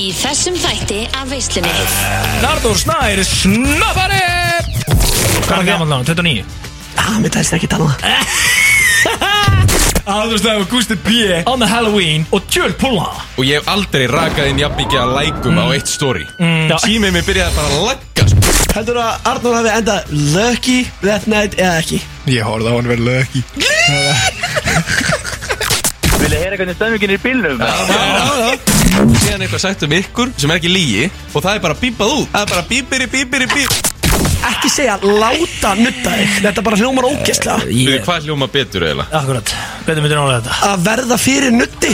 Í þessum þætti af veislunni. Nardur Snær Snappari! Hvað er gammal náðan? 29 Ah, mér tæst ekki tala. Nardur Snær og Gusti B. On the Halloween og Tjöl Pulla Og ég hef aldrei rakað inn jafn mikið að lækum á eitt story. Já. Símið mér byrjaði bara að lagga sko. Heldur að Arnór hafi endað lucky that night eða ekki? Ég horfði á hann verið lögki Vil ég heyra hvernig stömmingin er í bílnum? Síðan eitthvað sagt um ykkur sem er ekki lígi Og það er bara bípað út. Það er bara bípiri, bípiri, bíp. Ekki segja láta nutta þig. Þetta bara hljómar ógæslega Fyrir hvað hljóma betur eiginlega? Akkurat. Hvernig myndir nálega þetta? Að verða fyrir nutti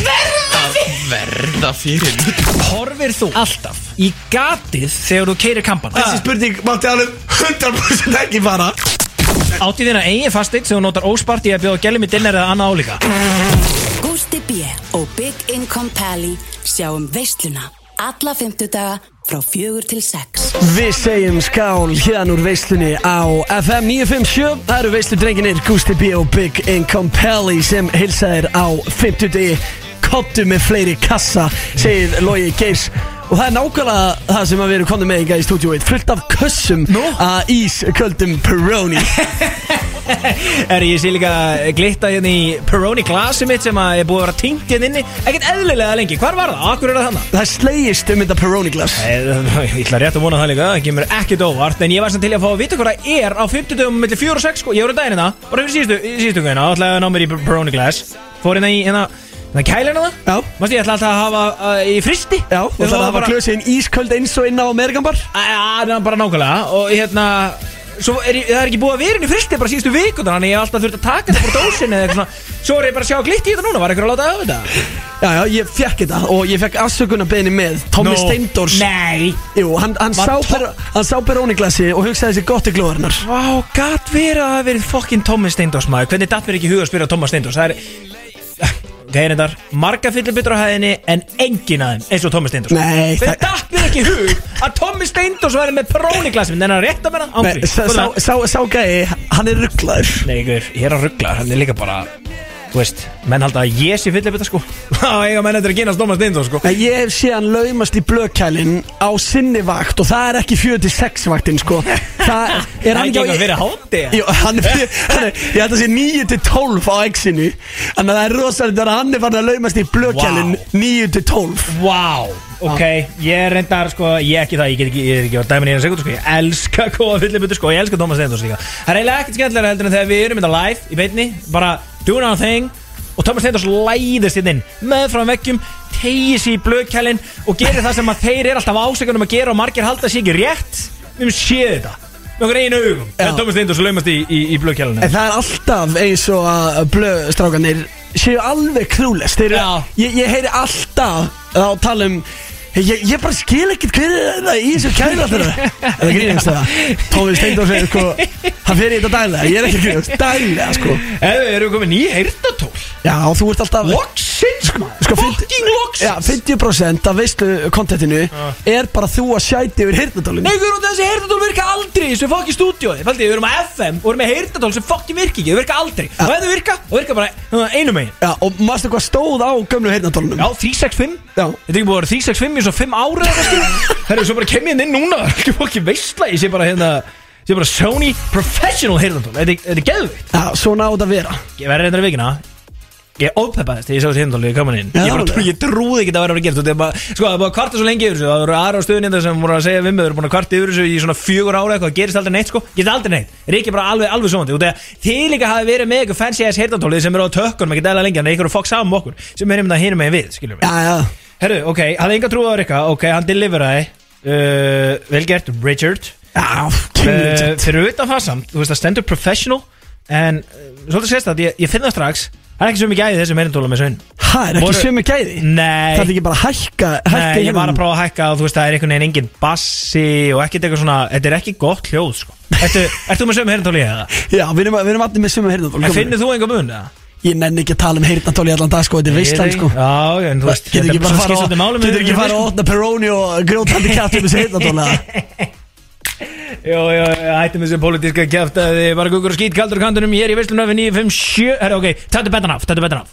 Verða fyrir nutt Horfir þú alltaf í gatið þegar þú keirir kampana? Þessi spurning mátti alveg 100% ekki fara. Átti þína eigin fasteign sem þú notar óspart í að bjóða gælum í dinner eða annað álíka Gústi B. og Big Income Pally sjáum veisluna alla fymtudaga frá fjögur til sex. Við segjum skál hérna úr veislunni á FM 957 Það eru veislu drenginir Gusti B og Big Income Pally sem hilsaðir á 50 degi Kottu með fleiri kassa segir Logi Geirs Og það er nákvæmlega það sem að við erum komið með í stúdíóið Fullt af kössum Nú? að ísköldum Peroni. Er ég sé líka glitta hérna í Peroni glasi mitt sem að er búið að vera tingt hérna inni. Ekkert eðlilega lengi, hvar var það? Akkur er það þannig? Það slegist um þetta Peroni glas. Ég ætla rétt að vona það líka, það kemur ekkert óvart En ég var samt til að fá að vita hvað það er á 50 dögum millir 4 og 6 sko. Ég voru daginn hérna, bara fyrir síðustu, síðustu guðina ætlaði að ná mér í Peroni glass Fór hérna í hérna, hérna kælina það? Já. Mást ég ætla alltaf að hafa uh, í fristi. Já, og það var bara glösin ísköld eins og inn á Amerikanbar Já, það er bara nákvæmlega. Og hérna er, það er ekki búið að vera inn í fristi bara síðustu vikur Þannig ég hef alltaf þurft að taka þetta frá dósinni eða eitthvað svona. Svo er ég bara að sjá glitt í þetta núna Var eitthvað að láta af þetta? Já, já, ég fekk þetta og ég fekk afsökunarbeðni með Tommy Nú, Steindors Nei. Jú, hann, hann, sá, per, hann sá Peroni glasi og hugsaði sér gott í glóðarinnar. Vá, gatt verið að það verið fokkin Thomas Steindors maður. Hvernig datt mér ekki huga að spyrja Thomas Steindors Það er Reyndar, marga fyllibittur á hæðinni en engin af þeim eins og Thomas Steindors Nei, það- datt mér ekki hug að Thomas Steindors væri með Peroni glasið En hann rétt að Nei, ángri sá, sá, sá, sá gæi, hann er rugglaður. Nei, ég er að ruggla, hann er líka bara Þú veist, menn halda að ég sé fyllibita sko. Þá eiga menn þetta að kynast Thomas Steindors sko. Nei, Ég séð hann laumast í blökkælin á sinni vakt og það er ekki 4-6 vaktin sko. Það er hann ekki eitthvað fyrir hátti Jú, hann er, hann er, ég held að sé 9-12 á exinu Þannig að það er rosalega þegar hann er farin að laumast í blökkælin Vá. 9-12 Vá, ok, ég reyndar sko, ég ekki það, ég get ekki, ég er ekki á dæmin í eina sekundu sko, ég elska góða fyllibutu sko, ég elska Thomas Steindors líka Það er eiginlega ekkert skemmtilega heldur en þegar við erum þetta live í beinni, bara doing our thing. Og Thomas Steindors læðist hérna inn með frá veggjum, tegir sér í blöðkælin og gerir það sem að þeir eru alltaf ásökunum að gera og margir halda sér ekki rétt. Við séð þetta með okkur einu augum, þegar Thomas Steindors laumast í, í, í blöðkælinu. En það er alltaf eins og að blöðstrákanir séu alveg krúlest Þeir, ég, ég heyri alltaf að tala um Ég, ég bara skil ekkert hver er það í þessu kæla þeirra Það grínast það Tómi Steindor segir sko Hann fer í þetta daglega. Ég er ekki grínast Daglega sko. Eða, erum við komin í heyrnatól Já og þú ert alltaf Loksins, sko, fucking loksins. Já 50% af veislu kontentinu Er bara þú að sjæti yfir hirtnatólinu Nei, við erum þessi heyrnatól virka aldrei í þessu fokki stúdíói Fældi, við erum á FM og erum með heyrnatól sem fokki virki ekki, þau virka aldrei. Og ef þau virka, þau virka bara uh, einu megin. Já og mástu hvað stóð á gömlu hirtnatólunum Já, 365 Já. Þetta er ekki búið að vera 365 í svo 5 ára eða eitthvað Það er svo bara kem ég inn núna. Er ekki fokki veistla Ég sé bara hérna Ég sé bara Sony Professional heyrnatól Þetta er- er geðvikt Já svona á þetta að vera. Ég verði reyndar í vikina Ég ópeppaðist þegar ég sá þessi heyrnatóli í kaman inn. Já, Ég, bara, ég trúði ekki að það væri að vera gert. Þetta er bara, Sko, það er búið að kvarta svo lengi yfir þessu. Það voru aðra á stöðun hérna sem voru að segja við mig Þau eru búin að kvarta yfir þessu í svona fjögur ára eitthvað. Gerist aldrei neitt sko, gerist aldrei neitt. Er ekki bara alveg, alveg svona Þegar líka hafi verið með eitthvað fancy ass heyrnatólið Sem eru á tökkunum, ekki dæla lengi. Þannig að ykkur er fokk saman okkur Sem er einmitt að hinum með við, Já já. Herru, ok, hafði enga trúið á Rikka? Ok, hann deliveraði uh, Vel gert, Richard. Uh, Fyrir utan það samt, þú veist að stendur professional En uh, svolítið sést að ég, ég finn það strax Það er ekki svo mikið gæði í þessu meirindóla með saun Hæ, er ekki Voru- sömu gæði? Nei Það er ekki bara að hækka, hækka Nei, ég var að hérna? prófa að hækka og þú veist það er einhvern veginn engin bassi og ekkert eitthvað svona Þetta er ekki gott hljóð sko Ertu, ert þú með sömu heyrindóli eða? Já, við erum, við erum allir með sömu heyrnatól En finnir þú einhver mun eða? Ég nenni ekki að tala um heyrnatól í allan dag sko, þetta er veistlæn sko Já, já, en þú veist Getur ekki bara fara skipst og- fara að opna Peroni og grjótandi kæft um þessi Jó, jó, hættum þessu pólitíska kjæft að þið bara gugur og skýt kaldur kandunum Ég er í Vestlunöfi 957 Herra, ok, tættu betan af, tættu betan af.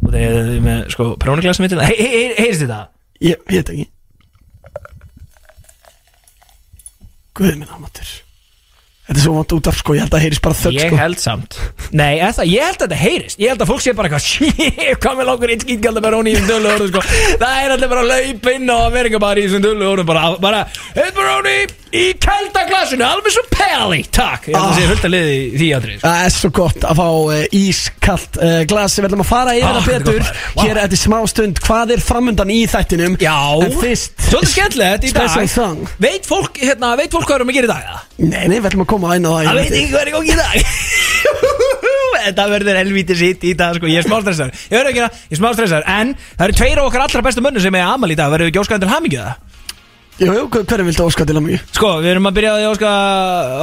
Og þið er með, sko, próniklæsum mitt Heyrist þetta? Ég veit ekki. Guð minn almatur Þetta er svo vant út af sko, ég held að heyrist bara þögg Ég sko. held samt. Nei, er það, ég held að þetta heyrist. Ég held að fólk sé bara eitthvað Shit, hvað með langur eitt skýtgjalda Baróni í þessum dölu orðum sko? Það er allir bara að laupa inn á Amerika bara í þessum dölu orðum Bara, bara, heit Baróni í kælda glasinu Alveg svo peli, takk. Ég held að Ah. sé fullt að liði því aðrið sko. Það er svo gott að fá uh, ískalt uh, glas. Við ætlum að fara yfir Ah, það betur. Hér eftir smá stund. Hvað er framundan í þættinum? Já, En fyrst svolítið skemmtilegt í dag. Veit fólk, hérna, veit fólk að að koma inn á það Það veit ekki. hvað er í gangi í dag. Þetta verður helvítið sitt í dag sko. Ég er smá stressar Ég verður ekki að, ég er smá stressar En það eru tveir af okkar allra bestu mönnum sem er amal í dag. Verður við ekki óskaðan til hamingju það? Jú, jú, hver- hverju viltu óska til að mjög? Sko, við erum að byrja á að óska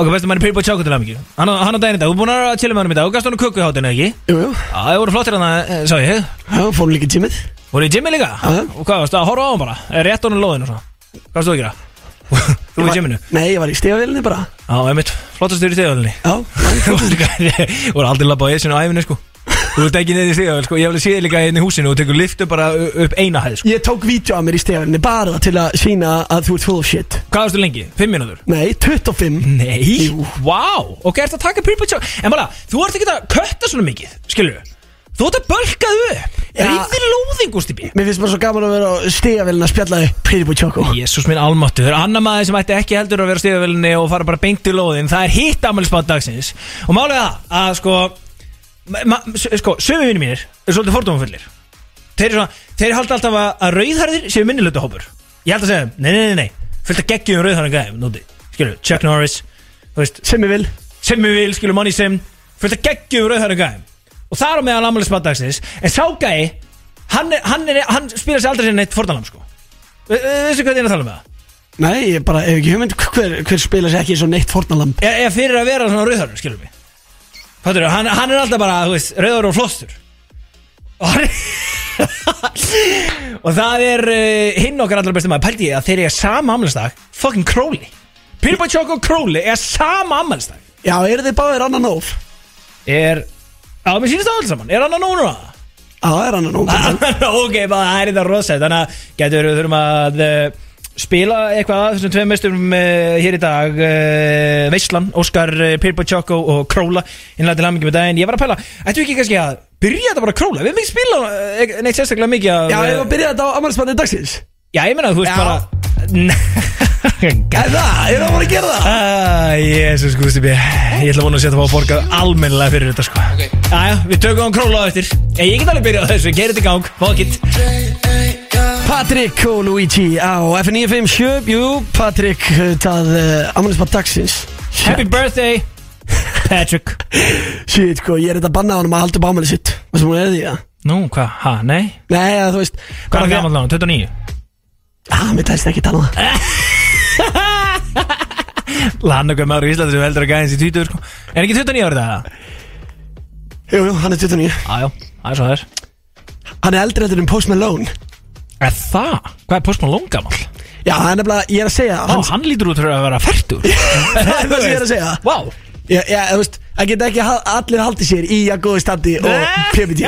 okkar bestu manni Pyrbo Choco til hamingju. Hann, á- hann á daginn í dag, þú er búin að chilla með hann í dag. Þú gafst hann köku í hátinu, ekki? Jú, það að. Og að á og að gera? Þú var í gymminu? Nei, ég var í stegavílinni bara. Já, einmitt, flottastur í Já, Þú voru aldrei labba á esinu á æfinu sko. Þú ert ekki neðið í stegaðal sko. Ég hef alveg séð líka hérna í húsinu og tekur liftu bara upp eina hæð sko. Ég tók vídeo af mér í stegavílinni bara til að sína að þú ert full of shit. Hvað varstu lengi? Fimm mínútur? Nei, 25 Nei? Jú. Vá, ok, ertu að taka Pyrbo Choco En bara, þú ert ekki að kötta svona mikið Skilur Þú ert að bölkað upp. Já. Ríði lóðing, Gústi B. Mér finnst bara svo gaman að vera á stegavílinni að spjalla þig Pretty Boy Choco. Jésús minn almáttu Það er annar maður sem ætti ekki heldur að vera á stíðavelinni og fara bara beint í lóðin Það er hitt afmælisbátt dagsins. Og málega það að sko Sko, sömu vinni mínir er svolítið fordómafullir. Þeir, svona, þeir halda alltaf að, að rauðharðir séu minnilegta hópur Ég held að segja, nei, nei, nei, nei. Fullt að geggjum rauðharðin gæðum, núti Skilju, Chuck Norris, Sem ég vil. Sem við vil, skilur Money Sim. Fullt að geggjum rauðhæru gæðum og það er á meðal ammælismat dagsins en sá gæði, hann, er, hann, er, hann spyrir sér aldrei sér neitt fordalam sko. Ve- ve- veistu hvað ég er að tala um það? Nei, ég bara hef ekki hugmynd hver, hver spila sér ekki svo neitt fornalamb Er, er fyrir að vera svona rauðhæru, skilur mig? Fattur, hann, hann er alltaf bara, þú veist, rauðhæru og flostur og hann og það er uh, hinn okkar allra bestum maður, pældi ég að þeir eiga sama ammælisdag fucking Crowley. Choco og Crowley eiga sama ammælisdag Já, eru þið báðir annan nóf? er, á, mér sýnist það alls saman. Er hann að nóna það? Já, það er annan nóf ok, bara það er þetta rosætt Þannig að getur við þurfum að uh, spila eitthvað að þessum tveim mestum uh, hér í dag uh, Veislan, Óskar, Pyrbo Choco og Króla. Innlega til hamingi með daginn. Ég var að pæla, ættu ekki kannski að byrja þetta bara að Króla? Við erum ekki spila neitt sérstaklega mikið af, Já, ég var að byrja þetta á ammálspannið dagsins. Já, ég meina þú veist Já. bara Er það? Er það bara að gera það? Ah, Jésus Gusti B Ég ætla að vona að setja að fá að borga almennilega fyrir þetta sko. Ok. Jæja, við tökum á Króla á eftir. Ég, get alveg byrjað á þessu, gerir þetta í gang, fuck it. Patrik og Luigi á F957 Jú, Patrik það uh, ammálspannið dagsins. Happy birthday Patrick. Shit, sko, ég er þetta að banna á hann að halda upp ámælið sitt. Hvað sem hún er því, já? Nú, hvað, ha, nei? Nei, eða, þú veist Hvað er gammal náðan, 29? Ah, mér tæst ekki tala um það Lann okkur maður í Íslandi sem heldur að gæðins í 20 sko. Er ekki 29 árið það? Jú, jú, hann er 29 Jájá, það er svo þess Hann er eldri eftir en Post Malone Er það? Hvað er Post Malone gammal? Já, hann er nefnilega, ég er að segja Ó, hann lítur út fyrir að vera færtur Það er það sem ég er að segja Vá Já, já, þú veist, það geta ekki ha- allir haldið sér í að góði standi og Nei. PPT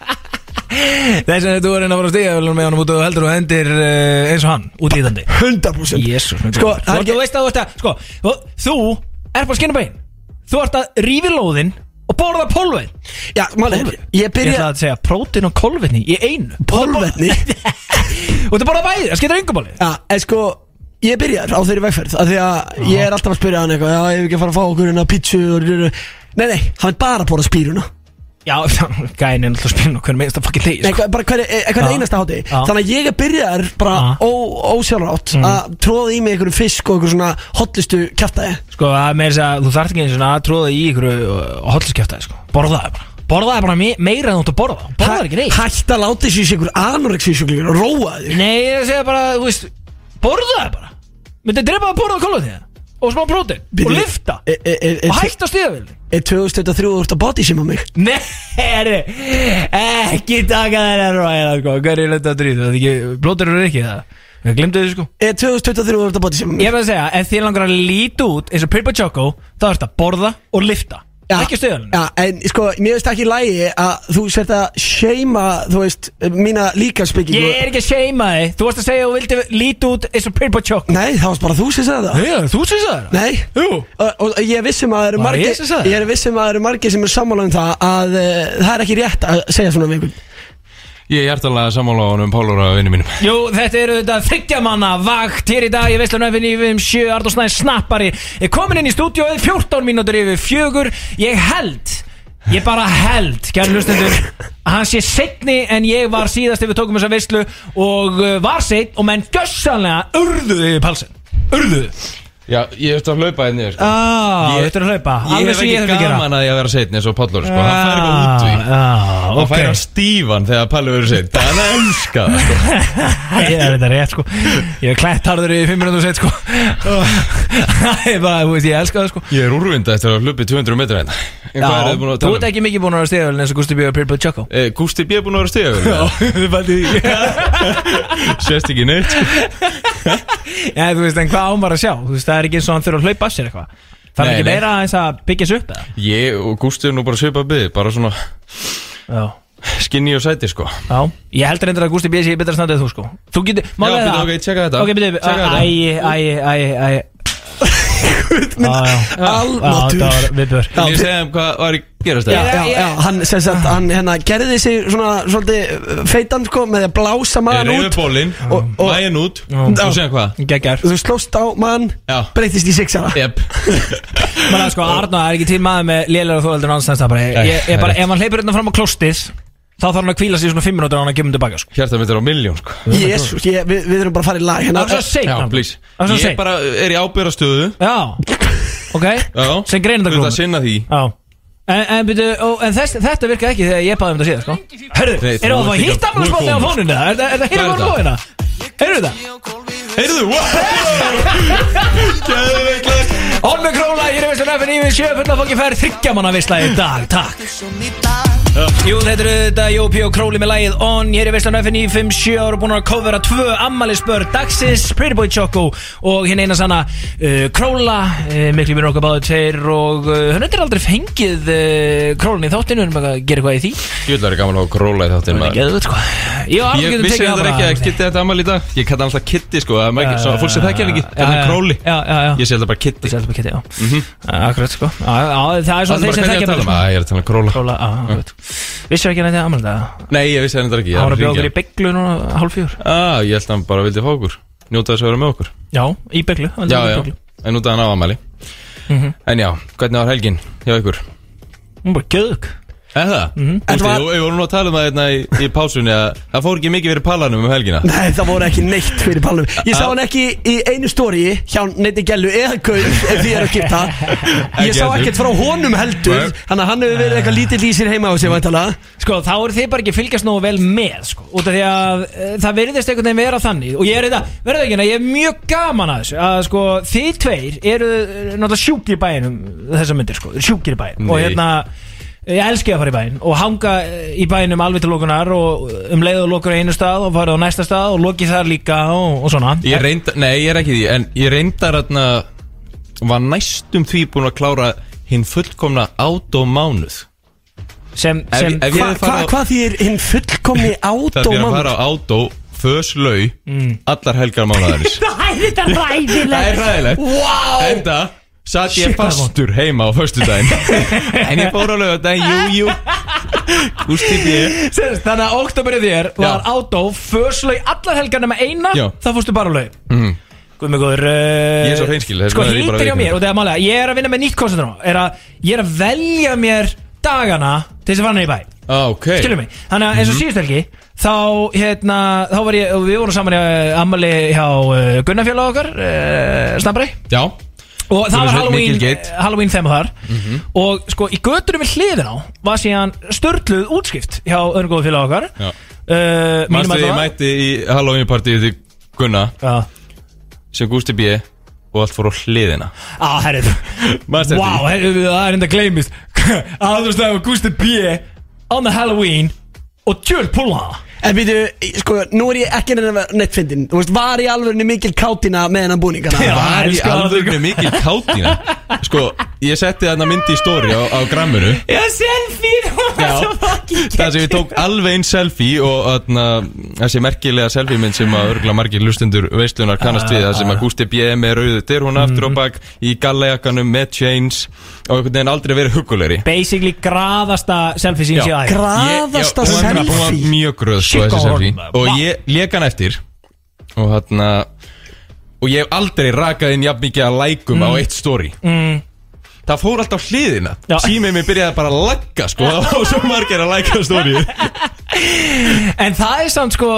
Þess að þú er einn að fara að stiga með honum út og heldur og hendir uh, eins og hann út í þandi 100% Jésús Sko, það er Þú veist að þú ert að Sko, þú, þú er bara að skinna bein. Þú ert að rífi lóðin og borða pólvein Já, máli, ég Ég byrja ætla að segja prótin og kolvetni í einu. Pólvetni Og þetta borða bæði, það skiptir engum máli. Já, en sko Ég byrjar á þeirri vegferð af Því að ég er alltaf að spyrja hann eitthvað Já, ég hef ekki að fara að fá okkur hérna pítsu og... Nei, nei, hann er bara að bóra spýruna Já, gæin er alltaf að spila hvernig að fucking þegi Nei, sko. bara hver, hver Já. einasta hátti Já. Þannig að ég er byrjar bara ósjálfrátt Mhm. Að tróða í mig einhverjum fisk og einhverjum svona hotlistu kjaftaði. Sko, að með þess að þú þarft ekki eins og að tróða í ykkur hotliskeftaði, sko. Borðaði bara. Borðaði bara me meira en þú ert að borða Borðaði ekki neitt. Hætt að láta þessu í sig einhver anoreksísjúklingur og róa þig. Nei, ég er að segja bara, þú veist Borðaði bara. Myndi drepa að borða kolvetni Og smá prótin Og lifta e- e- e- e- Og hætta stíðavildi Er 2023 úr að body sima mig. Nei, herri. Ekki taka þér ræða, sko. Hvað er ég leta að drýða? Blótur eru ekki það Ég glemdi þessu, sko. Er 2023 úr að body sima mig. Ég er að segja, ef þið langar að líti út eins og Pyrpa Choco, þá er þetta borða og lifta ekki stöðun Já, en sko, mér veist ekki lægi að þú sért að seima, þú veist, mína líkansbyggingu Ég er ekki að seima þig. Þú varst að segja að þú vildi líti út eins og Pirbo Choco Nei, það varst bara þú sem sagði það. Já, þú syns það. Nei. Jú. Og, og ég er vissum að það eru Var margir ég sem sagði? Ég er vissum að það eru margir sem er sammála um það að uh, það er ekki rétt að segja svona við einhvern Ég er hjartalega sammála á honum Pálur og vinnu mínum Jú, þetta eru þetta þryggjamanna vakt hér í dag, ég veist að nöfn yfir um sjö, Arnór Snæði snappari er komin inn í stúdíóið, 14 mínútur yfir fjögur, ég held, ég bara held, kæri hlustendur, að hann sé setni en ég var síðast ef við tókum þessa veistlu og uh, var seitt og menn gössanlega urðuði palsin, urðuði. Já, ég veist að hlaupa hérna sko. Ah, Ég- er að hlaupa, Ég hef ekki gaman að ég að vera setn eins og Pálur sko. Hann fær eitthvað útvík Ah, Og ok. fær hann stífan þegar Pálur verður setn Það er það sko. Ég er þetta rétt sko Ég er klætt harður í 5 minútur set sko Það er bara, veist, ég elska það sko Ég er úrvinda eftir að hluppi 200 metra hérna Þú ert um? ekki mikið búin að vera stegavölin eins og Gusti B. og Pirbo Choco Eh, Gústi B. er búin að vera því Sést ekki neitt sko. Já, þú veist, en hvað ámar að sjá er ekki eins og hann þurfa að hlaupa af sér eitthvað. Það er Nei, ekki nei. meira eins að byggja sig upp eða? Ég og Gústi er nú bara svipað byggð Bara svona Já. skinny og sæti sko. Já, ég heldur endur að Gusti B. sé betra standið þú sko. Þú getur, Já, málega byrju, það ok, tjekka þetta. Ok, byrju, Tjekka þetta. æ, æ, æ, æ Almáttur Viðbjör Vil ég segja um hvað var í gerast Já, það? já, já, hann, sem sagt, hann hérna, gerði sig svona svolítið uh, feitan sko með að blása reyfi út. bólinn, Og- og- vægin út. Og segja hvað? Þú slóst á mann, breytist í sixara sko, Arna, er ekki til maður með lélæra þóðaldur annars bara, Nei, ef hann hleypur hérna fram á klostið þá þarf hann að kvíla sig í svona 5 minútur og hann að kemur tilbaka sko. Hjarta mitt er á miljón sko. Jésu, ég, við, við erum bara að fara í lag hérna. Það er svo seint Já, please. Það er svo Ég seint. bara er í ábyrðastöðu Já, ok. Já. Sem Þú ert að það sinna því. Já. En, en, byrju, ó, en þess, þetta virka ekki þegar ég baði um þetta síðan sko. Hörru, Nei, þú erum við að ert fá ekki- hitt á þú ert fóninu? Er það- er það hér Hvað er á fóninu? Heyrðu þetta? Heyrðu, wow. Gæðveikt með króla, ég er veist að nefn yfir sjö fulla fólki fær þryggjamanna vissla í dag, takk. Jú, þetta eru þetta Jópi og Króli með lagið On Hér er veist að nefn í 5-7 ára búin að kofera tvö ammælisbör Dagsins, Pretty Boy Choco og hinn eina sanna uh, Króla uh, miklu mér okkar báðu tveir og uh, hann er aldrei fengið uh, Królin í þáttinu, við erum bara að gera eitthvað í því. Jöldar er gaman að króla í Það er sko. Ég, Ég vissi þetta það ekki að Kitty þetta amal í dag. Ég kalla alltaf Kitty sko Það er fólk sem þekkja hann ekki. Þetta er króli. Ég sé alltaf bara Kitty Þú sér þetta bara kitty, já Akkurat sko. Já, já, það er Það svona þeir sem þekkja að um sko. Ég er að tala um króla. Króla, á, akkurat. Vissu ekki að þetta ammæli það? Nei, ég vissi þetta ekki. Það var var að bjóða okkur í bygglu núna hálf fjör Ah, Ég held að hann bara vildi fá okkur. Njóta þess að vera með okkur. Já, í bygglu Já, já. En út af hann á amali Mhm. En já, hvernig var helgin hjá ykkur? Hún bara göðug Eða það? Mhm. Þú veist, var- ég ég voru nú að tala um það hérna í, í pásunni að það fór ekki mikið fyrir palanum um helgina. Nei, það voru ekki neitt fyrir pálum Ég sá hann ekki í einu stóri hjá neiti gælu eða gaur ef því er að gipta Ég sá ekkert frá honum heldur. Þannig að hann hefur verið eitthvað lítill í sér heima á sig Sko, þá eru þið bara ekki fylgjast nógu vel með sko, út af því að e, það verðist einhvern veginn vera þannig. Og ég er þetta, verður ekki ég er mjög gaman að þessu að sko, þið tveir eru e, náttúrulega sjúkir í bænum þessar myndir, sko, sjúkir í bæn og hérna, ég elski að fara í bæn og hanga e, í bænum alveg til lókunar og um leið og lókur á einu stað og fara á næsta stað og lóki þar líka og, og svona. Ég reynda, nei ég er ekki því En ég reyndar hérna Var næstum því búin að klára Hinn fullkomna autománuð. Sem, Ef- sem ef ég- Hva, hva, á- Hvað þýr hinn fullkomni Það er að fara á auto Föslau Allar helgar mánuðarins Það er þetta ræðilegt Það er ræðilegt Wow Enda Satt ég fastur heima á föstudaginn. En ég fór á lögadaginn Jú, jú. Gústi B. Sérst, Þannig að oktoberið þér var átó Föslaug allar helgar nema eina Já. Það fórstu bara á laug. Mhm. Guð mig góður uh, Ég er svo hreinskilinn, þess Sko ég hýttir hjá mér Og það er málega Ég er að vinna með nýtt koncept nú Er að Ég er að velja mér dagana Til þess að niður í bæ. Ah, Ok. Skilur mig? Þannig að Mhm. eins og síðust helgi Þá hérna Þá var ég og Við vorum saman í ammali hjá uh, Gunnarfjöla okkar uh, Snabbrei Já Og það var Halloween. Halloween þema þar. Og sko í göttunum við hliðin á Var síðan störtluð útskipt Hjá öðrum góðu félag okkar. Uh, mínum Manstu ég mætti í Halloween partíu til Gunna? Já. Sem Gústi B. Og allt fór á hliðina. Á, herrið því? herrið, það er enda gleymist. Aðurstæðu Gusti B. On the Halloween Og tjöl púla En býtu, sko, nú er ég ekki nefnir neitt fyndin Þú veist, var í alvörinu mikil kátina með hennan búningana Já. Var í alvörinu mikil kátina Sko, ég setti þarna myndi í story á, á gramminu. Já, selfie Það var svo fucking Það sem ég tók alveg einn selfie og þarna, þessi merkilega selfie mynd sem að örgulega margir lustendur veistlunar kannast við það sem að Gústi B. með rauðu dyr hún aftur og bak í gallajakkanum með chains og einhvern veginn aldrei verið hugulegri Basically graðasta selfie sín sér Graðasta já, hún var- selfie? mjög gröð Shit, þessi selfie. Og ég lék hann eftir. Og þarna Og ég hef aldrei rakað inn jafn mikið að lækum á eitt story. Mm. Það fór alltaf hliðina. Símið mér byrjaði bara að lagga sko Og svo margir að læka story En það er samt sko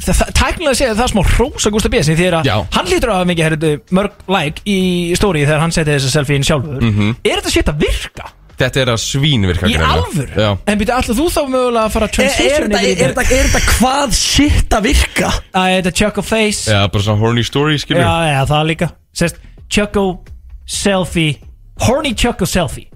það- það- Tæknilega séð það er smá hrósa Gústa B. sem því að hann lítur að hafa mikið herrðu, mörg like í stóri þegar hann setið þessa selfie inn sjálfur Mhm. Er þetta shit að virka? Þetta er að svínvirka Í alvöru? Já En byrju, ætla þú þá mögulega að fara að Er, er, transition þetta- yfir er, þetta- er þetta hvað shit að virka? Að þetta Choco face Já, bara svona horny story, skilur Já, já, það líka Sest, Choco selfie Horny Choco selfie.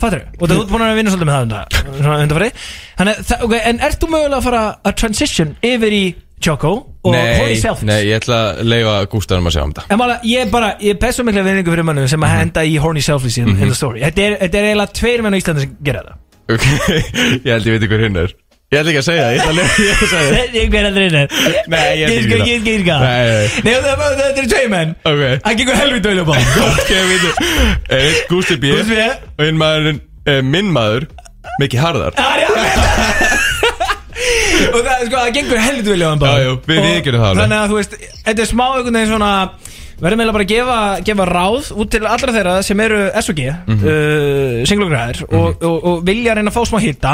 Fattur Og þú ert búin að vinna svolítið með það undan- svona undanfari. Þannig, að það- ok, En ert þú mögulega að fara að transition yfir í Choco og horny selfies? nei, ég ætla að leifa Gústanum að sjá um þetta. En mála, ég bara, ég bestu mikla vinningu fyrir mönnum sem að Mhm. henda í horny selfies in, in the story. Þetta er, þetta er eiginlega tveir menn á Íslandi sem gera það. Ok, ég held ég veit hver hinn er Ég ætla ekki að segja það, ég ætla að ég að segja það. Hver heldur hinn er Nei, ég Ég veit skal ekki ekki það. skýrka Nei, nei. Nei, það- er tveir menn. Það gengur helvið dölja bá ok, veitu. Einn Gústi B. Gústi B. Og einn maðurinn, eh, minn maður Mikki Harðar. Og það sko, það gengur helvið dölja bá Já, já, við viðurkennum það. Þannig að þú veist, þetta er smá einhvern veginn svona Verðum eiginlega bara að gefa, gefa ráð út til allra þeirra sem eru SOG mm Mhm. uh, singlugræðir og, og, og vilja reyna að fá smá hitta.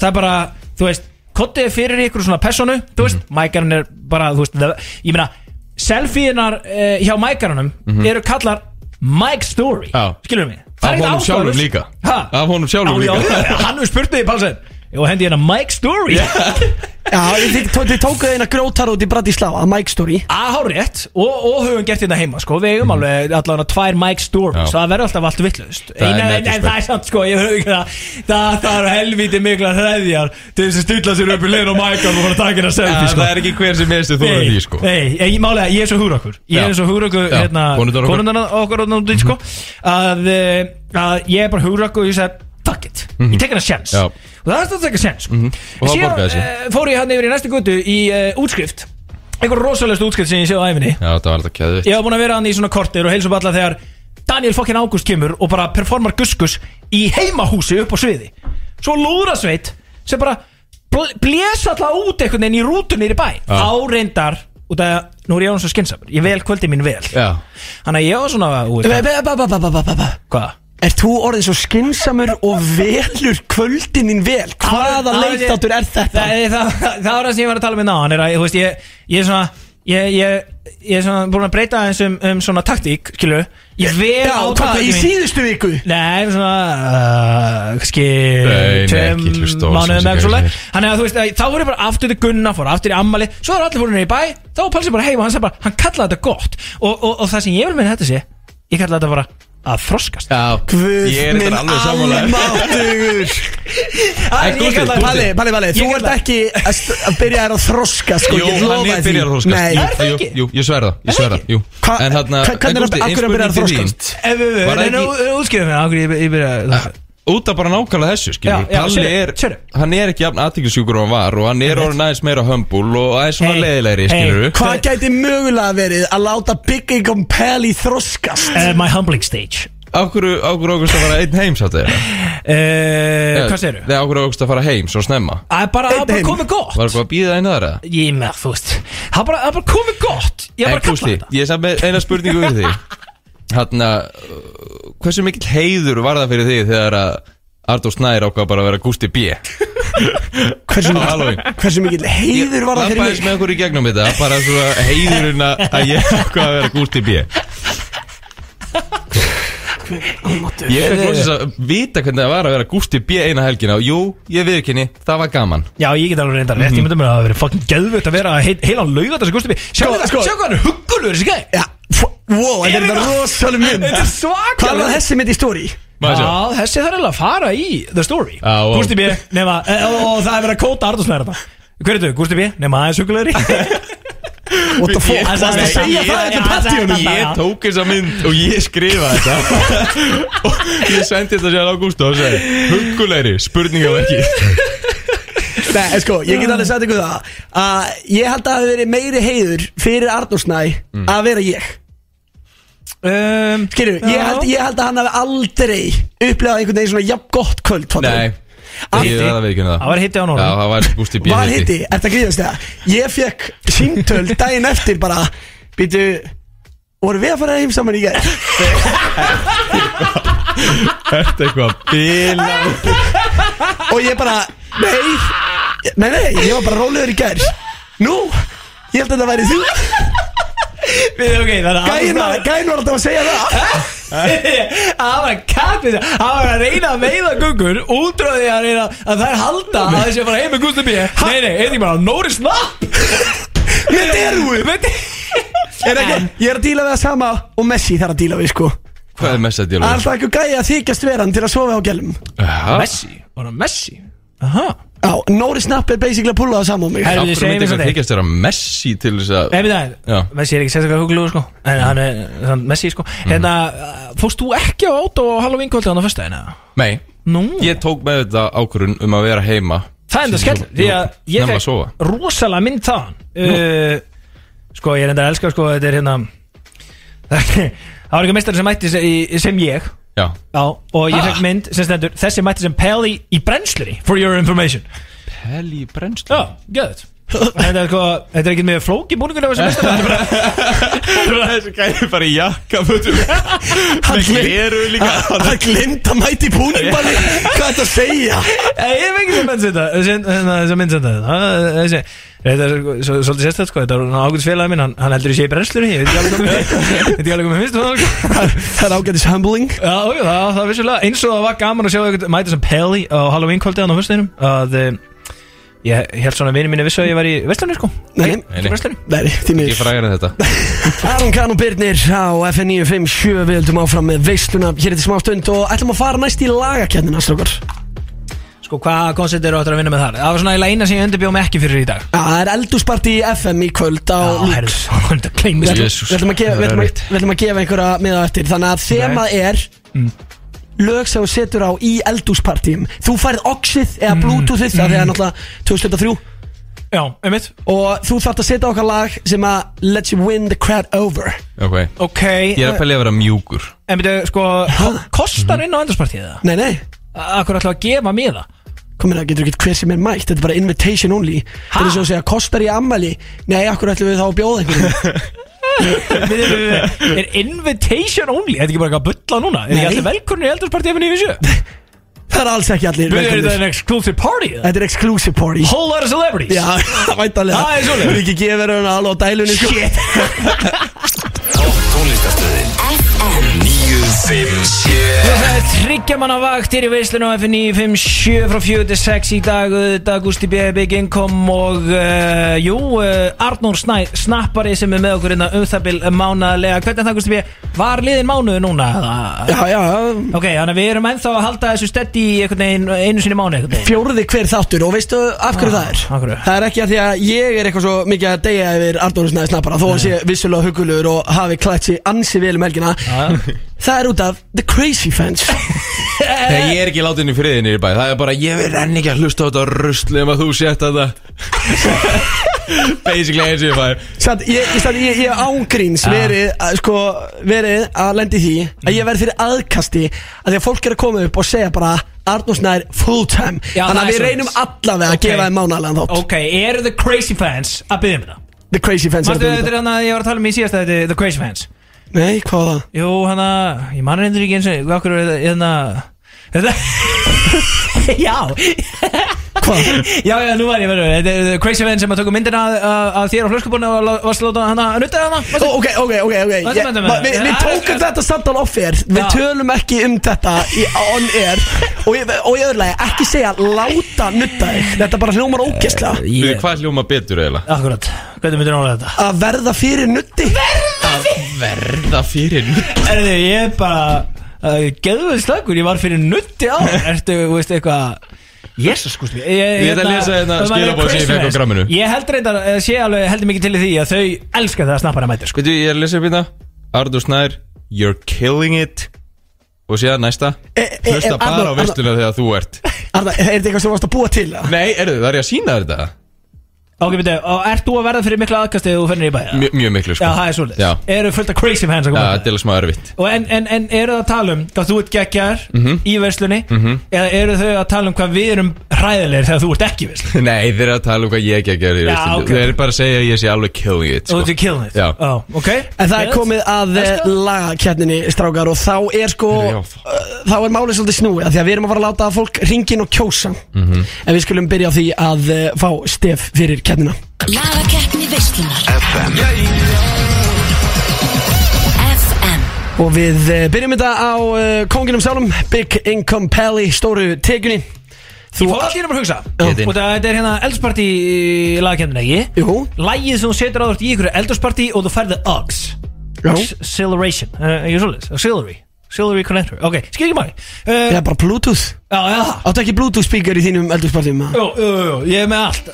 Það er bara, þú veist Kottið fyrir ykkur svona personu Þú veist, Mhm. mækarinn er bara, þú veist það, Ég meina, selfie-inar uh, hjá mækarunum eru kallar Mike Story. Já. Skilur mig Af honum sjálfum líka Ha? Af honum sjálfum Já, já, líka hann við spurtið í palsinn Og hendi hérna Mike Story Já, þið, þið, þið tókuðu eina grótar út í Bratislava, Mike Story að hár rétt og, og höfum gert þetta heima sko. við eigum alveg allavega tvær Mike Stories Mhm. Já. það verður alltaf allt vittlust Það er en, en, en það er samt sko ég ekki það það þarf helviti mikla hreðjar til þess að stilla sér upp í lein og Mike og fara að taka hérna selfie sko. Það er ekki hver sem meðstu þú Nei, því sko nei, ég, málega, ég er svo húr okkur Ég Já. er svo húr okkur Já, hérna, konurnar okkar. konurnar okkur og náttúrulega sko, að, eh, að ég er bara húr okkur og ég segi fuck it, ég tek hana sjans Já. Og það er þetta að taka sjans mm Mhm. Og það borgaði sig. uh, fór ég hann yfir í næstu götu í uh, útskrift. Einhver rosalegst útskrift sem ég séð á æfinni Já, það var alltaf kæðið ég var búin að vera hann í svona kortir og heilsa upp alla þegar Daniel fokkin Ágúst kemur og bara performar guskus í heimahúsi upp á sviði. Svo lúðrasveit sem bara bl blés alla út einhvern veginn í rútunni í bæ. Já. áreindar út af, nú er ég án svo skynnsamur ég vel kvöldi mín vel. Já. Þannig að ég var svona hvað Er þú orðin svo skinsamur og velur kvöldinin vel? Hvaða leitáttur er þetta? Það, það, það, það var það sem ég var að tala með náðan er veist, ég, ég er svona ég, ég, ég er svona búin að breyta eins um, um svona taktík, skilur ég vel á hvað, í síðustu viku? Nei, svona uh, nei, tveim mánuðum eða svona Þannig að þú veist, að þá voru ég bara aftur til Gunna fór aftur í ammali, svo er allir fórinni í bæ þá var Palsi bara heim og hann sagði bara, hann kallaði þetta gott og, og, og það sem ég vil meina þetta sé ég kallaði þetta bara að þroskast Já Guð er minn almáttugur. Palli, Palli, Palli, þú ert ekki að, að byrja þér að þroska sko, Jú, hann er því. byrjar að þroskast Jú, ég sverða, Er ég það sverða, ekki? jú Hva- En þarna hva- hvernig er það- af hverju ein byrjar að til þín. þroskast? Ef við, en útskriðum við, ákveð ég, byrja Út af bara nákvæmlega þessu, skilur Já, já, Palli er, sérðu. hann er ekki jafn aðtíkjusjúkur og hann var Og hann er orðin aðeins meira hömbul Og aðeins svona Hey, leiðilegri, hey. skilur Hvað gæti mögulega verið að láta Big Income Pally þroskast? uh, My humbling stage ákvöru ákvöru að fara einn heim, sáttu þér uh, Hvað segirðu? Nei, ákvöru ákvöru að fara heim, svo snemma Það er bara, það bara komið gott Var eitthvað að býða einu aðra? Ég með, þú veist Það er bara, það komið gott Ég er bara að kalla þetta ég er samt með eina spurningu við því Hann Hversu mikill heiður var það fyrir því Þegar að Artur Snær ákvað bara að vera Gústi B? Hversu mikill, hversu mikill heiður var það fyrir Lappaðis mig? með okkur í gegnum þetta Bara svona heiðurinn að ég ákvað að vera Gústi B. Ég er ekki að vita hvernig það var að vera Gústi B eina helgina Og jú, ég viðkynni, það var gaman. Já, ég get alveg reyndar rétt Ég myndi mér að það hafi verið fucking geðvögt að vera heil, heilan laugat þessi Gusti B Sjá hvað hann er huggulur þessi gæði wow, þetta er þetta rosalega mynd. Þetta er svakalega Hvað var þessi mynd í stóri? Já, þessi þarf eiginlega að fara í The Story. Já, og- Gusti B, nema, e, og, og það er verið að kóta með þetta. Hver er þú, Gusti B, nema aðeins hugulegri What the fuck, Ég- það er að segja það eftir partíunum ég- Ég tók þessa mynd og ég skrifa þetta. Og ég sendi þetta sér Ágústa og segi Huggulegri, spurningaverki Nei, en sko, ég get alveg sagt ykkur það að ég held að það hafi verið meiri heiður fyrir Arnórsnæ að vera ég um, Skilju, ég, Já. held- ég held að hann hafi aldrei upplifað einhvern veginn svona jafn gott kvöld fattar Nei, þú? ég er það að veikina Það það var hitti á Já, nórum það var Gústi B. Var hitti, er þetta gríðast það? Ég fekk símtöl daginn eftir bara Býtu, voru við að fara heim saman í gær? Þetta eitthvað bíla Og ég bara, nei Nei, nei, ég var bara rólegur í gær Nú, ég held að þetta væri þú Við, ok, þannig að Gæinn var, alltaf að segja það. Það var að kapið. Það var að reyna að veiða gungur Útröði að reyna að þær halda Að þessi að fara heim með Gusti B. Nei, nei, eitthvað bara Nóri snapp Með Er ekki, ég er að díla við það sama og Messi þarf að díla við sko. Hvað er mest að Það er djóla? alltaf ekki gæði að þykjast veran til að sofa á gælum? Messi? Var það Messi? Aha Já, Nóri Snapp er basically að pulla það saman mig. Herru, Af við hverju segjum myndi eitthvað að þykjast vera Messi til þess að Ef Já. það, Messi er ekki sérstaklega huglugur sko. En hann er hann, Messi sko. Hérna, fórst þú ekki á átó á Halloween kvöldi á föstudaginn eða? Nei, Nú. Ég tók með þetta ákvörun um að vera heima. Það er enda skell Því að ég Nefna að fekk sofa. rosalega mynd þaðan. Uh, Sko, ég er enda að elska sko Þetta er hérna Það var eitthvað meistari sem mætti sem, í- sem ég Já, Já, og ég fekk mynd sem stendur Þessi mætti sem Pelli í brennslunni For your information. Helli brennslu Já, gæðut Þetta er er ekki með flóki búningur Þetta er Þessi gæði bara í Með Það glimt að mæti búningballi Hvað er þetta að segja? Ég hef ekki sem að mynd þetta Þetta er svo- svolítið sérstætt sko. Þetta er ágætis félagi minn. Hann, hann heldur í sé í brennslunni. Ég veit ekki alveg veit finnst um það, sko. Það er ágætis humbling. Eins og það var gaman að sjá mæta sem Pelli á Halloween kvöldið fyrsteginum að um, ég held svona að vinið minni vissu að ég var í Vestlunni sko. Nei, Í nei. Nei, því Ég en þetta. Aron Kahn og Birnir á FN 957 Við höldum áfram með veisluna Hér er þetta smá stund og ætlum að fara næst í lagakennina strókar Sko, hvað koncept eru áttur að vinna með þar? Það var svona eiginlega eina sem ég undirbjóð mig ekki fyrir í dag. Já, það er eldúsparti í FM í kvöld á Já, herru, það var þetta Við við ætlum að gefa- við er ætlum að- við ætlum að gefa einhverja miða eftir. Þannig að þemað er lög sem þú setur á í eldúspartíum Þú færð oxið eða bluetoothið það þegar náttúrulega 2003 Já, einmitt. Og þú þarft að setja okkar lag sem að let you win the crowd over. Ok. Ok Ég er að pæli að vera mjúkur. En byrju, sko, kostar inn á endurspartíð það? Nei, nei, Akkur ætla að gefa mér það? komin að getur ekki hver sem er mætt? Þetta er bara invitation only. Þetta er svo að segja, kostar í ammæli Nei, akkur ætlum við þá að bjóða einhverjum. Er invitation only? Þetta er ekki bara eitthvað að bulla núna? Er ekki allir velkunni í endurspartíð ef niður Það er alls ekki allir erum þetta en exclusive party? Þetta er exclusive party Whole lot of celebrities Já, væntalega Það er svoleiðis. Við ekki gefur hann alveg á dælunni sko. Shit Tónlistastöðin 957 Það er tryggja manna vakt hér í veislinu á F957 frá 4 til 6 í dag Dag Gusti B. Big Income og uh, jú, uh, Arnór Snæ snappari sem er með okkur innan um það bil mánaðlega Hvernig er það Gusti B? Var liðin mánuðu núna? Já, já, Ok, þannig að við erum ennþá að halda þessu stedd í einu sinni mánu fjórði hver þáttur Og veistu af hverju Ah, það er? af hverju? Það er ekki að því að ég er eitthvað svo mikið að deyja yfir Arnóri Snæði snappara Þó hann sé vissulega hugulur og hafi klætt sér ansi vel um helgina Það er út af The Crazy Fans. Þegar ég er ekki látin í friðinni í bæ. Það er bara, ég vil enn ekki að hlusta á þetta rusli um að þú sett að það Basically eins og ég fær Satt, ég, ég, satt, ég, ég ángríns verið, að, sko, verið að lendi því að ég verið fyrir aðkasti að því að fólk er að koma upp og segja bara Arnór Snær full time. Já, Þannig það að við reynum allavega að Ok. gefa þeim mánalega þátt. Ok, eru the crazy fans að byggja um þetta? The Crazy Fans Manstu er að þetta byrja er hann að ég var að tala um í síðasta þetta The crazy fans Nei, hvað var það? Jú, hann að, ég man reyndur ekki eins og Hvað okkur er þetta Þetta Já. Hvað? Já, já, nú var ég verið Þetta er Crazy Man sem að tóku myndina af- af af þér á flöskubunni og lá- varst að láta hann að nutta hana Ó, Ok, ok, ok, ok. Væntu, Ég- væntu, ma- væntu. Við við Já, tókum þetta samtal off-air Við Já. tölum ekki um þetta í, on air. Og ég, og ég öðrulega ekki segja láta nutta þig. Þetta bara hljómar ógæslega veit hvað hljóma betur eiginlega? Akkurat, hvernig myndir nálega þetta? Að verða fyrir nutti Verða fyrir Er þið, ég er bara uh, Geðvöld slagur, ég var fyrir nutti á Ertu, þú veist, eitthvað Jesus, sko Ég, Ég ætla að lesa hérna skilaboð sem ég fékk á gramminu. Ég held reyndar, eh, sé alveg heldur mikið til í því að þau elska það að snappara mætir sko. Veitu, ég er að lesa upp hérna Ardur Snær, you're killing it Og síðan næsta E- e- Hlusta e- bara á Arnór, veistluna þegar þú ert er þetta eitthvað sem þú varst að búa til? eða? Nei, erðu, það er ég að sína þetta Ok, beti, og ert þú að verða fyrir mikla aðkast þegar þú fennir í bæja? Mjö, Mjög miklu sko Já, það er svolítið Já. Eru fullt af crazy fans að Já, koma þetta er alveg smá erfitt Og en, en, en eru það að tala um hvað þú ert geggjar Mhm. í verslunni Eða eru þau að tala um hvað við erum hræðilegir þegar þú ert ekki í verslunni Nei, þeir eru að tala um hvað ég að gera í Já, veistlunni ok. Þeir eru bara að segja að ég sé alveg killing it sko. þú ert killing it Já. Ó, ok En það er komið að Let's go. lagaketninni, strákar Og þá er sko Já. uh, Þá er málið svolítið snúið af Því að við erum að fara að láta fólk ringin og kjósa Mhm. En við skulum byrja á því að uh, fá stef fyrir ketnina Lagakeppni veislunar. FM Og við uh, byrjum þetta á uh, konginum sjálfum Big Income Pally, stóru tekunni Þú fór allir um að hugsa. Og það er hérna eldursparti í lagakefnina, ekki? Jú, Lægið sem þú setur á þátt í ykkur eldursparti og þú færði Uggs. Já. Acceleration. Uh, Ekki svolítið Auxiliary Auxiliary connector Ok, skil ekki máli uh, Já, bara Bluetooth. Já, já. Áttu ekki Bluetooth speaker í þínum eldurspartum? Jú, jú, jú, ég er með allt.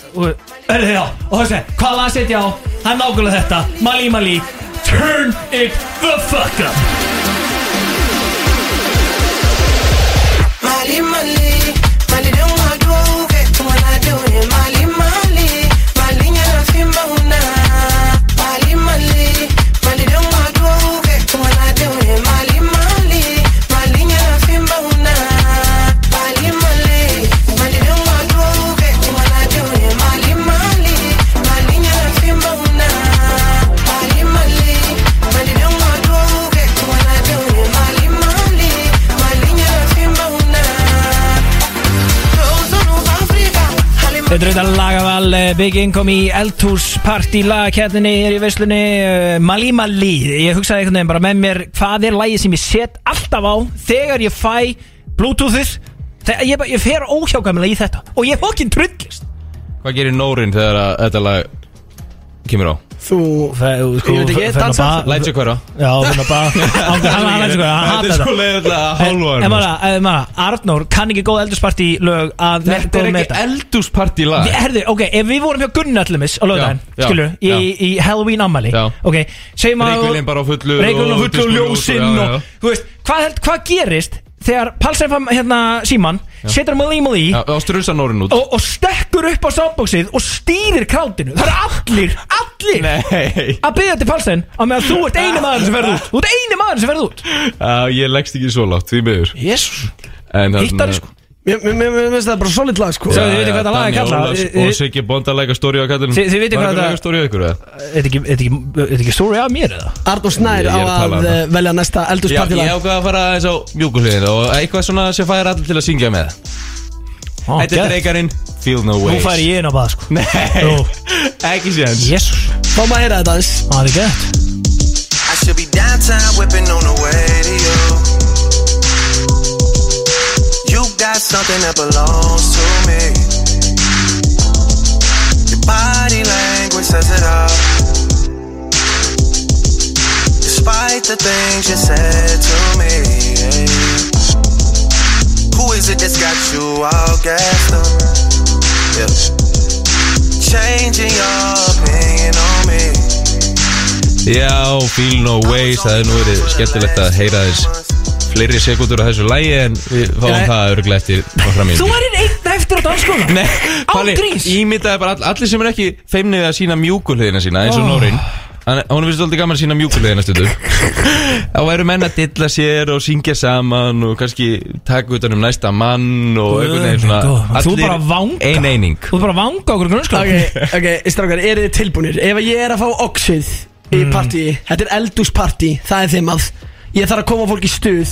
Erðu þið á Og þessi, hvað lag setja á? Það er nákvæmlega þetta. Mali Mali Turn it the fuck up. Mali, Mali Þetta er auðvitað lagaval eh, Big Income í Eldhús Party lagakefninni er í veislunni. Uh, Mali Mali Ég hugsaði einhvern veginn bara með mér Hvað er lagið sem ég set alltaf á Þegar ég fæ Bluetoothið? Þegar ég, ég fer óhjákvæmlega í þetta Og ég fokkin trullist Hvað gerir Nórin þegar þetta lag kemur á? Þú Sko, Ég veit ekki, dansa? Læt sér hverja Já, þannig að bara Hann hann lætur hann hata Þetta er svo leiðilega að En hálfa en maður, en maður, Arnór kann ekki góð eldursparti lög að Þetta er ekki eldúsparti lag Herðu, ok, ef við vorum hjá Gunni allumis á lögdæðin, skilur, í, Halloween ammali Já. Ok, segjum að Reykvélin bara á fullu Reykvélin á fullu og ljósinn þú veist, hvað, held, hvað gerist þegar Palsæn fann hérna síman setur þá strusa Nórin út. og, og stekkur upp á soundboxið og stýrir krátinu. Það eru allir, allir Nei. að byggja til Palsæn á meðan þú ert eini maður sem verður út. Þú ert eini maður sem verður út. Já, ég leggst ekki svo látt, því En þarna- Hittari sko Mér finnst það bara solid lag sko. Þið vitið hvað þetta lag er kallað? Og Siggi Bonda leika stóri á kallinu. Þið- vitið hvað leika stóri á ykkur eða? Er þetta ekki, er er story af mér eða? Arnór Snær á að um það. uh, velja næsta Já, ég eldurspartilag ákvað að fara eins á mjúkuhliðin Og eitthvað svona sem fær allir til að syngja með. Þetta er dreikarinn Feel no Nú ways færi ég inn á bað sko. Nei, ekki séns. Jésús Fá maður að heyra þetta aðeins. Það er gett Got something that belongs to me. Your body language says it all. Despite the things you said to me. Who is it that's got you all gassed up? Yeah. Changing your opinion on me. Já, Feel no ways Það er nú verið skemmtilegt að heyra þess Fleiri sekundur á þessu lægi En við fáum Nei. það örglega eftir nokkra Þú mínútur. erir einn eftir á danskóla Nei, Palli, Ángríns. ímyndaði bara all, allir sem er ekki feimnið að sína mjúkulhiðina sína eins og Oh. Nórin Hún finnst alltaf gaman að sína mjúkulhiðina stundu Þá væru menn að dilla sér og syngja saman og kannski taka utan um næsta mann og einhvern veginn svona Þú er bara vanga Ein eining Þú er bara að vanga okkur grunnskóla Ok, ok, strákar, eru þið tilbúinir? Ef ég er að fá oxið í Mm. partíi Þetta er eldúspartí, það er þeim að Ég þarf að koma fólk í stuð.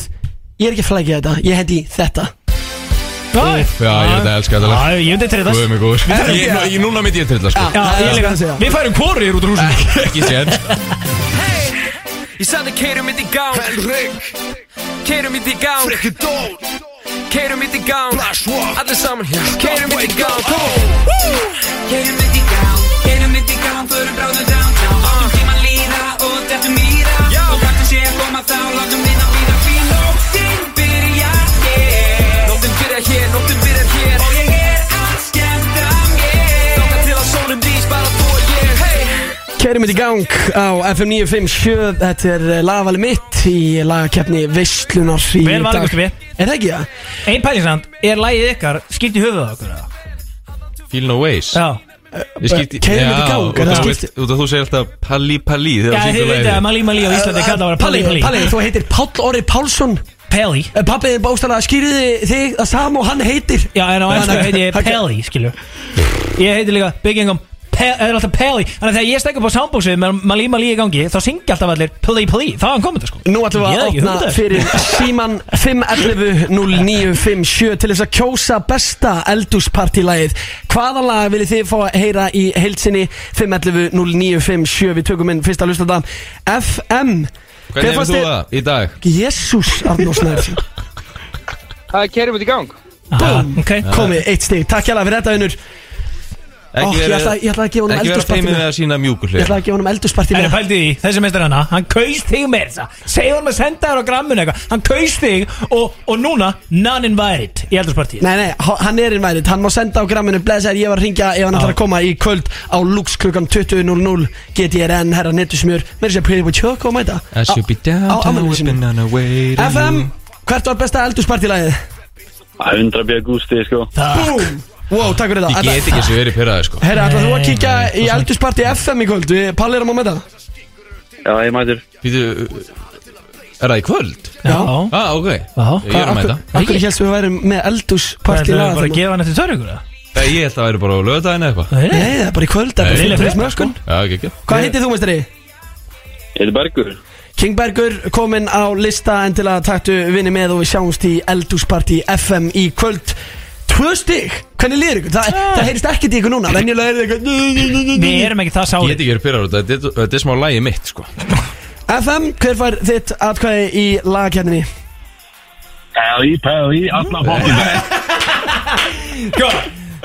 Ég er ekki að flækja þetta, ég hendi í þetta. Já, Já, ég veit að elska þetta. Já, ég myndi til Guð þetta mig góður. Ég- nú- ég- Núna myndi ég trilla sko. Já, er ég líka. að segja. Við færum hvorir út úr húsinu. Ekki sér Ég sagði keirum mitt í gang. Henrik. Keirum mitt í gang. Frikki Dón Keirum mitt í gang. Allir saman hér. Keirum mitt í gang. Keirum mitt í gang. Keirum mitt í gang. Förum bráðum downtown þá látum við að býða fyrir nóttin byrja hér. Nóttin byrja hér, nóttin byrja hér. Og ég er að skemmta mér Nóttin til að sólum dís bara þú og ég hey! Kærum við í gang á FM 957 Þetta er eh, lagavali mitt í lagakefni Vistlunar í dag Vel valið bústum við Er það ekki það? Einn pælinsand, er lagið ykkar skipt í höfuða okkur? Feel no ways. Já. Skipti Keyrum þetta í gang, út er það af- skipti? út af þú segir alltaf Palli Palli Já, þið veitir að Malí Malí á Íslandi kalla bara Palli Palli Palli, þú heitir Páll Orri Pálsson. Pelli Pappiðin bóstala skýriði þig það sama og hann heitir. Já, en á ennsku heiti ég Pelli, skilju Ég heiti líka Pe- Það er alltaf Pelli Þannig að þegar ég stekka upp á soundboxið með Malí Malí í gangi þá syngi alltaf allir Pelli Pelli Það hann komið það sko. Nú ætlum við að opna fyrir síman 511-0957 til þess að kjósa besta eldúspartílægið Hvaða lag viljið þið fá að heyra í heilsinni 511-0957 Við tökum inn fyrsta hlustanda. FM Hvernig hefur þú það í dag? Jésús Arnósnær Það kerum við í gang. Ok. Komið eitt stig, takk hjá Ekki ég vera- ætla, ég ætla að gefa honum Ekki vera feimið eldúspartílæg við að sína mjúkur Ég ætla að gefa honum eldúspartílæg Það er pældi í, þessi meistar hana, hann kaust þig með þessa. Segðu hann með senda þér á gramminu eitthvað. Hann kaust þig og, og núna Non-invited í eldurspartíð Nei, nei, hann er innvæðið, hann má senda á gramminu Blessaður, ég var að ringja ef hann ætlar að koma í kvöld á Lux klukkan 20.00 GTRN, herra nettusmjör Mér er sér Pretty Boy Choco að mæta FM, hvert var besta eldúspartílæðið? 100 björg gústi, sko. Búm! Wow, takk fyrir Ég það get ekki sem verið pyrraði sko. Herra, ætlar þú að kíkja Nei, í eldúspartí FM í kvöld? Við Palli erum að mæta Já, ég mætur Býtu, er það í kvöld? Já. Ah, ok. Já. Ég er að mæta. Akkur helst við værum með Hvað eldúspartí er það bara að gefa hann eftir törrugur? Eh, Ég held að það væri bara á lögadaginn eða eitthvað. Nei, það er bara í kvöld, það er bara Nei, fyrir nei, smöskun Já, Hvað heitir þú, mestari? Ég heiti Bergur. King Bergur kominn á lista en til að taktu vinni með og við sjáumst í eldúspartí FM í kvöld Tvö stig, hvernig liður ykkur? Þa, Það heyrist ekkert í ykkur núna, venjulega er það eitthvað Við erum ekki það Ég sári get ekki verið pyrraði Þetta er- þetta. Er smá lægi mitt sko. FM, hver fær þitt atkvæði í lagakjarninni? Pelli, Pelli, alla fólkið Sko,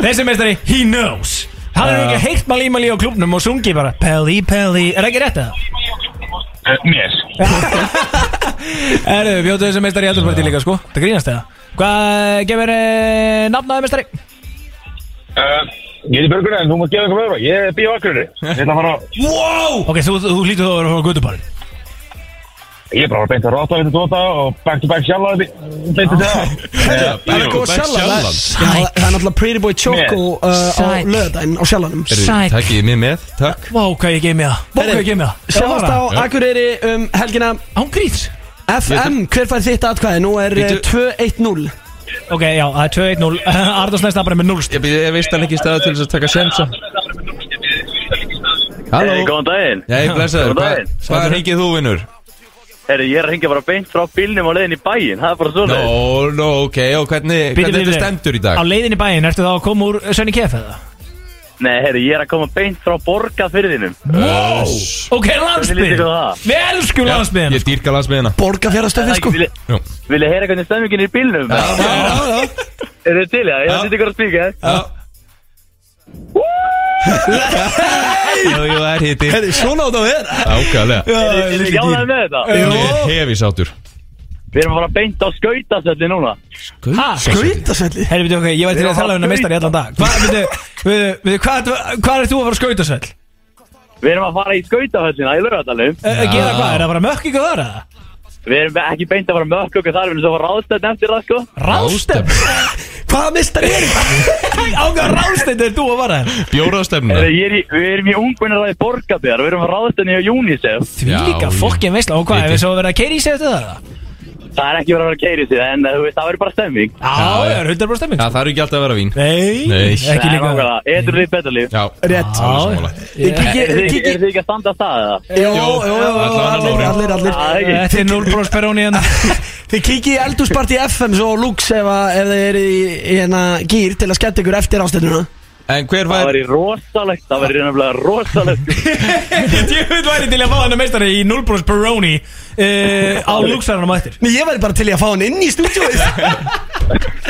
þessi meistari, he knows. Hann er ekki heilt Malí Malí á klubnum og sungi bara Pelli Pelli, er það ekki rétt eða? Mér. Erðu, bjótu þessi meistari í eldurspartíð líka sko. Það grínast eða? Hvað gefur eh, nafnaði meistari? Ég heiti Bergur en þú mátt gefa eitthvað meira Ég er bíu akkurri Ég ætla að fara Wow! Ok, þú, þú hlýtur þú að vera frá Guðubarinn Ég er bara að beinta ráta við þetta og back to back sjálf Beinta til það. Það er góð Back sjálf Sjallan. Það er náttúrulega Pretty Boy Choco uh, á Sæt. löðdæn á sjálfanum Sæt. Takk ég mér með, takk. Vá, hvað ég gef mér það. Vá, hvað ég gef mér það Sjáumst á Já. Akureyri um helgina. Án gríns FM, hver fær þitt atkvæði? Nú er eh, Bíddu. 2-1-0 Ok, já, það er 2-1-0 Arnars næst bara með 0 Ég, byrja, ég veist hann ekki í staða til þess að taka sensa Halló Hey, góðan daginn Já, ég blessaður Góðan Hvað daginn. hvað hringið þú vinnur? Herri, ég er að hengja bara beint frá bílnum á leiðin í bæinn Það er bara svona Nó, nó, ok, og hvernig, Bíddu, hvernig bíddu. þetta stendur í Á dag? leiðin í bæinn, ertu þá að koma úr Sönni Kef eða? Nei, herri, ég er að koma beint frá borgarfyrðinum Wow! Ok, það? Við elskum landsbygðina Ég dýrka landsmiðina Borgarfjörðastöfi sko. Vil Jú. ég heyra hvernig stemmingin er í bílnum? Er þið til, já? Ég ætla ykkur að spíka. Já. Jú, jú, það er hitti Herri, svona átt að vera. Ákvæðlega Er þið ekki ánægð með þetta? Ég er hefi sátur Við erum að fara beint á skautasöldi núna Ha? Skautasvelli Herri, veitu, ok, ég var til að tala um meistari í allan dag Hvað, veitu, veitu, hvað, hvað er þú að fara að skauta svell? Við erum að fara í skautahöllina í Laugadalum Að gera hvað, er það bara mökk ykkur þar eða? Við erum ekki beint að fara mökk okkur þar Við erum svo að fara ráðstöðn eftir það sko Ráðstöfn? Hvaða mistar er þetta? Ákveða ráðstöfn er þú að vara þér er í, Við erum í ungbunnarræði borgarbjör Við erum að ráðstöðni á UNICEF Því líka fokkin veistla Og hvað, ef við svo verið að keiri í sig eftir það? Það er ekki verið að vera að keiri sig En þú veist, það verður bara stemming. Já, það er 100% stemming. Það þarf ekki alltaf að vera vín. Nei, Nei. ekki líka. Eður þið betur líf. Já, Rétt. Já, kíkji, Er þið er þið ekki að standa að það? Jó, jó, jó, allavega allir, allir, allir Það er ekki Þetta er 0 bros peróni hérna Þið kíkji í eldúsparti FM svo Lux ef, að- ef þið eru í, í hérna gýr til að skemmt ykkur eftir ástæðuna En hver Það fær verður rosalegt Það verður nefnilega rosalegt. Ég veit væri til að fá hann meistari í 0 bros peróni Á luxarunum á eftir. Nei, ég væri bara til að fá hann inn í stúdíóið.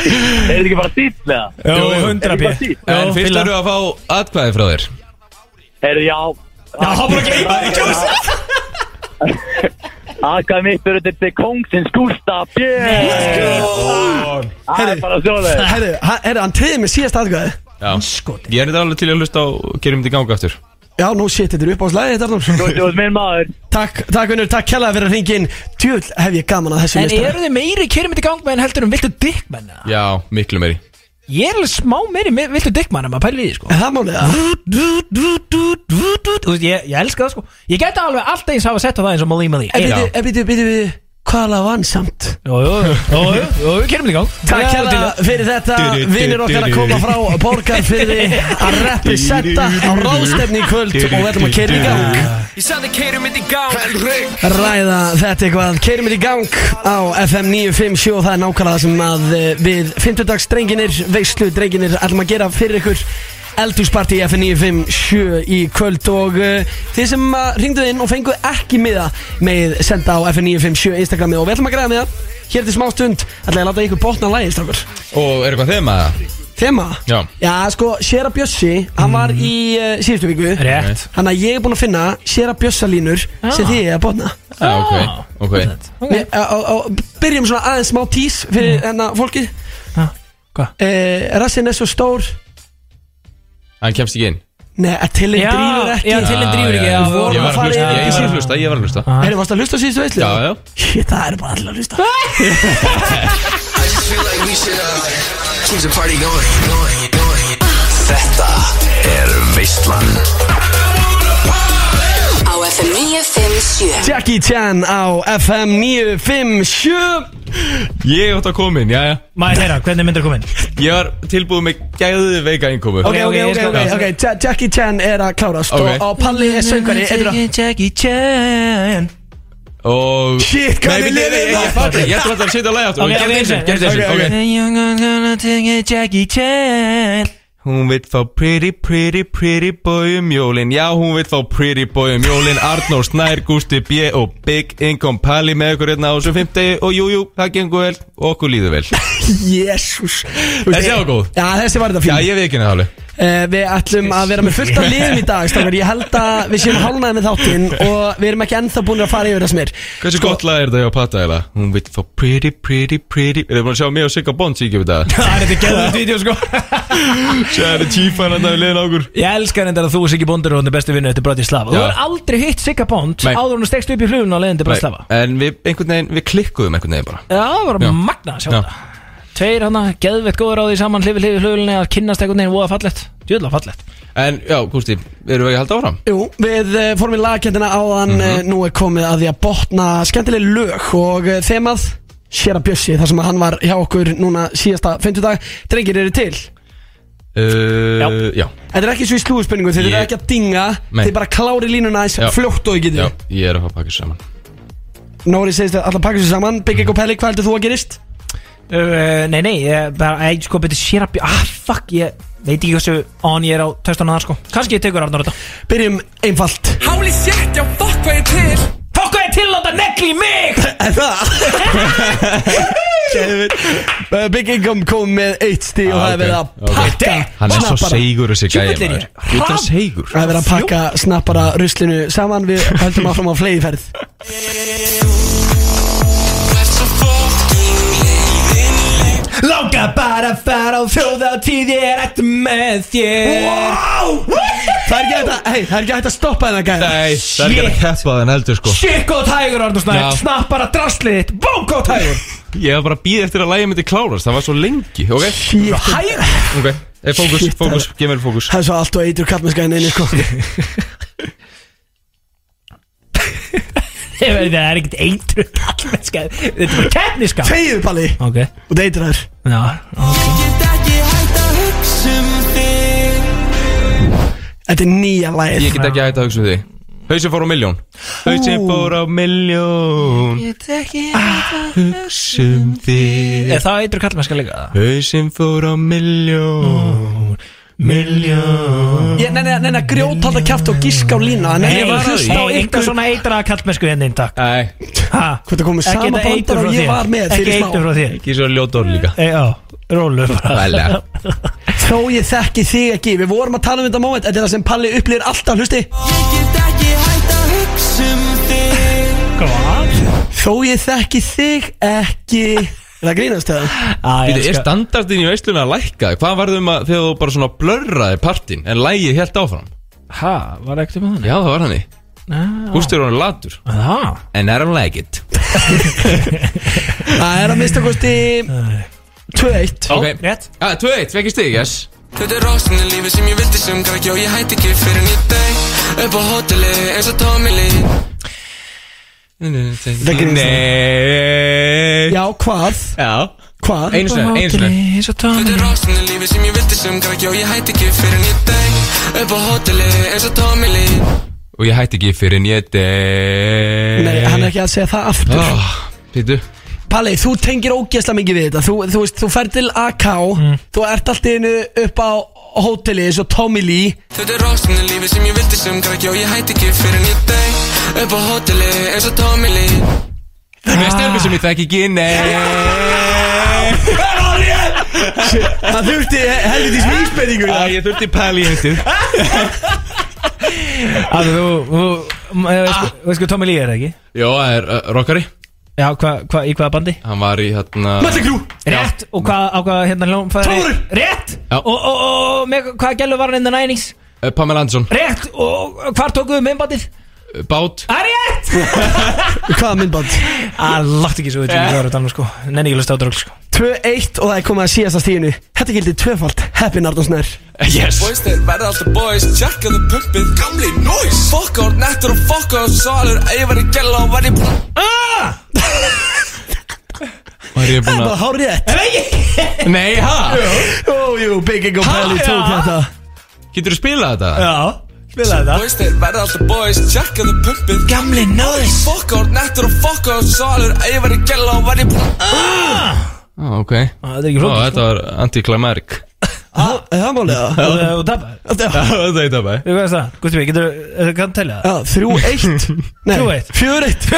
Er þetta ekki bara dýtlega? Jó, jú. 100 Er p. það fínt? En fyrst eru að fá atkvæði frá þér. Herri, já. Já, hann bara gleyma því kjósa. Aðkvæð mitt fyrir þetta til kongsins Gustaf Björn. Það er bara ha- herru, hann triði mig síðast Já Ég er þetta alveg til að hlusta á Gerum þetta í ganga aftur Já, nú shit, þetta er Þetta er Þú ert minn maður Takk, takk vinnur, takk kjallaði fyrir að ringin Tjöld hef ég gaman að þessu En eru þið meiri kyrmið í gang með en heldur um viltu dickmann? eða? Já, miklu meiri Ég er alveg smá meiri viltu dickmann en maður pælir í því sko Er það málið það? Ég, elska það sko Ég gæti alveg alltaf eins hafa sett á það eins og Molly Molly En Jú, byrju, byrju, byrju, byrju Hvað lag vann samt? jú, jú, jú, jú, kyrmið í gang. Takk kjalla fyrir þetta. Vinnir okkar að koma frá Borgar fyrir að representa á ráðstefni í kvöld og við ætlum að keira í gang. Ræða þetta eitthvað. Keirum við í gang á FM 957 og það er nákvæmlega það sem að eh, við 50 drenginir, veislu drenginir ætlum að gera fyrir ykkur Eldhúsparti FM 957 í kvöld og uh, þið sem uh, ringduð inn og fenguð ekki miða með senda á FM 957 Instagramið og við ætlum að græða miða hér til smá stund ætla ég að láta ykkur botna lægi strákur. Og er eitthvað þeim að það? Þema? Já. Já, sko, Sjera Bjössi, hann var í uh, síðustu viku. Rétt. Þannig að ég er búinn að finna Sjera Bjössalínur sem þið er að botna. Já, ok, ok. Við, á, á, á, Byrjum svona aðeins smá tís fyrir hennar fólki hvað? eh, Rassin er svo stór Hann kemst ekki inn Nei, að tilinn Já, drýfur ekki já, Tilinn drífur ekki, já. Við vorum Ég að var að fara hlusta, yfir ég var að hlusta, ég var að hlusta Erum varst að hlusta síðustu veitlu? Já, já Shit, það er bara allir að hlusta I just feel like we should uh, keep the party going, going, going. Þetta er Veistlan Á FM 957 Jackie Chan á FM 957 Ég átt að koma inn, já, já. Maður heyra, hvernig myndir komin? Ég var tilbúið með gæðu veika innkomu. Ok, ok, ok, ok, ok, ok Ja- Jackie Chan er að klárast Ok. og, og Palli er söngari Eitthvað Jackie Chan. Og Shit, er ég- ég- það? Ég fatt Ég ætla að setja að læga aftur. Ok, ok, Gerðu eins og, ok, gerðu eins og, ok, ok Young gonna take Jackie Chan Hún vill fá pretty, pretty, pretty boy um jólin. Já, hún vill fá pretty boy um jólin. Arnór Snær, Gústi B og Big Income Pali með ykkur hérna á þessum 50 Og jú, jú, það gengur vel. Okkur líður vel. Jésús Þessi var góð. Já, þessi var þetta Já, fín ég veit ekki alveg Uh, við ætlum að vera með fullt af liðum í dag stafgar. Ég held að við séum hálnaði með þáttinn Og við erum ekki ennþá búin að fara yfir það sem er. Hversu gott lag er þetta hjá Pata eða? Hún vill fá pretty, pretty, pretty Er þið búin að sjá mig og Sigga Bond síkja við það? Það er þetta geðvægt vídeo sko. Sjáðu tífan að það er liðin ákur Ég elskar þetta að þú Siggi Bondur og hún er bestu vinnu eftir Bratislava. Þú Já. har aldrei hitt Sigga Bond áður hún stegst upp í flugun á leiðin að Tveir hana, geðveitt góður á því saman hlifi hlifi flugunni að kynnast einhvern veginn voða fallett Djöðla fallett En já, Gústi, erum við ekki að halda áfram? Jú, við uh, fórum í lagkendina áðan mm Nú er komið að því að botna skemmtileg lög Og uh, þemað Sjera Bjössi, þar sem að hann var hjá okkur núna síðasta 50 dag Drengir eru til? Uh, Já. já. Þetta er ekki svo í slúðspurningu, þeir eru ekki að dinga. Þeir bara klári línuna eins Já. fljótt og þið. Já, ég er að fá pakkis saman. Nóri segist að alltaf pakka sér saman. Big Egg og Pelli, hvað heldur þú að gerist? Uh, Nei, nei, ég bara, ég sko betur sér að Ah, fuck, ég veit ekki hversu on ég er á testunum þar sko. Kanski ég tekur Arnur þetta. Byrjum einfalt. Háli sétt, já fokk hvað ég til. Fokk hvað ég til að þetta negli í mig! Er það? Uh, Big Income kom með eitt stíð og Ah, það er verið að pakka Hann er svo segur þessi gæði Það er verið að pakka snappara ruslinu saman. Við höldum áfram á flegiferð Langa bara að fara á þjóðatíð Ég er eftir með þér. Wow! Það er ekki hægt að, hey, það er ekki hægt að stoppa þennan gæða Nei, það er ekki að keppa þenn heldur sko. Shit góð tægur Arnur Snæk Já. Snapp bara draslið þitt. Bó góð tægur. Ég var bara að býða eftir að lægi myndi klárast Það var svo lengi, ok? Shit. Hægur. Ok, eh, fókus, Shit, fókus, gef mér fókus. Það er svo allt og eitur kallmennskæðin inni sko það er ekkert eitru kallmennska Þetta er bara keppniska Þegiðu Palli. Ok. Og deytir þær Já Þetta er nýja lagið. Ég get ekki hægt að hugsa um þig. Hauðsinn fór á miljón Hauðsinn fór á miljón Hugsa um þig. Er það eitru kallmennska líka? Hauðsinn fór á miljón Miljón Ég nenni að grjóta alltaf kjátt og giska á lína Nei, ég var að hlusta á ykkur svona eitra kallmennsku henni takk Nei, Ha? Hvort það komið Ekki sama þetta eitur bandar frá og ég þér. var með Ekki fyrir eitur frá þér. Ekki svo ljót orð líka. E, Já, rólu bara. Vælega Þó ég þekki þig ekki. Við vorum að tala um þetta moment. Þetta er það sem Palli upplýðir alltaf hlusti. Hvað? Þó ég þekki þig ekki það grínast það? Býtu, er standardin í veisluna að lækka? Hvað varðum að þegar þú bara svona blörraði partin En lægið helt áfram? Ha, var ekkert um þannig? Já, það var hann Gústi er hann latur. I don't like it. Það er að mista kosti 2-1 Ok, Rétt. Ah, 2-1, fekk ég stig, yes. Þetta er rástinni lífi sem ég vildi sem krakki og ég hætti ekki fyrir nýtt deg Upp á hotelli eins og Tommy Lee Nei Já, hvað? Já. Hvað? Einu sinni, einu sinni. Eins og Tommy Þetta er rástinni lífi sem ég vildi sem krakki og ég hætti ekki fyrir nýtt deg. Upp á hotelli eins og Tommy Lee. Og ég hætti ekki fyrir en ég deg. Nei, hann er ekki að segja það aftur. Oh, Pítu Palli, þú tengir ógeðslega mikið við þetta. Þú, þú veist, þú fer til AK Þú ert alltaf innu upp á hóteli eins og Tommy Lee. Þetta er rástinni lífi sem ég vildi sem krakki og ég hætti ekki fyrir nýtt deg Upp á hotelli eins og Tommy Lee Með stelmi sem ég þekki ekki, nei Það þurfti helvitís vísbendingu Æ, ég þurfti pæli í heitið Þú, þú, þú veist- veist hvað Tommy Lee er ekki? Jó, það er uh, rockari Já, hva, hva, í hvaða bandi? Hann var í hérna Mötli Krú Rétt, og hvað, á hvað hérna hljómfæri Trúður! Rétt, Já. og, og, og með hvaða gælu var hann in the 90s? uh, Pamela Anderson Rétt, og hvar tókuðu myndbandið? uh, Bát. Er rétt! Hvaða myndband? Það látt ekki svo við til það að sko. Nenni ekki lust á drögg sko. 2-1 og það er komið að síðasta stíðinu Þetta gildi tvöfald Happy Nardonsnær Yes. Boys þeir verða alltaf boys. Tjekkaðu pumpið Gamli noise. Fuck out nettur og fuck out salur. Ég var í gæla og var í Var ég búinn Það að var hár rétt? Nei, ha? Jú, jú, Big Ego Ha, tók þetta. Getur þú spilað þetta? Já, spilaði það. Boys þeir verða alltaf boys. Tjekkaðu pumpið Gamli noise Fuck out nettur og fuck out. Salur Ég var í gæla og var í Ah, ok. Það er ekki Ó, flókið sko. þetta var antiklimarik Það það málega Og þú tapar. Þetta er bæ Þú veist það, Gusti Bík, getur þú kannu telja það? Já, þrjú eitt. Nei, Þrjú eitt. Fjör eitt.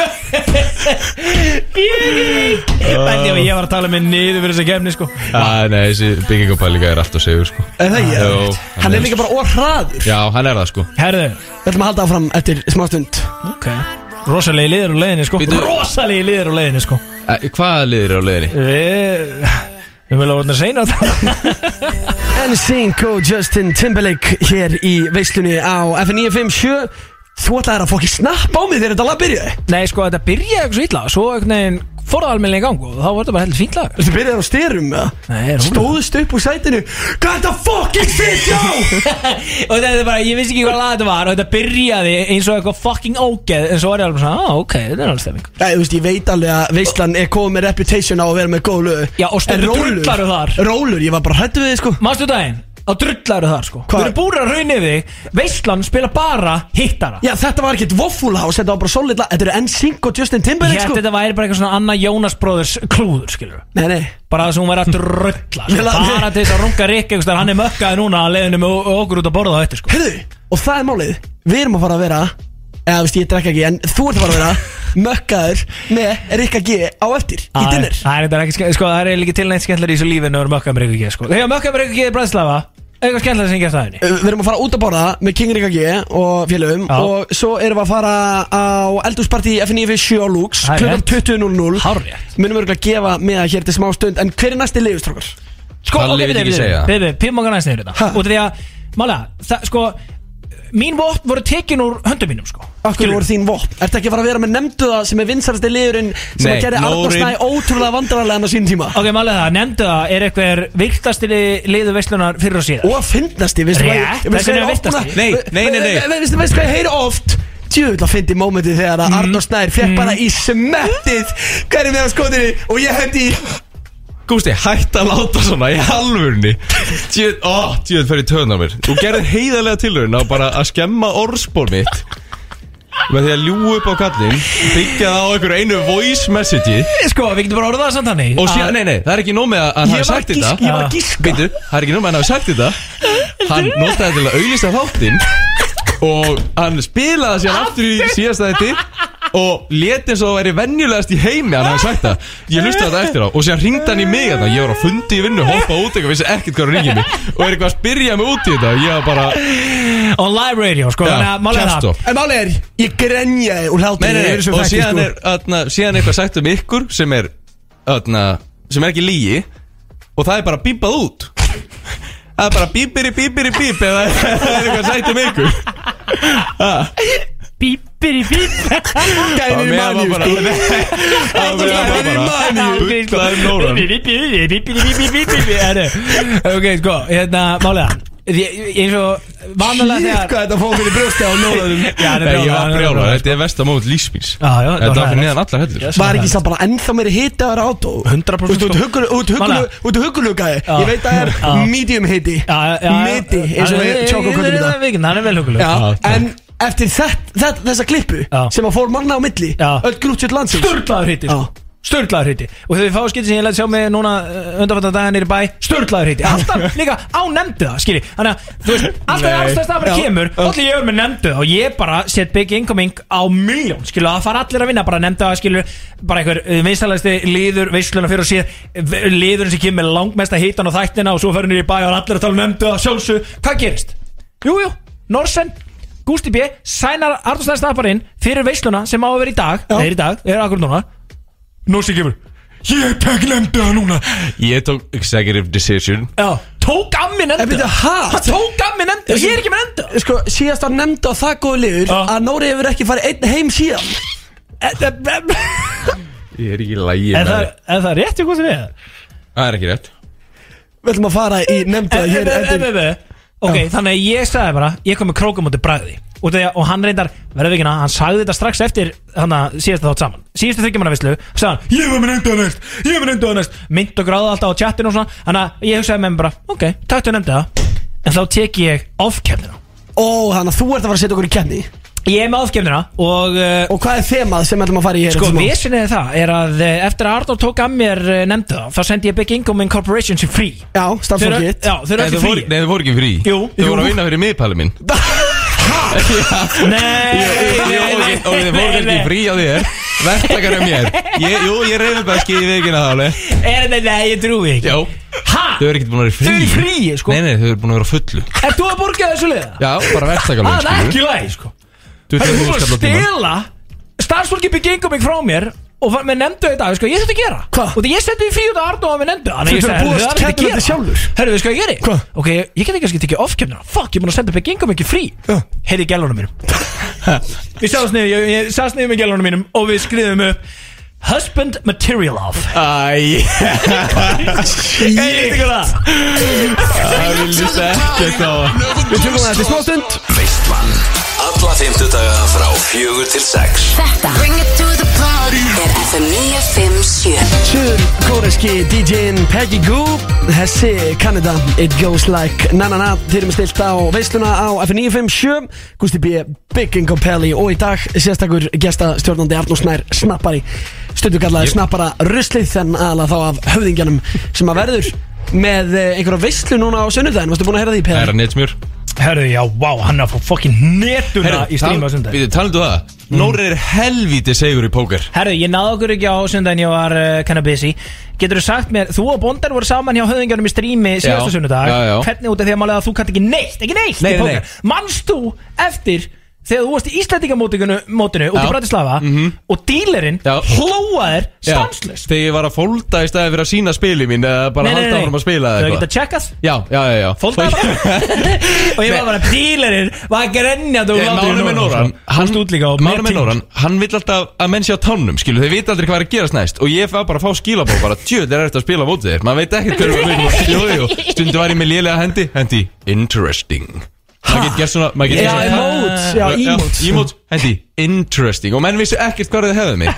Og ég var að tala með niður fyrir þessa kemni sko. Ah, nei, þessi bygging og pælinga er sko. Er það ekki? Jó, Hann er líka bara orðhraður Já, hann er það sko. Herðu, Við ætlum að halda áfram eftir smá stund. Ok. Rosalegi liður á leiðinni sko. Rosalegi liður á leiðinni sko. Eh, Hvaða liður á leiðinni? Við viljum að vorna seina þetta. NSYNC og Justin Timberlake hér í veislunni á F957 Þú ætlaðir að fokki snapp á mig þegar þetta lag byrjaði. Nei sko þetta byrjaði eitthvað svo illa. Svo einhvern veginn fór það almennilega í gang Og þá var þetta bara heldur fínt lag. Þetta byrjaði á styrum eða? Nei, hún Stóðust upp úr sætinu Hvað er þetta fucking já? Og þetta er bara, ég vissi ekki hvað lag þetta var Og þetta byrjaði eins og eitthvað fucking ógeð En svo var ég alveg svona, ah, ok, þetta er alveg stemming. Nei, þú veist, ég veit alveg að veislan er komið með reputation á að vera með góð lög. Já, og stundum En rólur- drullarðu þar. Rólur, ég var bara hrættu við þið, sko. Mástu daginn, á drullaru þar sko. Hvað? Þú eru búin að raunni þig. Veistlan spila bara hittara. Já, þetta var ekkert Waffle House, þetta var bara solid lag. Þetta eru NSYNC og Justin Ég Timberlake, sko. þetta væri bara eitthvað svona Anna Jónas bróðurs klúður, skilur Nei, nei. Bara það sem hún væri að drulla sko. Ég Bara til þess að runga Rikki einhvers staðar, Hann er mökkaði núna að leiðinu með okkur út að borða á þetta sko. Heyrðu, og það er málið. Við erum að fara að vera Eða, veist, ég drekka ekki En þú ert að fara að vera Mökkaður með Rikka G á eftir Í dinner. Það er ekki sko, Það er líka til neitt skemmtilega í þessu lífinu að mökkaði með Rikki G sko. Þegar mökkaði með Rikki G er bræðslafa Eitthvað skemmtilega sem ég gert það henni Uh, Við erum að fara út að borða með King Rikka G og félögum Já. Og svo erum við að fara á eldúsparti F97 á Lux Það er Klukkan 20.00 Hárrétt Munum örgulega að gefa með það hér til smá stund En hver er næsti liðustrákar? Sko, Palli vill ekki segja. Bibi, píma okkar næst Ha? þetta Út af því að, málega, það, sko Mín vopn voru tekin úr höndum mínum, sko. Akkur voru þín vopn? Ertu ekki að fara að vera með nefnduða sem er vinsarasti liðurinn sem Nei, að gerði Arnór Nórin. Snæ ótrúlega vandrarlega á sín tíma? Ok, málega það, nefndu það, er eitthvað virtasti liðu veistlunar fyrir og síðar. Og að fyndnasti, veistu hvað Rétt, ég er virtasti. Nei, nei, nei, nei. Ve- ve- Veistu hvað ég heyri oft? Tjöfull að fyndi mómentið þegar að Arnór Snær fekk bara í smettið Hverju Gústi, hætt að láta svona í halvurni Tjöð, ó, tjöð fyrir á mér. Þú gerðir heiðarlega tilhörun á bara að skemma orðspor mitt með því að ljú upp á kallinn byggja það á einhverju einu voice message Sko, við getum bara orðað það samt hannig og síðan, nei, nei, það er ekki nóg með að hann Ég hafi var sagt að þetta. ég var að gíska Býtu, það er ekki nóg með að hann hafi sagt þetta. Hann notaði til að auglýsta þáttinn Og hann spilaði síðan aftur í síðasta þetta Og leti eins og það væri venjulegast í heimi að Hann hafi sagt það. Ég hlusti þetta eftir á Og síðan ringdi hann í mig þarna. Ég var á fundi í vinnu, hoppa út eitthvað Vissi ekkert hvað hann ringið mig. Og er eitthvað að spyrja mig út í þetta. Og Ég var bara On live radio, sko, þannig að málega það. En máli er, ég grenjaði úr Nei, hlátri nei, nei, og þætti, síðan sko. er, atna, síðan er eitthvað sagt um ykkur sem er, atna, sem er ekki lígi og það er bara bípað út. Það er bara bíbiri bíbiri bíp eða það er eitthvað sætt um ykkur. Bípir í bíp Gæðin í var sko. Bara Á meðan var bara Bullaði nóran. Ok, sko, hérna, málega eins og vanalega Shit, þegar hvað þetta fóð fyrir brjósti á Nei, ég var brjála, þetta er vestamót lífsmýns Já, já, Þetta var fyrir neðan allar hellur Yes. Var ekki samt bara ennþá meiri hiti að vera 100% Þú sko. veist, út hugulugaði Já. Ég veit að það er medium já. Midi, eins og Hann við er- tjókum í Það er er vel Já, en eftir þett, þett, þessa klippu Já. sem að fór manna á milli Já. öll grútsjöld landsins Sturlaður hitti sko. Já. Sturlaður hitti Og þegar við fáum skipti sem ég læti sjá mig núna undanfattan dagar nýri bæ Sturlaður hitti Alltaf líka á nefndu það, skilji Þannig að, þú veist, alltaf allstæðst að bara Já. kemur Allir ég er með nefndu það Og ég bara set big incoming á miljón Skilju, það fara allir að vinna Bara nefndu það, skilju Bara einhver vinstalæsti liður Veisluna fyrir og síð Liðurinn sem kemur með langmesta hitan á þættina Og svo fyrir nýri bæ Og allir að tala um nefndu það sjálfsög Hvað gerist? Jú, jú, Norsen Gústi B. sænar Arnúsnæði staðbarinn fyrir veisluna sem á að vera í dag. Já. Er í dag, er akkur núna. Norsi kemur. Ég tek það núna. Ég tók executive decision. Já, tók að mér En nefndu. Byrju, það ha? Hann tók að mér nefndu. Það, ég er ekki með nefndu. Það Sko, síðast var nefnd á það góðu liður Já. að Nóri hefur ekki farið einn heim síðan. Ég er ekki í lægi Er með það, það er það rétt ykkur sem við? Það er ekki rétt. Við ætlum að fara í nefnda En- hér en- en- en- en- Ok, þannig að ég sagði bara Ég kom með krókum út í bræði og, þegar, og hann reyndar, verður ekki hann sagði þetta strax eftir hann að síðast þátt saman. Síðastu þryggjumannavislu, sagði hann ég var með nefndu það næst, ég var með nefndu það næst mynd og gráða alltaf á chattinu og svona. Þannig að ég hugsaði með mér bara, ok, taktu nefndu það. En þá tek ég off-kemnina Ó, þannig að þú ert að fara að setja okkur í kenni ég er með off-kemnina og uh, Og hvað er þemað sem við ætlum að fara í hér Sko, vesinni það er að eh, eftir að Arnór tók að mér eh, nefndu það þá sendi ég Big Income Incorporation sem frí Já, starfsfólk Þeir- hitt Já, þeir eru Nei, ekki þau voru, frí nei, þau voru ekki frí Jú. Þau voru að vinna fyrir miðpæli minn. Nei, Og og þau voru ekki frí á þér. Vertakar um mér. Ég, Jú, ég reyði bara að veikina það alveg. Er þetta, nei, ég trúi ekki. Já. Hæ? Þau eru ekkert búin að vera frí Þau eru frí, sko. Nei, nei, þau eru búin að vera fullu. Er þú að borga þessu liða? Já, bara vertakalög Það er ekki læg, sko Það er búin að stela Starfsfólki Big Income frá mér og með nefndu þetta, ég þetta að gera? Hva? Og því ég setti því frí út af Arnó með nefndu Þannig Þú ég þurfir að sagði, búast "Herðu, það er ekki að þetta sjálfur." gera Herru, veist hvað ég geri? Hva? Ok, ég get ekki kannski tekið off-kemna Fuck, ég búin að senda Income ekki frí. Já. Heyrði í gælunum mínum. Við sáðum sniðu, ég, ég sáðum sniðu með gælunum mínum Og við skriðum upp Husband Material of. Æ Ég veit ekki það Það vil lísta ekkert á. Við tökum það eftir smá stund. Veistlan Alla fymtudaga frá fjögur til sex. Þetta er FM 957 Sur kóreski DJ-in Peggy Goo. Hessi Canada It goes like na na na. Þeir eru með stilt á veisluna á F957 Gusti B. Big Income Pelli Og í dag sérstakur gestastjórnandi Arnús Snær Snappari. Stundu kallaði snappara ruslið Þann aðla þá af höfðingjanum Sem að verður með eh, einhverja veislu núna á sunnudaginn. Varstu búin að heyra því Það er Pelli? að netsmjör. Herru, já, vá, hann er að fá fokkin netuna í stríma á sundag Við talandu það? Nóri er helvíti segur í póker. Herru, ég náði okkur ekki á sundaginn, ég var uh, kinda busy. Getur þú sagt mér, þú og Bondar voru saman hjá höfðingjarnum í strími síðasta Já, sunnudag. Já, já. Hvernig út af því að málega að þú kannt ekki neitt, ekki neitt Nei, í nei, póker? Manst þú eftir þegar þú varst í Íslandingamótinu mótinu út í Já. Bratislava og dílerinn Já. hlóaðir stanslust Þegar ég var að fólda í staði fyrir að sína spili mín Eða bara halda áfram að spila eða geta eitthvað. tjekkað Já, já, já, já. Fóldaði bara. Og ég var bara, dílerinn var grenjandi og Mánu með Nóran Hann stúd líka og Mánu með Nóran Hann vill alltaf að menn sé á tánum Skilu, þeir vita aldrei hvað er að gerast næst. Og ég fæ bara að fá skilabó Bara tjöð er eftir að spila á mótið þér Maður veit ekkert hverju Jú, jú Stundu var ég með lélega hendi. Hendi Interesting Maður getur gert svona maður getur gert svona- emotes, já, emotes. Emotes Hendi Interesting Og menn vissu ekkert hvað þið hefðu mig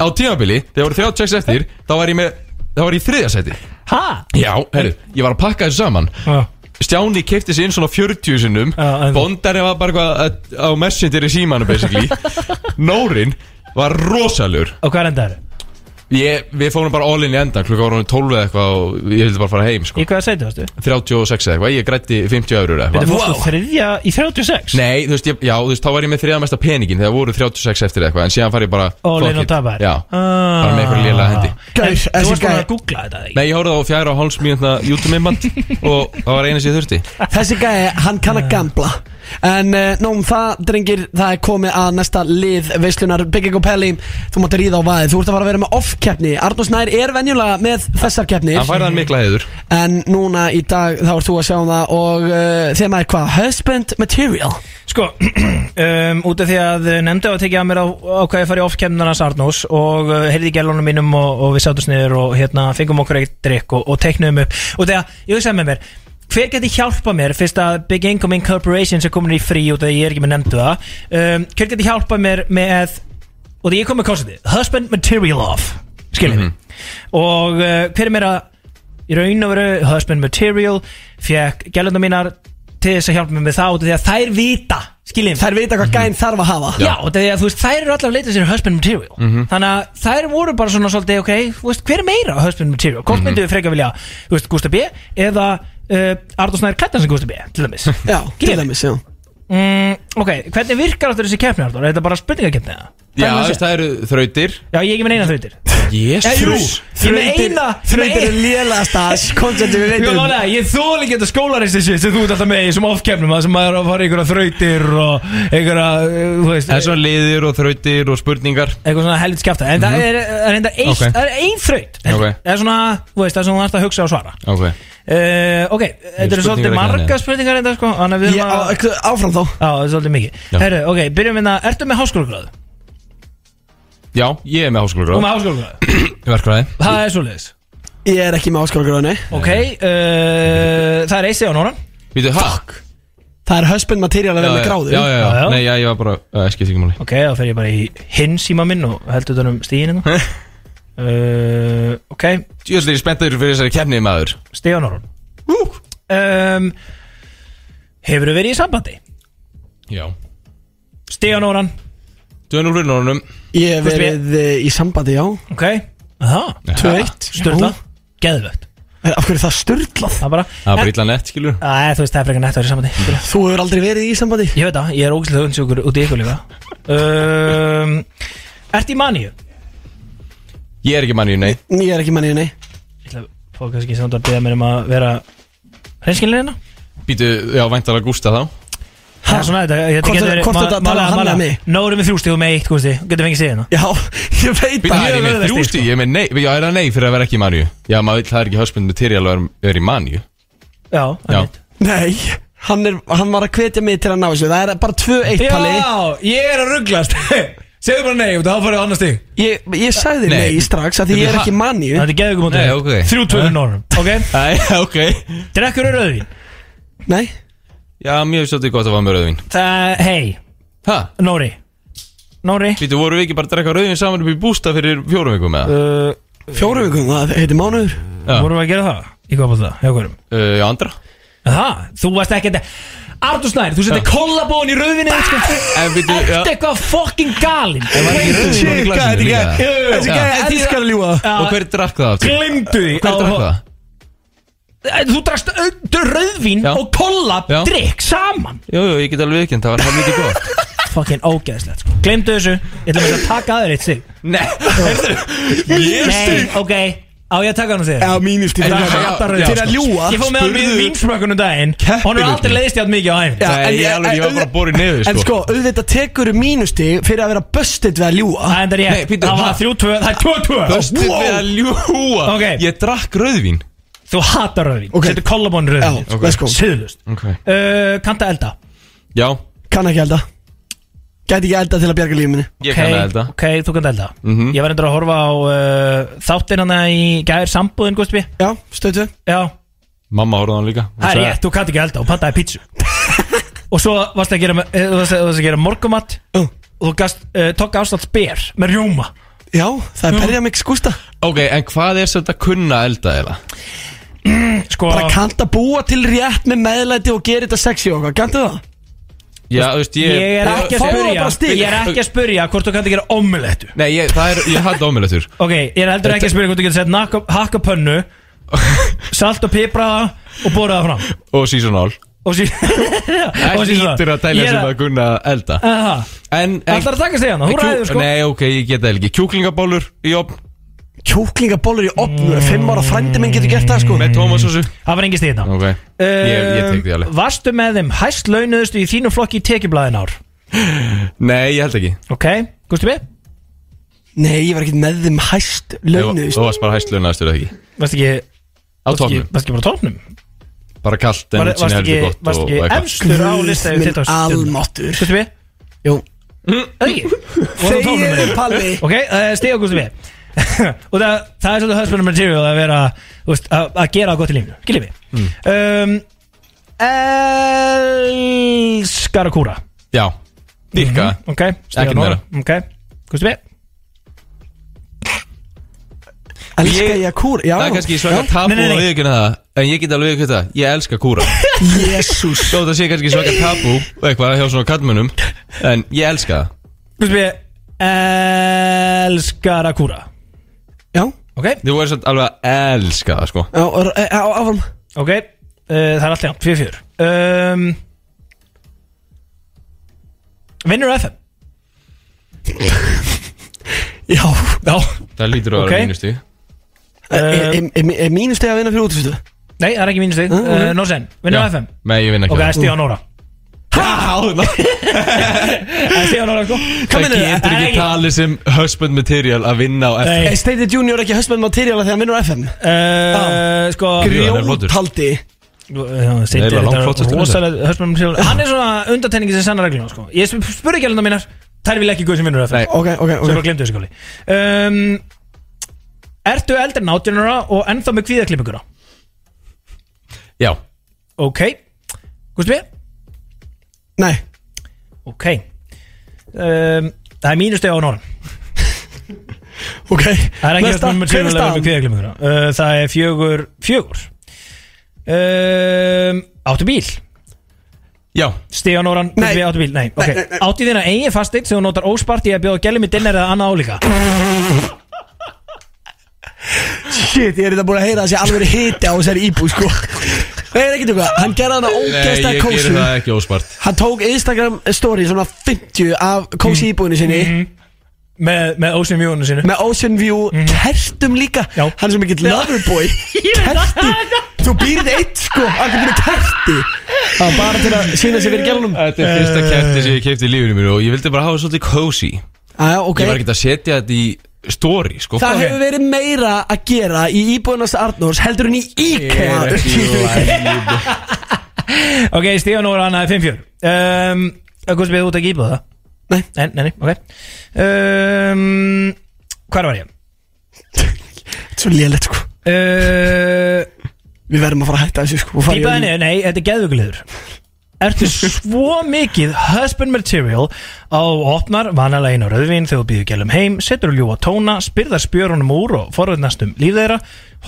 Á tímabili Þegar voru 36 eftir Þá var ég með Þá var ég í þriðja sæti Ha? Já, herru Ég var að pakka þessu saman Já. Stjáni kefti sér inn svona 40 sinnum Já, en- Bondari var bara eitthvað að- á messenger í símanu basically Nórin var rosalur Og hvað er það? Ég, Við fórum bara all in í enda Klukka vorum 12 eða eitthvað og ég vildi bara fara heim sko. Í hvaða sæti varstu? 36 eða eitthvað, ég grætti 50 eurur eða Þetta eitthvað. fórstu þriðja í 36 Nei, þú veist, ég, já, þú veist, þá var ég með þriða mesta peningin Þegar voru 36 eftir eitthvað En síðan far ég bara All in og tapar Já, bara með einhverju lélega hendi. En þessi Þú varst bara að googla þetta ekki? Nei, ég horfði á fjara og háls mínútna YouTube-mimband Og það var eina sem ég þurfti. Þessi gæi, hann kann að gambla En uh, nóum það, drengir, það er komið að næsta lið Veislunar, Bygging og Pelli Þú mátt ríða á vaðið, þú ert að fara að vera með off-keppni. Arnór Snær er venjulega með þessar keppnir. Hann færði hann mikla heiður. En núna í dag þá ert þú að sjá um það Og uh, þeim er hvað, husband material. Sko, um, út af því að nefndi á að tekja að mér á, á hvað ég fari off-kemnarnas Arnós og uh, heyrði í gælunum mínum og, og við sátum sniður og hérna fengum okkur eitt drikk og, og teiknum upp. Og þegar, ég hver geti hjálpa mér? Fyrst að Big Income Incorporation sem komin í frí út af því ég er ekki með nefndu það. Um, hver geti hjálpa mér með og því ég kom með kostið Husband Material Off skiljið mm og uh, hver er mér að í raun og veru Husband Material fekk gælunum mínar til þess að hjálpa mér með það út af því að þær vita skiljið Þær vita hvað gæn þarf að hafa. Já, og það er að þú veist, þær eru allar að leita sér husband material. Þannig að þær voru bara svona svolítið, ok, þú veist, hver er meira husband material? Hvort myndum við freka vilja, þú veist, Gustaf B eða uh, Arnór Snær Klættan sem Gustaf B, til dæmis Já, til Gilið. dæmis, já mm, Ok, hvernig virkar áttur þessi keppni, Arnór? Er þetta bara spurningakeppni eða? Já, þú veist, það eru þrautir. Já, ég er ekki með eina þrautir. Jésus Eh, Ég er með eina Þrautir er lélegasta koncepti við Ég veitum. ég þóli ekki þetta skólarist þessi sem þú ert alltaf með í þessum off-keppnum það sem maður er að fara í einhverja þrautir og einhverja, uh, þú veist Það er svona liðir og þrautir og spurningar. Eitthvað svona helvit skjafta en það er, er enda ein, Ok. það er ein þraut. Það er svona, þú veist, það er svona ert að hugsa og svara. Ok. Uh, ok, þetta eru svolítið marga spurningar enda sko, að við að Áfram þá. Já, það er svolítið mikið. Herru, ok, byrjum við að, ertu með háskólagráðu? Já, ég er með Þú háskólaráð með háskólagráðu, Verkfræði. Það er svolítið Ég er ekki með áskólagröðinni Ok, uh, það er AC á Nóran Býtu, hæ? Það er husband material að með gráðu. Já, já, Já, já. Nei, já, ég var bara, uh, ekki máli. Ok, þá fer ég bara í hinn síma minn og heldur þetta um stíðin hérna. Uh, Ok, ég er spenntur fyrir þessari kefni maður? Stíðan Nóran um, Hefur verið í sambandi? Já. Stíðan Nóran Dönur hrununum Ég hef við- verið eh, í sambandi, já. Ok, það 2-1 Sturla, geðvögt Já. Af hverju er það störtlað? Það bara Það var bara illa nett, skilur Æ, þú veist, það er frekar nett að vera í sambandi. Skilja. Þú hefur aldrei verið í sambandi? Ég veit það, ég er ógæslega unnsjókur út í ykkur líka. Um, Ert í maníu? Ég er ekki manni, nei. Ég er ekki manni, nei. Ég ætla að fá kannski samt að beða mér um að vera hreinskilin hérna. Býtu, já, væntalega Gústa þá Það er svona þetta, þetta Hvort- getur verið hvort þetta tala hann eða mig? Nóru með þrjústíð og með eitt, hvað veist Getur fengið sig hérna Já, ég veit það. er ég með auðvelt þrjústi, stig, ég er með nei Já, er það nei fyrir að vera ekki í manni Já, maður vill, það er ekki husband material að vera- í manni Já, Já. einmitt. Nei, hann, er, hann var að hvetja mig til að ná þessu Það er bara 2-1 palli Já, ég er að rugglast Segðu bara nei, og það farið á annar stig. Ég, ég sagði Nei. nei, strax að því ég er ekki manni Þetta er geðugum Nei, ok. Þrjú tvöfum Nórum, ok? Æ, ok. Drekkur rauðvín Nei, Já, mér finnst þetta gott að fá með rauðvín Það, hei, Hæ? Nóri Nóri Býtu, voru við ekki bara að drekka rauðvín saman upp í bústa fyrir fjórum vikum með það? uh, fjóru vikum, það heitir mánuður Já. Vorum við að gera það? Í hvað búið það? Hjá hverjum? Uh, já, andra Það, þú varst ekki þetta Artur Snær, þú setti kollabón í rauðvinni sko. En býtu, já Ertu eitthvað fucking galinn En var ekki rauðvín í glasinu líka? Þessi Já. gæði elskar að ljúa Og hver drakk það aftur? Glimdu því Hver drakk það? Þú drakst auður rauðvín Já. og kollab Já. drikk saman. Jú, jú, ég get alveg viðkjönd, það var hann mikið gott. Fucking ógeðslegt sko. Glimdu þessu, ég ætla með að taka aður eitt sig Nei, Nei, ok. Á ég að taka hann og segja Já, mínustíð Það fyrir er að- hatar fyrir rauðvín, að sko. ljúa Ég fóð með hann Spurðu- vínsmökkunum daginn. Hún er aldrei leiðist játt mikið á æfn Já, Nei, en ég, ég- alveg, ég var bara borin niður, En sko. sko, auðvitað tekur mínustíð fyrir að vera busted við að ljúa Það er Nei, rétt, býttu, það var ha? þrjú tvö, það er tvö tvö. Böstið við að ljúa Ok. Ég drakk rauðvín Þú hatar rauðvín, Ok. setur kollabón í rauðvín. Já, let's go. Siðlust Ok. Uh, Kanta elda. Já, Kann ekki elda. Gæti ekki elda til að bjarga lífið minni. Ég kann að elda. Ok, þú kanta elda. Mhm. Ég var endur að horfa á uh, þáttin hana í gæðir sambúðin, Guðsby Já, stötu Já, Mamma horfði á hann líka. Hún það er sagði- rétt, þú kannt ekki elda og pantaði pítsu. Og svo varst að gera, eh, þú varst að, varst að gera morgumat Já. Og þú gast, uh, tók ástalt ber með rjóma Já, það er berja mig skústa Ok, en hvað er þetta kunna elda eða? Sko, Bara kannt að búa til rétt með meðlæti og gera þetta sexy og hvað, kanntu það? Já, þú veist, ég ég er ekki að Fáðu spurja bara stig. Ég er ekki að spurja hvort þú kannt að gera omelettu. Nei, ég, það er, ég hætti ómjöletur Ok, ég er heldur ekki að spyrja hvort þú getur sett nakka- hakka pönnu Salt og pipraða og borða það fram. Og seasonal. Og sí Það hlýtur að er sem að kunna elda. En, en Ætlar að taka stegana, þú Kjú- ræður sko. Nei, ok, ég get það ekki. Kjúklingabólur í opn Kjúklingabólur í opnu Fimm ára frændi minn getur gert það sko. Með tómasósu Það var engin stíðna Ok, ég, ég tek því alveg. Varstu með þeim hæst launuðustu í þínu flokki í tekjublaðin ár? Nei, ég held ekki. Ok, Gusti B? Nei, ég var ekki með þeim hæst Þú launuðist þú varst bara hæst launaðastur eða ekki? Varstu ekki Á tóknum, varstu ekki bara á tóknum? bara kallt en Var- sinni Varstu ekki, heldur gott varstu og ekki efstur á Guð lista yfir 20 almáttur Gusti B? Jú. Þeim? Palli. Ok, það er stíð á Gusti B Og það, það er svolítið husband material að vera veist, að, að gera gott í lífinu Skiljið við um, Elskar að kúra. Já, dýrka. Ok, stíð Ekkert á Nóra meira. Ok, Gusti B? Elska Ég- ég að kúra? Já. Það er kannski svaka tabu Nei, nei, að nei. viðkynna það En ég get alveg viðkynna það. Ég elska kúra. Jésús Þó það sé kannski svaka tabu og eitthvað hjá svona kallmönnum En ég elska það. Gusti B Elskar að kúra Já. Ok, Þú verður svolítið alveg að elska það sko. Já, og- e- á- áfram. Ok uh, Það er allt jafn, 4-4 um, Vinnur FM Já. Já. Það lítur að Ok. vera mínustu Er- Er er- er mínusteg að vinna fyrir útvistu? Nei, það er ekki mínustig. Mm, uh, Nósen, vinnur FM Nei, ég vinn ekki Ok, það er er Stíðan Nóra Það meinarðu? getur Það er ekki ekki- talið sem husband material að vinna á FM Nei. Er Steindi Junior ekki husband material þegar hann vinnur á FM? uh, Sko Jú, hann er það er Rosalega husband material. Hann er svona undatenningi sem sannar regluna sko. Ég sp- spurði ekki alveg mínar. Þær vil ekki guð sem vinnur FM Nei. Ok, ok, Svo glemdu þessu káli. Um, Ertu eldri en 18 ára og ennþá með kvíðaklippinguna? Já, Ok. Gusti B? Nei. Ok. Um, Það er mínusteg á Nóran Ok. Það er ekki með er staðan? kvíðaklippinguna uh, Það er fjögur Fjögur. Um, Áttu bíl? Já. Nei. Gusti B áttu bíl? Nei, ok. nei, nei. Áttu þína eigin fasteitt sem þú notar óspart í að bjóða gælum í dinner eða annað álíka Shit, ég er þetta búin að heyra að það sé alveg hiti á þessari íbú sko Það er ekkert eitthvað, hann gerði hana Nei, ógeðslega ég kósi gerir það ekki óspart. Hann tók Instagram story svona 50 af kósi íbúinu sinni. Með, með Ocean View-unu sinu Með Ocean View kertum líka. Já. Hann er svo mikill loverboy Kerti. Þú býrð eitt sko. Hann er með kerti. Það var bara til að sína sig fyrir gælunum. Þetta er fyrsta kerti sem ég kefti í lífinu mínu og ég vildi bara hafa svolítið cozy ok. Ég var ekki að setja þetta í story sko Það hefur verið meira að gera í íbúinast Arnórs heldur en í IKEA. Ok, Stíðan Nóran Það er 5-4 um, Gusti B, þú ert ekki íbúð það? Nei. Nei, nei, nei, ok. Um, Hvar var ég? Svo lélegt sko. Uh, Við verðum að fara að hætta þessu sko og önnur- nei, þetta er geðvöggliður Ertu svo mikið husband material? Á opnar vanalega einu rauðvín þegar þú býður gælum heim setur þú ljúa tóna, spyrðar spjörunum úr og forvöldnast um líf þeirra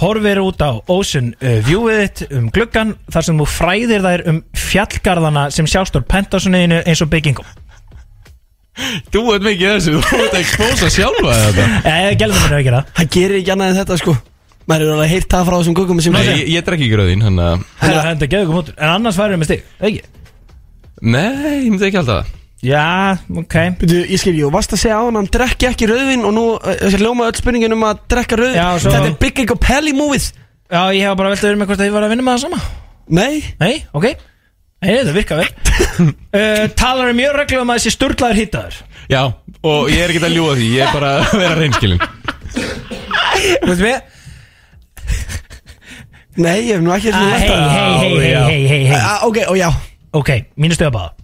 horfir út á Ocean uh, viewið þitt um gluggan þar sem þú fræðir þær um fjallgarðana sem sjást úr pentásunniðinu eins og byggingum. Þú veit mikið þessu, þú veit að expósa sjálfa þetta Eða gælum minni að gera Hann gerir ekki annað en þetta sko. Maður er alveg heyrt það frá þessum guggum sem Nei, ég, ég drekki ekki rauðin, hann að það er þetta en annars færir við með stig, ekki? Nei, ég myndi ekki alltaf það. Já, ok. Byrju, ég skil, jú, varst að segja á hann Hann drekki ekki rauðvin og nú uh, Þessi ljóma öll spurningin um að drekka rauðvin Já, svo- Þetta er Big Egg og Pelli movið Já, ég hef bara veltað verið með hvort að ég var að vinna með það sama. Nei. Nei, ok. Nei, það virka vel. Uh, Talar um mjög reglu um að þessi sturglaður hittaður Já, og ég er ekki að ljúga því, ég er bara að vera reynskilin Þú veist við Nei, ég hef nú ekki Ah, Hei, hei, hei, hei, hei, hei, hei Ah, Ok, og já Ok, mínu stöða báða.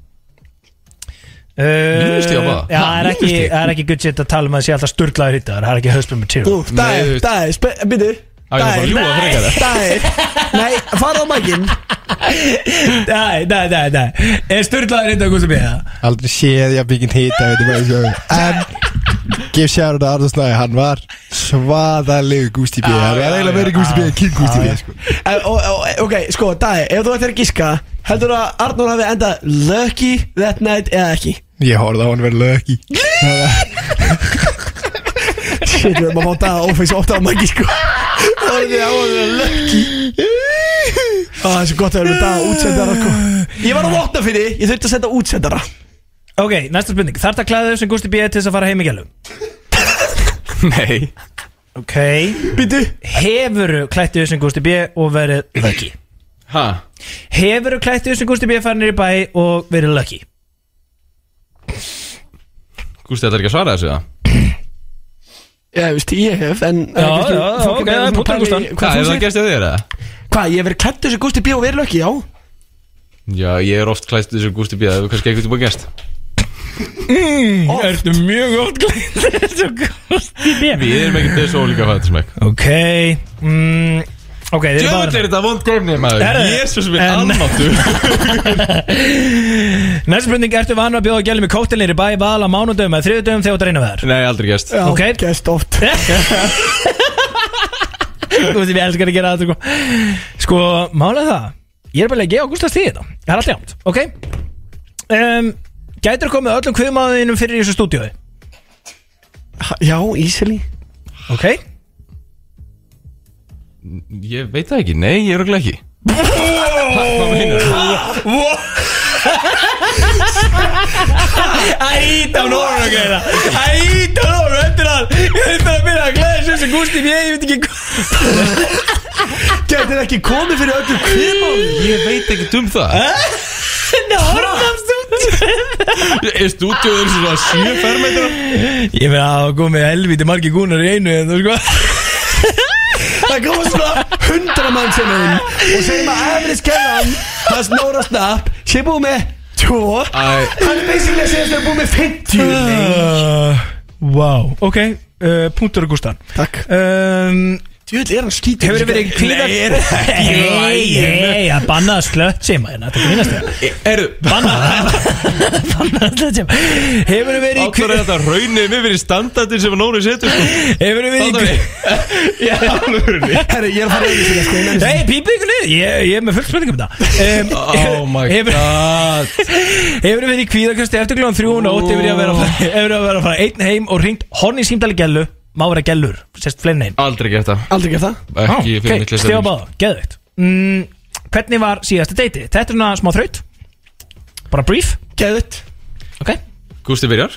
Uh, Mínu stiga báða? Já, það er ekki, það er ekki good shit að tala um að það sé alltaf sturglaður hittaður Það er ekki husband material Nú, Nei, dæði, dæði, byrju að það Dæði, nei, fara á mækin. Nei, nei, nei Er sturglaður hittaður hvað sem ég það? Aldrei séð ég að byggja sko En Gef sjáru þetta Arnur Snæði Hann var svaðalegu Gústi B. Hann var eiginlega meiri Gústi B en King Gústi B sko. Ok, sko, dæði, ef þú ættir að giska Heldur að Arnór hafi endað Lucky that night eða ekki? Ég horfði á hann verið löki Shit, að fá dæða ófeins ofta á mæki, sko. Það því að hann var Lucky. Á, það er svo gott að vera dæða útsendara, sko. Ég var að votna fyrir, ég þurfti að setja útsendara Ok, næsta spurning Þarf það klæðið sem Gusti B. til þess að fara heim í gælum? Nei Ok Býtu Hefuru klættið sem Gusti B og verið lucky Ha? Hefuru klættið sem Gusti B farinir í bæ og verið lucky Gústi, þetta er ekki að svara þessu það? Já, þú veist, ég hef En Já, já, já, ok, það er punktur, Gústi. Hvað, hefur það gerst hjá þér eða? Hvað, ég hef verið klættur sem Gusti B og verið lökki, já Já, ég er oft klæst þessu Gústi B Það hefur kannski eitthvað búið gerst mm, Ertu mjög gott klættið sem Gusti B Við erum ekki þessu ólíka fættismæk Ok mm, Ok, þeir eru Djöfull báðir er þetta vond geimni maður. Herðu, Jésús minn en- almáttu Næsta spurning, ertu vanur að bjóða gælum í kóttelinir í bæ, val á mánudöfum eða þriðudöfum þegar þú ert að reyna við þær? Nei, aldrei gerst. Já, Ok. gæst oft. Þú veist, ég elskar að gera þetta sko. Sko, málega það. Ég er bara að gefa Gústaf stíð þetta Það er allt jámt, ok? Um, Gætur komið öllum kviðmáðinum fyrir í þessu stúdíói? Já, easily. Ok. Ég veit það ekki, nei, ég er okkur ekki. Hvað meinar Æt á nóru að gera Æt á nóru, eftir að Ég veit bara að byrja að glæða þessu sem Gústi Ég ég veit ekki hvað. Gætir ekki komið fyrir öllu kviðmáli Ég veit ekki um það stúdíói Er stúdíóður svona 7 fermetra? Ég veit að það komið helviti margi gúnar í einu en þú sko. Það komið svona hundra mann sem inn Og segjum að average kennan Það snóra snapp Sé búið með tvo. Æ, Hann er basically að segja að það er búið með 50 uh, Wow, ok uh, Punktur Gústan Takk. Um, Djúvill er hann skítið Hefur þið verið kvíðar Nei, er það ekki? Í Nei, lagi? nei, að bannaða slött sem að Þetta er grínast þér. Eru Bannaða Bannaða slött sem. Hefur þið verið í Áttur er þetta raunið mér verið standardin sem Nóri setur sko? Hefur þið verið í alveg Herri, ég er að fara yfir sig sko, ég nenni Nei, pípið ykkur niður. Ég er með fullt spurningum þetta. Um, Oh my god. Hefur þið verið í kvíðakasti eftir kljóðan þrjú og nótt? Hefur þið að vera að að vera að fara einn heim og ringt honni símdali gellu Má vera gellur, sérst fleiri neinn Aldrei gert það. Aldrei gert það? Ekki fyrir mitt Stefa báða, geðveikt. Mm, Hvernig var síðasta deiti? Þetta er svona smá þraut. Bara brief. Geðut Ok. Gústi byrjar.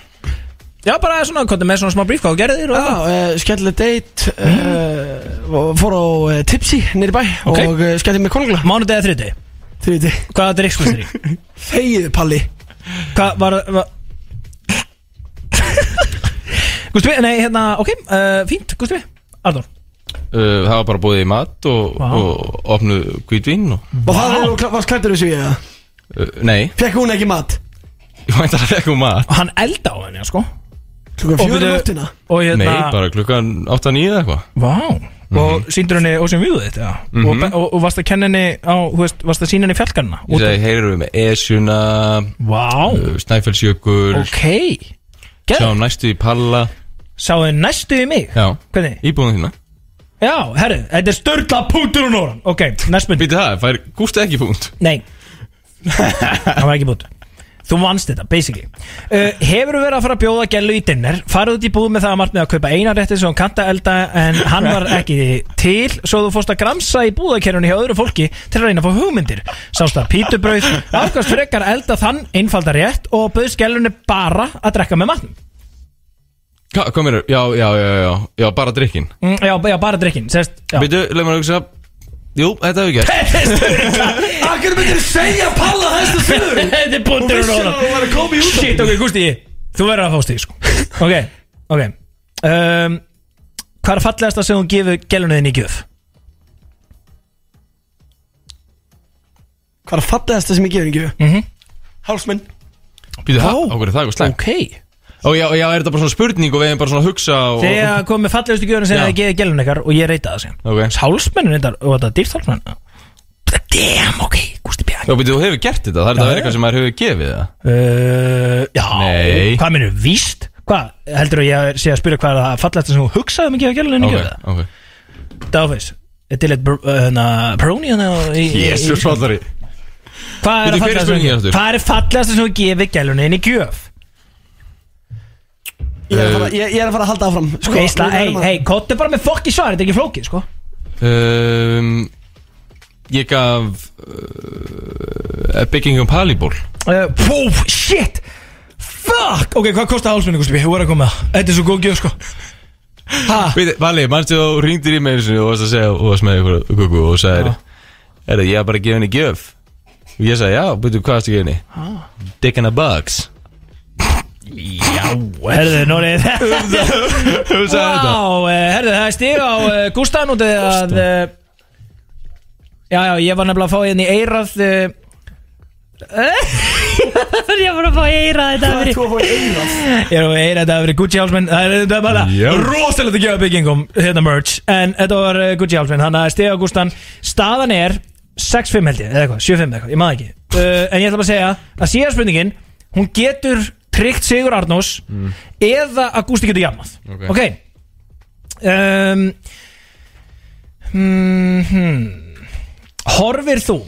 Já, bara svona, hvað með svona smá brief Hvað þú gerðir þér Já, uh, skemmtileg date uh, Fór á uh, Tipsy nýri bæ Ok. Og uh, skemmtileg með konungla. Mánudegi eða þriði Þriði Hvaða drikkskvistir í? Þegiðu Palli. Hvað var, var... Gústi, nei, hérna, ok, uh, fínt, Gústi. Arnór? Uh, Það var bara búið í mat og, Vá. og opnu hvítvín og, Og það wow. var sklættur þessu ég uh, Nei, Fekk hún ekki mat? Ég veit að það fekk um mat. Og hann elda á henni, sko. Klukkan Og fjóra byrju- nóttina? Og hérna Nei, bara klukkan 8-9 eða eitthvað. Vá. Og síndur henni Ocean View þetta ja. Mhm. og, be- og, og varst að kenna henni á, þú veist, varst að sína henni fjallgarna Ég segi, heyrir við með Esjuna Vá. uh, Snæfellsjökul Ok. Geð, Sjáum næstu í Palla Sáðu næstu í mig? Já, Hvernig? íbúðum þína. Já, herri, þetta er störla punktur og norðan. Ok, næst mynd Býti það, fær Gústi ekki punkt? Nei. Það var ekki bútt Þú vannst þetta, basically. Uh, Hefur verið að fara að bjóða gælu í dinner? Farið út í búð með það að markmið að kaupa eina rétti sem hún kanta elda en hann var ekki til Svo þú fórst að gramsa í búðakerjunni hjá öðru fólki til að reyna að fá hugmyndir. Sást að pítubrauð Ákvæmst frekar elda þann einfalda rétt og bauðst gælunni bara að drekka með matnum Hvað mér Já, já, já, já, já, bara drikkin mm, já, já, bara drikkin Sest, já. Býtu, leið mér að hugsa. Jú, þetta hefur gert Akkur myndir segja Palla hæsta sögur? Þetta er punktur og norðan Hún var að koma í út Shit, ok, Gusti, þú verður að fá stíð sko. Ok, ok. Um, Hvað er fallegasta sem þú gefur gælunni þinn í gjöf? Hvað er fallegasta sem ég gefur ekki Mm -hmm. Hálsmenn Býtu, Vá. það, okkur er það eitthvað slæm Ok Og já, já, er þetta bara svona spurning og við erum bara svona að hugsa og, Þegar komið fallegastu gjöfuna sem Já. þið gefið gælunni ykkar og ég reyta það sem Ok Hálsmennin reyndar, og þetta er dýrt hálsmenn Damn, ok, Gusti Björn Já, býtu, þú hefur gert þetta, það er Já, þetta já. eitthvað sem maður hefur gefið það uh, Já, Nei. hvað minnur, víst? Hvað, heldur þú ég sé að spyrja hvað er það fallegasta sem þú hugsaði um að gefa í Ok, gjöf? ok Dáfis, til eitt hérna, Peroni hérna í- í- í- Jésus, svallari Hvað er, Bíddu, hver er fallegasta sem spurningin aftur? hvað er fallegasta sem þú gefið gælunni inn í gjöf? Ég er að fara- ég- ég er að fara að halda áfram Sko, Veistla, við hei, að- hei, kottu bara með fokki svar, þetta er ekki flókið, sko. Um, Ég gaf uh, Bygging um Paliból uh, Pú, shit! Fuck, ok, hvað kostar hálsmenni, Gusti B? Þú er að koma. Með það Þetta er svo góð gjöf, sko. Veit, Vali, mannstu þú ringdir í mig einu sinni og varst að segja og varst með ykkur kuku og sagðir Er ég að bara gefa henni gjöf. Og ég sagði, já, byrju, hvað varstu að gefa henni? Dick in a box Já, herðu, Nóri Þú sagði þetta? Vá, eh, herðu, það er stig á uh, Gústan út af að uh, Já, já, ég var nefnilega að fá hérna í eirað uh, Ég var að fá í eirað þetta í eirað? Ég er að eirað þetta að vera Gucci Hálsmenn Það er, er bara Já. rosalegt að gefa byggingum hérna merch. En þetta var uh, Gucci Hálsmenn Þannig að stig á Gústan. Staðan er 6-5 held ég, eða eitthvað, 7-5 eða eitthvað, ég maður ekki. Uh, En ég ætla bara að segja að síðan spurningin Hún getur tryggt Sigur Arnós Eða að Gústi getur jafnað Ok. Ok um, hmm, hmm. Horfir þú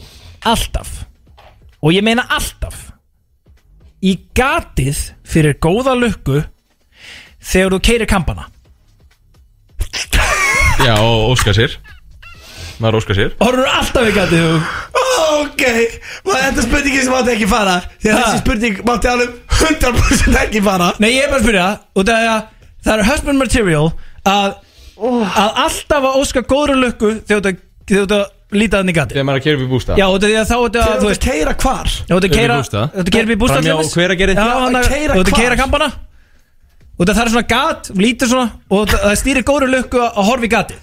alltaf Og ég meina alltaf Í gatið fyrir góða lukku Þegar þú keirir kampana Já, og óska sér Maður óska sér. Horfir alltaf í gatið þú Ok, maður, þetta er spurningin sem mátti ekki fara. Því að þessi spurning mátti alveg 100% ekki fara. Nei, ég er bara að spyrja Og það er að það er husband material Að, að alltaf að óska góðra lukku Þegar þú- þegar þú að líta þannig gatið. Þegar maður er að kera upp í bústa Já, og það er að þá er þetta Þegar Þú þú veist ert keira hvar? Já, þú ert að Upp í keira. Þú ert að keira upp í bústað Framhjá til dæmis. Hveragerði. Já, Já, hann að að keyra Þú ert að keira kampana Og það er svona gat, lítur svona Og það það stýrir góðri lukku að horfa í gati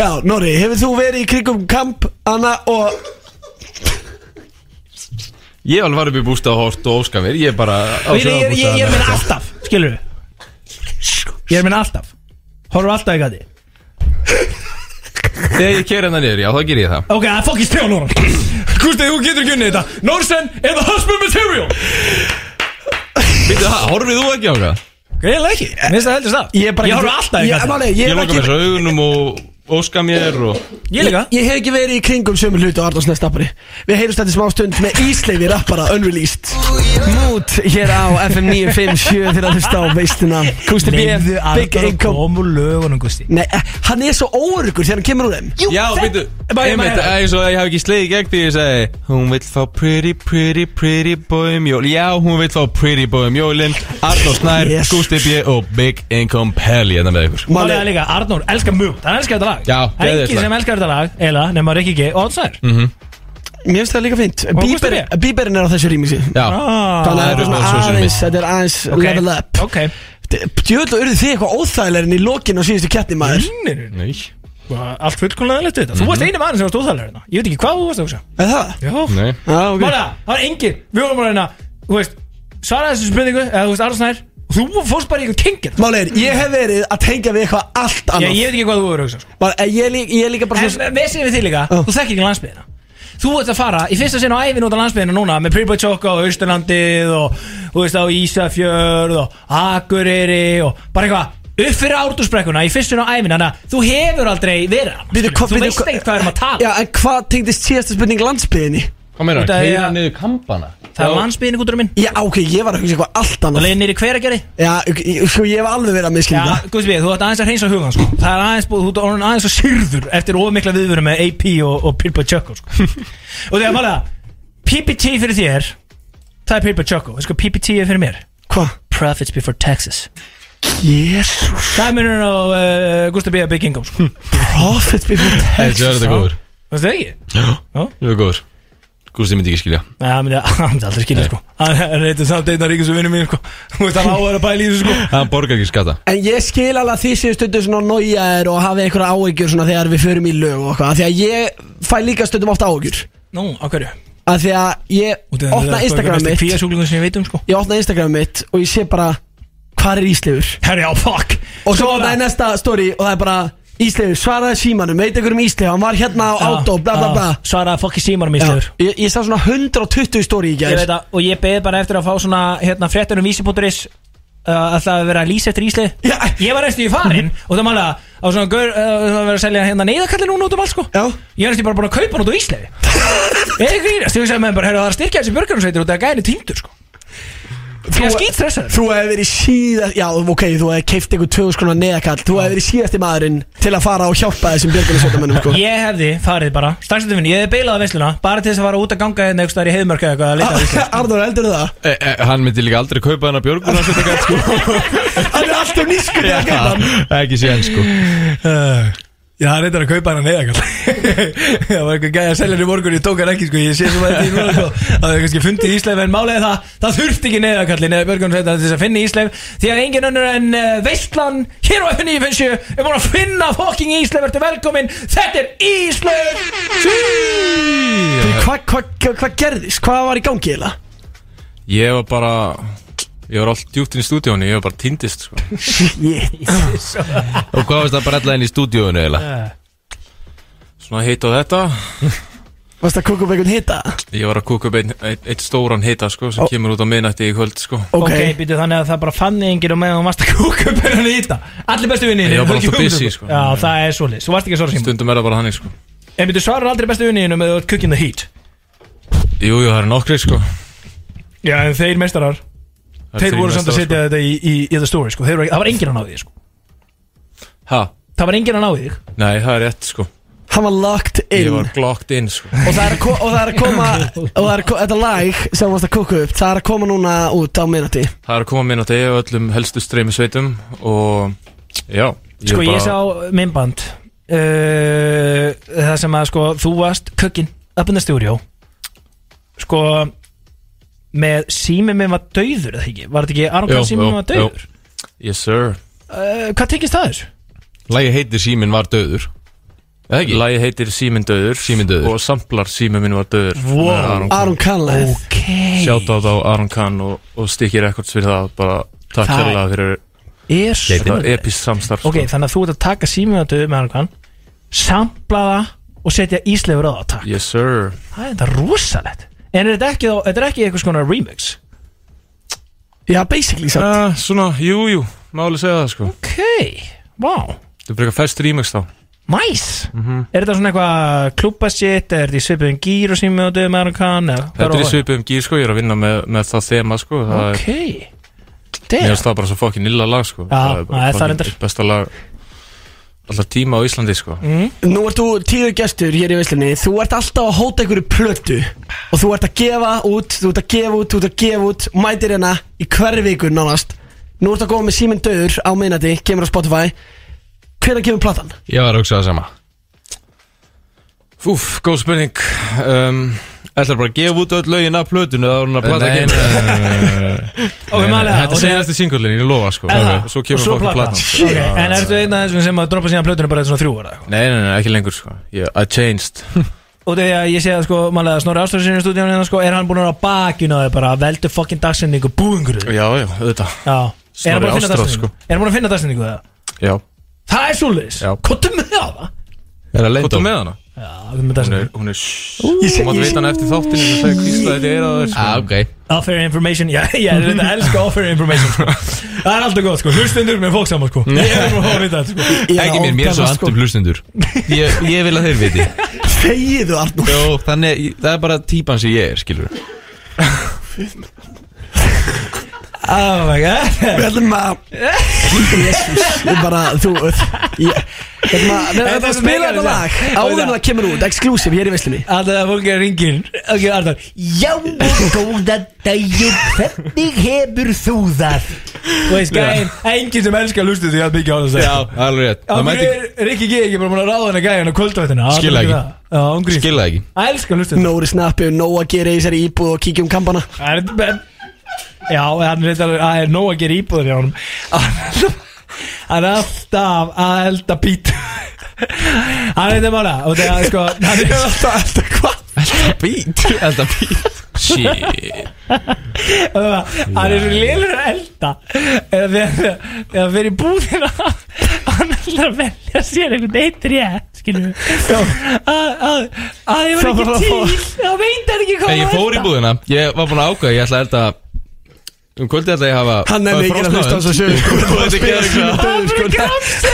Já, Norri, hefur þú verið í krigum kamp Anna og Ég alveg farið upp í bústa og hort og óska mér. Ég er bara á ég, ég, ég, ég er minn alltaf, skilur Ég er minn alltaf. Horfa alltaf í gati Þegar ég kera hennar niður, já, þá ger ég það. Ok, það er fokkist trjá Nóran Gústi, þú getur ekki unnið þetta. Norsen eða husband material? Býttu það, horfið þú ekki á það? Greiðlega ekki, minnst það heldur stað Ég er bara Ég horfa alltaf í Ég, máli, ég, Ég hef loka ekki- mér svo augunum og óska mér og Ég líka. Ég hef ekki verið í kringum sömu hluti á Arnósnes stappari Við heyrumst þetta í smá stund með Ísleifi rappara Unreleased. Mood hér á FM 957 þegar að hlusta á veistuna Kusti B, Leifðu Big Arnar að Income koma úr lögunum, Gústi. Nei, eh, hann er svo óöryggur þegar hann kemur úr þeim. Jú, Já, þe- býttu, bara- einmitt, bara- eins og ég haf ekki slegið gegn því ég segi Hún vill fá pretty, pretty, pretty boy um jól Já, hún vill fá pretty boy um jólin. Arnór Snær, Yes. Gústi B og Big Income Pelli Hérna með ykkur. Málega Máli, líka, Arnór elskar mjög Það elskar þetta lag. Já, Það er geðveikt enginn lag. sem elskar þetta lag Eila, nema Rikki G og Oddsær mér finnst það líka fint Og Gústi Bíber, B. Bíberin er á þessu rýmixi Já, Ah, Þannig að það er svona aðeins. Þetta er aðeins Ok. level up. Ok. Djöðlu urðu þið eitthvað óþægilegir í lokin á síðustu keppni maður? Nei, nei Allt fullkomlega leitt við þetta. Þú varst eini maður sem varst óþægilega hérna. Ég veit ekki hvað þú varst að hugsa. Er það? Já. Nei. Já, ok. Málega, það var engin Við vorum bara hérna Þú veist Svaraði þessu spurningu Eða þú veist Arnarsnær Þú fórst bara í einhvern tengir Máli er, ég hef verið að tengja við eitthvað allt annað ég veit ekki hvað þú voru að hugsa sko. Bara, eh, ég, líka- ég líka bara En séum við þig líka Já. Þú þekki ekki landsbyðina Þú ert að fara í fyrsta sinn á æfin út á landsbyðina núna með Boy Choco og Austurlandið og þú veist á Ísafjörð og Akureyri og bara eitthvað upp fyrir ártúrsbrekkuna í fyrsta sinn á æfin þannig að þú hefur aldrei verið hann hvað- Þú veist ekkert hvað við erum að tala Já, en hvað tengdist síðasta spurning landsbyðinni? Hvað meina, Út því keira að- niður kampana Það er landsbyðin ykkur minn Já, ok, ég var að hugsa eitthvað allt Það annað leiði nýri hveragerði Já, ok, ég- sko, ég hef alveg verið að Já, miskilja Guðsbið, þú ætti aðeins að hreinsa hugan sko. Það er aðeins, búið- þú ert orðin aðeins að syrður eftir ofmikla viðvöru með AP og, og Boy Choco sko. Og þegar málega PPT fyrir þér Það er Choco Veistu hvað PPT er fyrir mér? Hvað? Profits before taxes Jésús Það er munur á uh, Gustaf B. Big Income sko. Profit before Þessi er þetta góður Veistu það ekki? Já, Já. þetta er góður Gústi myndi ekki skilja. Nei, hann myndi hann myndi aldrei skilja sko. Hann er eitthvað samt einn af ríkast vinnum mín sko. Þú veist hann á að vera að pæla í þessu sko. Hann borgar ekki skata En ég skil alveg að þið séu stundum svona nójaðir og hafi einhverja áhyggjur svona þegar við förum í lög og eitthvað af Því að ég fæ líka stundum ofta áhyggjur. Nú, á hverju? Af því að ég opna Instagram mitt. Kvíja sjúklingun sem ég veit um sko. Ég opna Instagram mitt og ég sé bara Hvar er Íslefur? Herri á, fuck. Og svo opna ég næsta story og það er bara Íslefur, svaraði símanum, veit einhver um Íslefur Hann var hérna á átó, bla bla bla. Svaraði fokki símanum Já, Íslefur ég, ég sá svona 120 story í Ég gær veit að, og ég beði bara eftir að fá svona hérna fréttur um vísi.is uh, að það að vera að lýsa eftir Ísli Já. Ég var eftir í farin og það mála á svona gaur, uh, það var að selja hérna neyðakalli núna út um allt sko. Já. Ég er eftir bara búin að kaupa hann út á Er ekki grínast, ég sagði með bara, herru það er að styrkja þessi björgarsveitir og það er gæli týndur sko Því að skýt stressaður Þú hefði verið síðast Já, ok, þú hefði keift einhver 2000 skona neðakall. Þú hefði verið síðasti maðurinn til að fara og hjálpa þessum björgunarsveitamönnum sko. Ég hefði farið bara, strax eftir minni, ég hefði beilað að veisluna Bara til þess að fara út að ganga hérna staðar í heiðmörk eða eitthvað að leita Arnur, heldur það? e, e, Hann myndi líka aldrei kaupa hennar björguna sko. Hann er alltaf nýskur í hann Já, það er reyndar að kaupa hann að neðakall Það var eitthvað gæði að selja hann í morgun Ég tók hann ekki, sko, ég sé svo að þetta í núna sko. Það er kannski fundið Ísleif En málega það, það þurfti ekki neðakallin Eða börgunarsveitar til þess að finna Ísleif Því að engin önnur en uh, Veistlan Hér á F9 finnst ég Er búin að finna fokking Ísleif Ertu velkomin, þetta er Ísleif Hvað hva, hva, hva gerðist? Hvað var í gangi eða? Ég var bara Ég var allt djúpt inn í stúdíónu Ég var bara týndist sko. Og hvað varst það bara allar inn í stúdíóinu eða? Svona hitt og þetta Varst það að kúka upp einhvern hita? Ég var að kúka upp einn ein, ein stóran hita sko, sem Ó. kemur út á miðnætti í kvöld sko. Ok, okay býtu þannig að það bara fann enginn og meðan þú varst að kúka upp henni í þetta Allir bestu vinni Ég var bara alltaf busy, sko. Já, það er svolítið, þú varst ekki að svara síma Stundum er það bara þannig sko. En býtu svarar aldrei bestu vinni með þú ert cooking the heat Jú, jú, það er nokkri sko. Já, en þeir meistarar Þeir voru samt að setja þetta í, í, í the story sko. Það var enginn að ná því sko. Ha? Það var enginn að ná því þig. Nei, það er rétt sko. Hann var locked in Ég var glocked in sko. Og það er að, ko og það er að koma Og það er að þetta lag sem varst að kúka upp Það er að koma núna út á minnati Það er að koma minnætti á öllum helstu streymi sveitum Og já Sko var ég sá myndband uh, Það sem að sko Þú varst cooking up in the studio Sko Með sími minn var dauður eða ekki Var þetta ekki Aron Kahn sími minn var dauður Yes sir uh, Hvað tekist það þessu? Lægi heitir Símin var döður Eða ekki? Lagi heitir Síminn döður Síminn dauður. Og samplar Síminn minn var döður Wow. Aron Kahn. Ok Sjátt á Aron Kahn og, og Sticky Records fyrir það Bara takk Það hérlega fyrir Er Þetta epist samstarf Ok, sko. þannig að þú ert að taka sími minn var dauður með Aron Kahn Sampla það Og setja íslefur á það takk Yes sir Það er þetta rosalegt En er þetta ekki, þá- þetta er ekki eitthvað svona remix? Já, basically satt uh, Svona, jú, jú Máli segja það sko. Ok, wow Þetta er bara eitthvað fest remix þá. Nice. Mhm. Er þetta svona eitthvað klúbasitt Er þetta í svipuðum gýr og sími og döðum Aron Kahn eða hvað Þetta er í svipuðum gýr sko Ég er að vinna með, með það þema sko Það Ok. Er, Mér Damn. finnst það bara svo fokkin illa lag sko. Já, Það er bara það er. Besta lag Alltaf tíma á Íslandi sko. Nú ert þú tíður gestur hér í veislinni Þú ert alltaf að hóta einhverju plötu. Og þú ert að gefa út Þú ert að gefa út, þú ert að gefa út. Mætir hérna í hverri viku nánast. Nú ert að koma með síminn döður á minnati Kemur á Spotify. Hvenær kemur platan? Ég var að hugsa það sama Úf, góð spurning. Um, Ætlar bara að gefa út öll lögin af plötunu Það var hún að plata nei. Ok, málega Þetta er senast í singullin, ég lofa sko. Er það? Og Svo kemur fokkin platan. platan Ok, En ertu einn af þessum sem að droppa síðan plötunum bara þetta svona þrjú ára Nei, nei, nei, ekki lengur sko. Ég, I changed. Og þegar að ég sé að sko Málega Snorri Áströður sinni í stúdíunum hérna sko Er hann búin að vera á bakinu á þau bara Veldu fokkin dagsendingu Búingur Já, já, auðvitað. Er að Snorri Ástráð, dagsendingu Er hann búin að finna dagsendingu það? Já. Það er svoleiðis? Já. Kottum með það það Er það Kottu með hana? Já, Hún er, dagsendingu hún er Þú mátt veita hana eftir þáttinu sem segir hvíslaði þetta er að þér sko Ah, ok. Offer information. Já, ég er þetta elska offer information sko. Það er alltaf gott sko. Hlustundur með fólk saman sko. Ég er bara að að vita þetta sko. Ekki mér, mér er svo það sko. andum hlustundur ég, ég vil að þeir viti. Þegiðu Arnur Jó, þannig, það er bara típan sem ég er, skilur Oh my god. Við ætlum að Jésús Við bara, þú ég- Við ætlum að Við ætlum að spila þetta lag. Áður en það kemur út Exclusive hér í veislinni. Alltaf að fólk er ringin Ok, Arnar Já, góða daginn. Hvernig hefur þú það? Þú veist, gæðin Engin sem elskar lustu því að byggja á þess Já, alveg rétt. Það mætti hverju er Rikki G ekki bara búin að ráða hennar gæðin á kvöldvættina Skil það ekki. Já, ángrís skilja það ekki. Það elskar lustu Nóri snappi og nóg að gera í þessari íbúð og kíkja um kampana. Það er ben- Já, er Það er nóg að gera íbúður hjá honum. Hann- Hann er alltaf að elda pít Hann er þetta mála Og það er sko Hann er alltaf að elda hvað? Bít Þetta bít Shit. Hann er lélur að elda. Þegar fer í búðina Hann ætlar að velja sér einhvern Skilur við Að að- að ég var ekki til. Það veit hann ekki hvað ég fór í elda. búðina. Ég var búin að ákvæða Ég ætla að elda Um kvöldið ætla ég að hafa Hann nefnir ekki að hlusta á þessu sko. Er sko.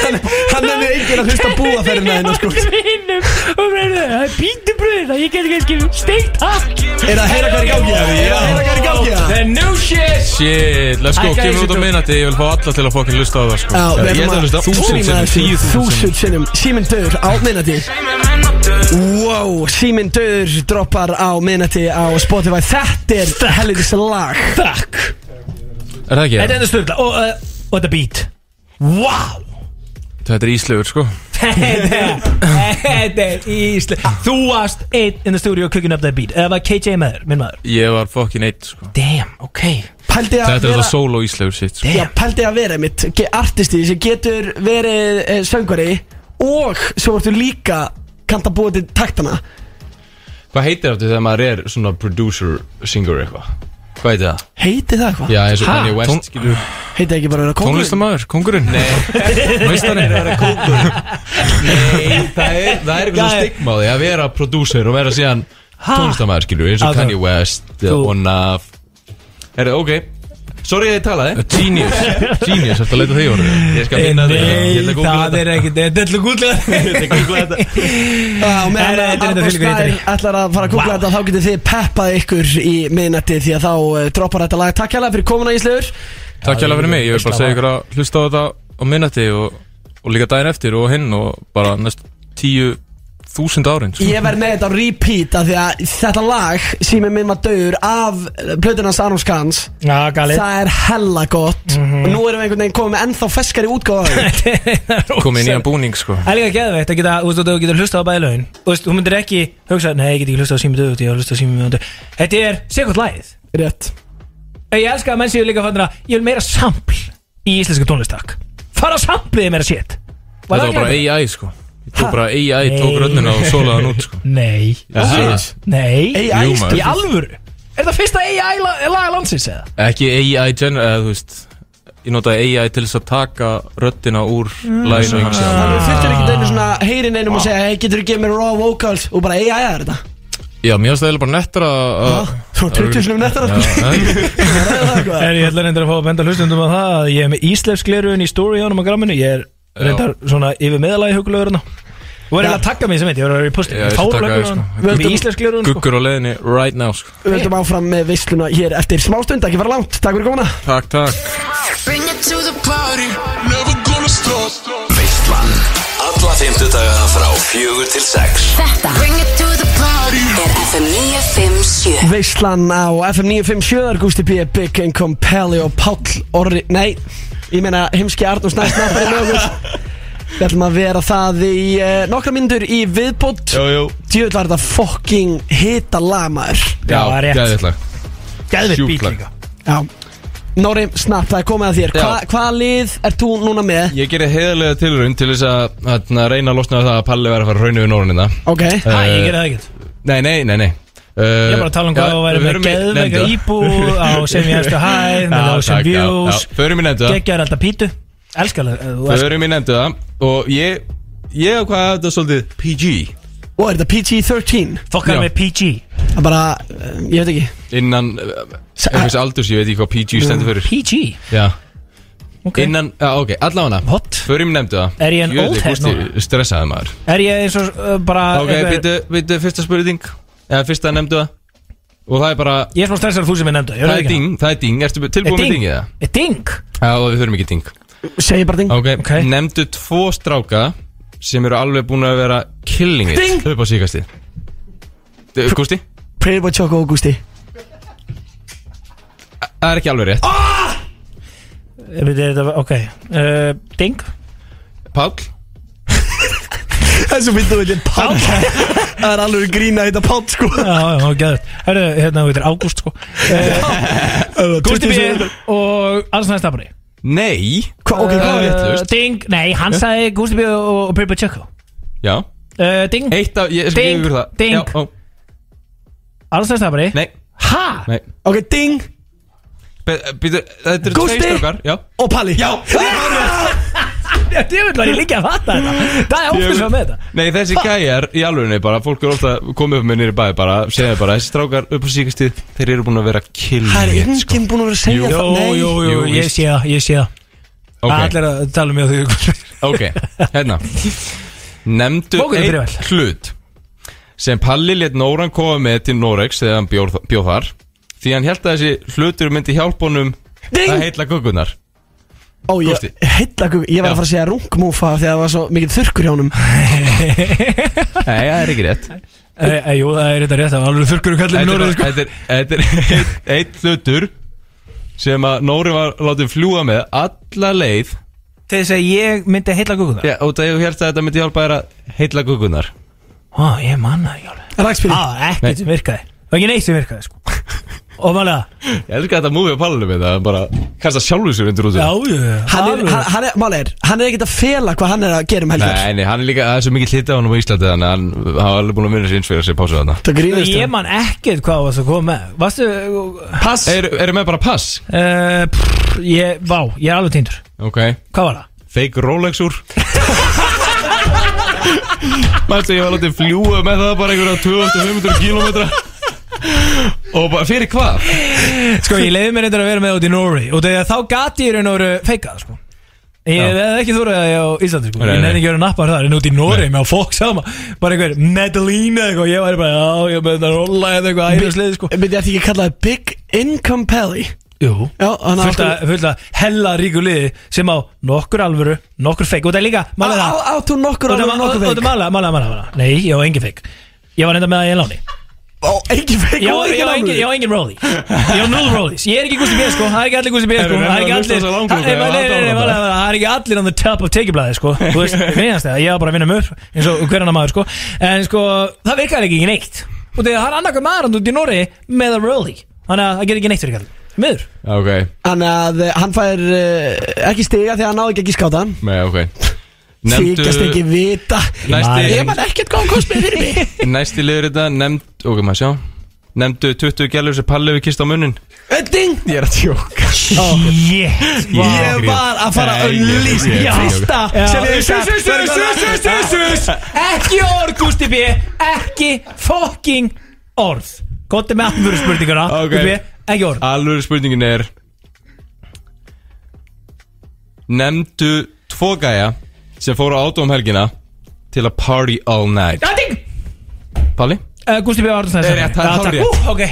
Hann- Hann nefnir að hlusta búaferðina þína sko. Vinnum og meina það er pítubröð það ég get ekki steikt það Er það heyra hvað er í gangi? Er það er í gangi? The new shit. Shit, let's go, kemur út á minnati Ég vil fá alla til að fokkin lusta á það sko. Ég ætla að lusta þúsund sinnum, tíu þúsund sinnum. Síminn döður á minnati Wow, Síminn döður droppar á minnati á Spotify. Þetta er helvitis lag. Takk Er það ekki? Þetta er enda styrla og, uh, og þetta beat. Wow! Þetta er íslegur sko. Þetta er ísli Þú varst einn in the studio cooking up that beat. Eða var KJ með þér, minn maður? Ég var fokkin eitt sko. Damn, ok. Pældi að Þetta er vera það solo íslegur sitt sko. Já, pældi að vera mitt Artisti sem getur verið eh, söngvari Og svo ertu líka Kanta búið til taktana. Hvað heitir þetta þegar maður er svona producer, singer eitthvað? Hvað heitir það? Heiti það eitthvað? Já, eins og? Kanye West, skilur Heiti ekki bara að vera kongurinn? Tónlistamæður, kongurinn Nei Meistarinn Nei, það er, það er eitthvað því að vera producer og vera síðan tónlistamæður, skilur eins og. Kanye West og Nav Er ok Sorry að ég talaði. Genius. Genius, eftir að leita því orðu Ég skal finna þetta. Ég Nei, það er ekkert. Þetta er til að googla Ég ætla að googla þetta. Þetta er þetta hitari. ætlar að fara að googla þetta þá getið þið peppað ykkur í miðnætti því að þá uh, droppar þetta lag. Takk hérlega fyrir komuna Íslegur Takk hjá fyrir mig, ég vil bara segja ykkur að hlusta á þetta á og, og líka daginn eftir og hinn og bara næst tíu þúsund árin sko. Ég verð með þetta á repeat af því að þetta lag Sými minn var döður af plötunans Arnór Skans Já, galið. Það er hella gott. Og nú erum við einhvern veginn komið með ennþá feskari útgáða komið í nýjan búning sko. Það er líka geðveikt að geta, þú veist, þú getur hlusta á bæði lögin Þú veist, þú myndir ekki hugsa, nei, ég get ekki hlusta á sími döðu Ég hlusta á sími döðu Þetta er sekund lagið. Rétt. Ég elska að menn séu líka fannir að ég vil meira sampl í íslenska tónlistak Fara að sampliði meira shit. Þetta var bara ekki? AI sko Ég tók bara AI, tók rönnina og sólaði hann út sko. Nei. Aha. Nei. AI Jú, maður. Í alvöru? Er það fyrsta AI la- laga landsins eða? Ekki AI gener, eða þú veist Ég notaði AI til þess að taka röddina úr læginu og Þannig að þurftum ekki einu svona heyrin einum og segja Hey, getur þú gefið mér raw vocals? Og bara AI er þetta. Já, mér finnst það eiginlega bara nettar að Svo 20 sinum nettara sko. Er ég ætla reyndar að fá að benda hlustundum á það að ég er með íslefskleruðin í story ánum á gramminu Ég er reyndar svona yfir meðalagi hugulegur hérna Þú verður að taka mig sem veit, ég verður að vera í posti Já, ég skal taka þig, sko. Við erum íslefskleruðin sko. Guggur á leiðinni right now sko. Við höldum áfram með veisluna hér eftir smá stund, ekki fara langt. Takk fyrir komuna. Takk, takk. Bring it to the party. Never gonna stop. Veistlan Alla fymtudaga frá fjögur til sex. Þetta. Bring it to the party. Er FM 957 Veislan á FM 957 þar Gusti B, Big Income, Pelli og Páll Orri, nei, ég meina heimski Arnús Næst snappari með okkur Við ætlum að vera það í uh, nokkra myndur í viðbót. Jú, jú. Djöfull var þetta fucking hita lagmaður Já, það er rétt. geðvitlag Geðvitt Sjúkt bít lag. líka. Já. Nóri, snapp, það er komið að þér. Já. Hva, Hvaða lið ert þú núna með? Ég gerir heiðarlega tilraun til þess að, að reyna að losna það að Palli væri að fara rauninu við Nórunina Ok. Hæ, ég gerði það ekkert. Nei, nei, nei, nei Ég er bara að tala um hvað þú væri með geðveika íbúð á sem ég hefstu hæð með Ocean Views. Förum í nefndu það Gekkjar alltaf pítu. Elskar það þú elskar- Förum í nefndu það Og ég Ég hvað að þetta svolítið PG Og er þetta PG-13? Fokkar með PG Það bara, uh, ég veit ekki. Innan Einhvers aldurs, ég veit ekki hvað PG stendur fyrir. PG Já. Ok. Innan, já ok, allavega. What? Förum í nefndu það Er ég en old head núna? Stressaði maður? Er ég eins og uh, bara Ok, býttu, býttu, fyrsta spurning Eða fyrsta nefndu það. Og það er bara Ég er smá stressar þú sem ég nefndu Það er ding, það er ding. Ertu tilbúin með dingið það? Er ding? Já, við þurfum ekki ding. Segji bara ding. Ok, nefndu tvo stráka Sem eru alveg búin að vera killing it Ding! Upp á síkasti Gústi? Pretty Boy Choco og Gusti Það er ekki alveg rétt. Er þetta, ok. Uh, Ding? Páll? Það er svo myndið að þetta Pál Það er alveg grína að þetta Pál sko. Já, já, gæður Herru, hérna, þetta er Ágúst sko. Uh, Gústi B og Alls næst stafari Nei. Hva, ok, hvað er uh, Ding, nei, hann sagði Gústi B og Purple Choco Já. Uh, Ding, Eitt af, ég skal Ding, ykkur það. Ding. Alls næst stafari Nei, Ha? nei. Ok, ding. Býtu, þetta eru tveir strákar Já. og Palli. Já. Ég vil var ég líka að fatta þetta. Það er svo með þetta. Nei, þessi gæjar í alvegni bara Fólk er ofta komið upp með nýri bæ bara Segja bara, þessi strákar upp á síkastið Þeir eru búin að vera killing Það er it, sko. enginn búin að vera að segja Jú, það. Nei. jú, jú, Jú, ég sé það, ég sé það. Ok. Allir að tala um mig og því Ok, hérna. Nemndu einn hlut sem Palli let Nóran koma með til Norex þegar hann bjóð, bjóð þar því hann held að þessi hlutur myndi hjálpa honum Ding! að heitla guggunar Ó, ég, Gústi. heilla, ég var að fara að segja rungmúfa þegar það var svo mikið þurrkur hjá honum. Nei, það er ekki rétt. E, Jú, það er þetta rétt Það var alveg þurrkur og kallið er, orðið sko. Þetta er, þetta er einn, einn hlutur sem að Nóri var látið fljúa með alla leið. Til þess að ég myndi heilla gugunar Já, og það ég held að þetta myndi hjálpa þér að heitla guggunar Ó, ég manna ekki alveg. Rækspili Á, ekkert sem virkaði. Það var ekki neitt sem virkaði sko Og málega Ég elska þetta múið á pallinu með það bara kasta sjálfur sér undir út Já, já. Hann er, hann, hann er, máli er, hann er ekkert að fela hvað hann er að gera um helgar. Nei, nei, hann er líka, það er svo mikið hlitið á hann á Íslandi þannig að hann hafa alveg búin að vinna sér eins fyrir að sér pásu þarna. Það grínast Ég man ekkert hvað varst að koma. Með Varstu Pass. Eru er með bara pass? uh, pff, ég, Vá, ég er alveg týndur. Ok. Hvað var það? Fake Rolex úr. Mæstu, ég var látið fljúa með það bara einhverja 200-500 kilometra Og bara, fyrir hvað? Sko, ég leiði mér eitthvað að vera með út í Norri Og þegar þá gati ég raun og veru feikað sko. Ég Já. hefði ekki þúrið að ég á Íslandi sko. Nei, Ég nei. nefndi ekki að vera nappar þar En út í Norri með á fólk sama Bara einhver Medellín eða eitthvað. Ég væri bara, já, ég með þetta rolla eða eitthvað æðisleið sko. Myndi ég ætti ekki að kalla það Big Income Pelly Jú. Já, hann Fullt að, fullt að hella ríku liði Sem á nokkur alvöru, nokkur feik Og það er líka, málið það Áttu nokkur Og alveg nokkur og það veik mála, mála, mála, mála Nei, ég á engin feik Ég var enda með það í láni Ó, engin veik Ég á og ég á engin, ég á engin rolli Ég á null rollies Ég er ekki Gusti B sko. Það er ekki allir Gusti B sko. Herru, Það er ekki hérna, hlusta allir þessa langklukku, Það- ég var nei, nei, nei, bara. mála, Það er ekki allir on the top of tekjublaði sko. Þú veist, minnast það Ég var bara að vinna mjög eins og hver annar maður sko. En sko, það virkar ekki ekki neitt. Og þegar það er annarkað maður út í Norri með a rolli Þannig að það gerir ekki neitt fyrir kall Miður. Ok, Þannig að eh, hann fær uh, ekki stiga þegar hann náði ekki að skáta með, ok Þykast ekki vita. Næsti- Ég man ekkert hvað hann kost með fyrir mig. Næsti liður þetta, nefnd, ok, maður sjá. Nefndu 20 gælur sem Palli hefur kist á munnin Ding Ég er að tjóka Shit. Ég var að fara að Nei, ég- Fyrsta sem ég Sus, sus, sus, sus, sus, sus, sus. Ekki orð Gusti B. Ekki fucking orð. Gótti með aftur spurninguna Ok. Gusti B, ekki orð. Alveg spurningin er Nefndu tvo gæja sem fóru á átó um helgina til að party all night. Ding! Palli? uh, Gusti B. Arnstæðs Er rétt, það er hárrétt. Ok.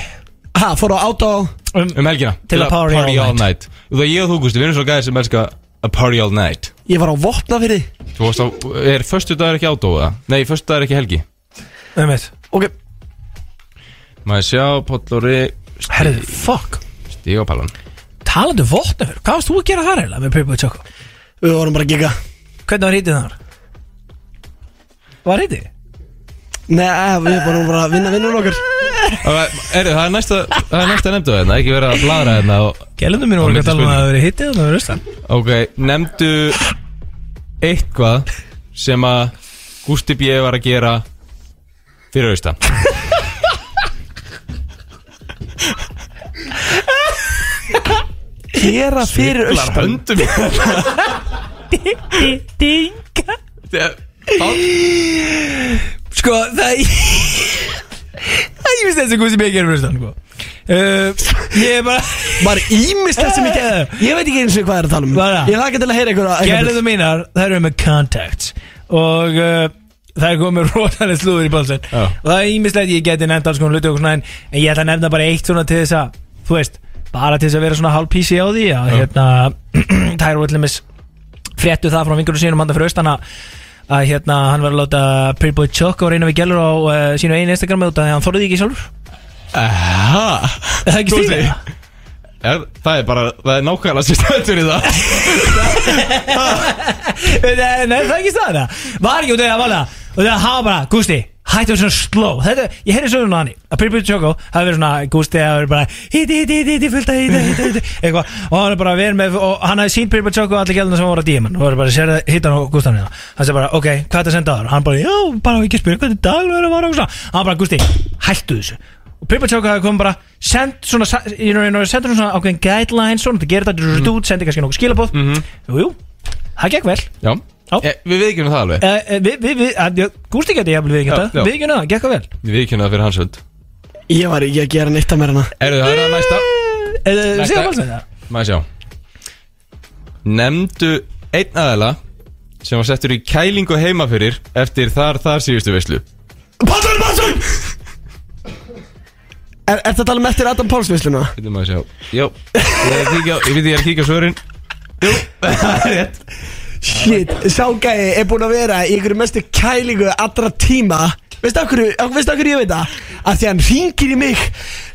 Ha, fór á át á um, Um helgina. Til að party all night. Og það ég og þú Gusti, við erum svo gæðir sem elska að party all night. Ég var á vopna fyrir Þú varst á, er föstu dagur ekki átó eða? Nei, föstu dagur ekki helgi. Um eitt Ok, Maður sjá, Póllóri Herðu, fuck. Stíg á pallan Talandi um votnafjör Hvað varst þú að gera þar eiginlega með Purple Choco? við vorum bara að giga Hvernig var hítið þar? Var hítið? Nei, eh, við vorum bara að vinna vinnun okkur Er það er næsta, það er næsta nefndu þetta, ekki vera að bladra þetta og Gælundum mínu Og voru ekki að tala um að það verið hítið og það verið austan Ok, nefndu eitthvað sem að Gústi B. var að gera fyrir austan Gera fyrir austan höndum Dinga Sko, það Það er just þessi Gusti B. gerir fyrir austan sko. uh, Ég er bara Var ímislegt sem ég gerði Ég veit ekki eins og hvað er að tala um Bara. Ég hlaka til að heyra einhverja Gælundum mínar, það eru með contacts Og uh, það er komið rosalega slúður í balsinn Já. Og það er ímislegt, ég geti nefnt alls konar hluti og svona en, en ég ætla að nefna bara eitt svona til þess að Þú veist, bara til þess að vera svona hálf písi á því að hérna Það er allir mis fréttu það frá vingurum sínum handa fyrir austan að hérna hann var að láta Pretty Boy Choco reyna við gælur á uh, sínu einu Instagram að hann þorði því ekki sjálfur Aha Er það ekki stíðið? Ja, það er bara, það er nákvæmlega sér stættur í það. Nei, það er ekki staðina Var ekki út af því að vala Og það hafa bara, Gústi, hættu svona slow. Þetta, ég heyrði á hann Að Boy Choco hafi verið svona, Gústi hafi verið bara hitti, hitti, hitti, fullt að hitti, hitti, hitti Eitthvað, og hann er bara verið með Og hann hafi sínt Boy Choco allir gæluna sem voru að díman Og það er bara, sér það, hitta hann á Gústan hérna Hann segi bara, ok, hvað er þetta að senda á þar? Hann bara, já, bara ekki spyrja þetta daglega er að vara og svona. Hann bara, Gústi, hættu þessu og Choco hafi komið bara send svona, you know, you know, sendur svona ákveðin guidelines svona, þetta gerir þetta út, sendi kannski nokkuð skilabóð Jú, jú, það gekk vel. Já, Já. e, við viðkjörnum það alveg. Eh, Við, við, við, Gústi geti jafnvel við Já, ekki já. Við ekki það, gekk það vel. Við viðkjörnum það fyrir hans hönd. Ég var ekki að gera neitt að mér hana Eru það það næsta. Segðu alls með það Maður sjá. Nemndu einn aðela sem var settur í kælingu heima fyrir eftir þar þar síðustu veislu. Pátur Pálsson Er þetta að tala um eftir Adam Páls veisluna? Þetta maður sjá. Jó, ég er að kíkja, ég veit ég er að kíkja á svörin. Jú, það er rétt. Shit, sá gæi er búin að vera í einhverju mestu kælingu allra tíma. Veistu af hverju, veistu af hverju ég veit það? Að því hann ringir í mig.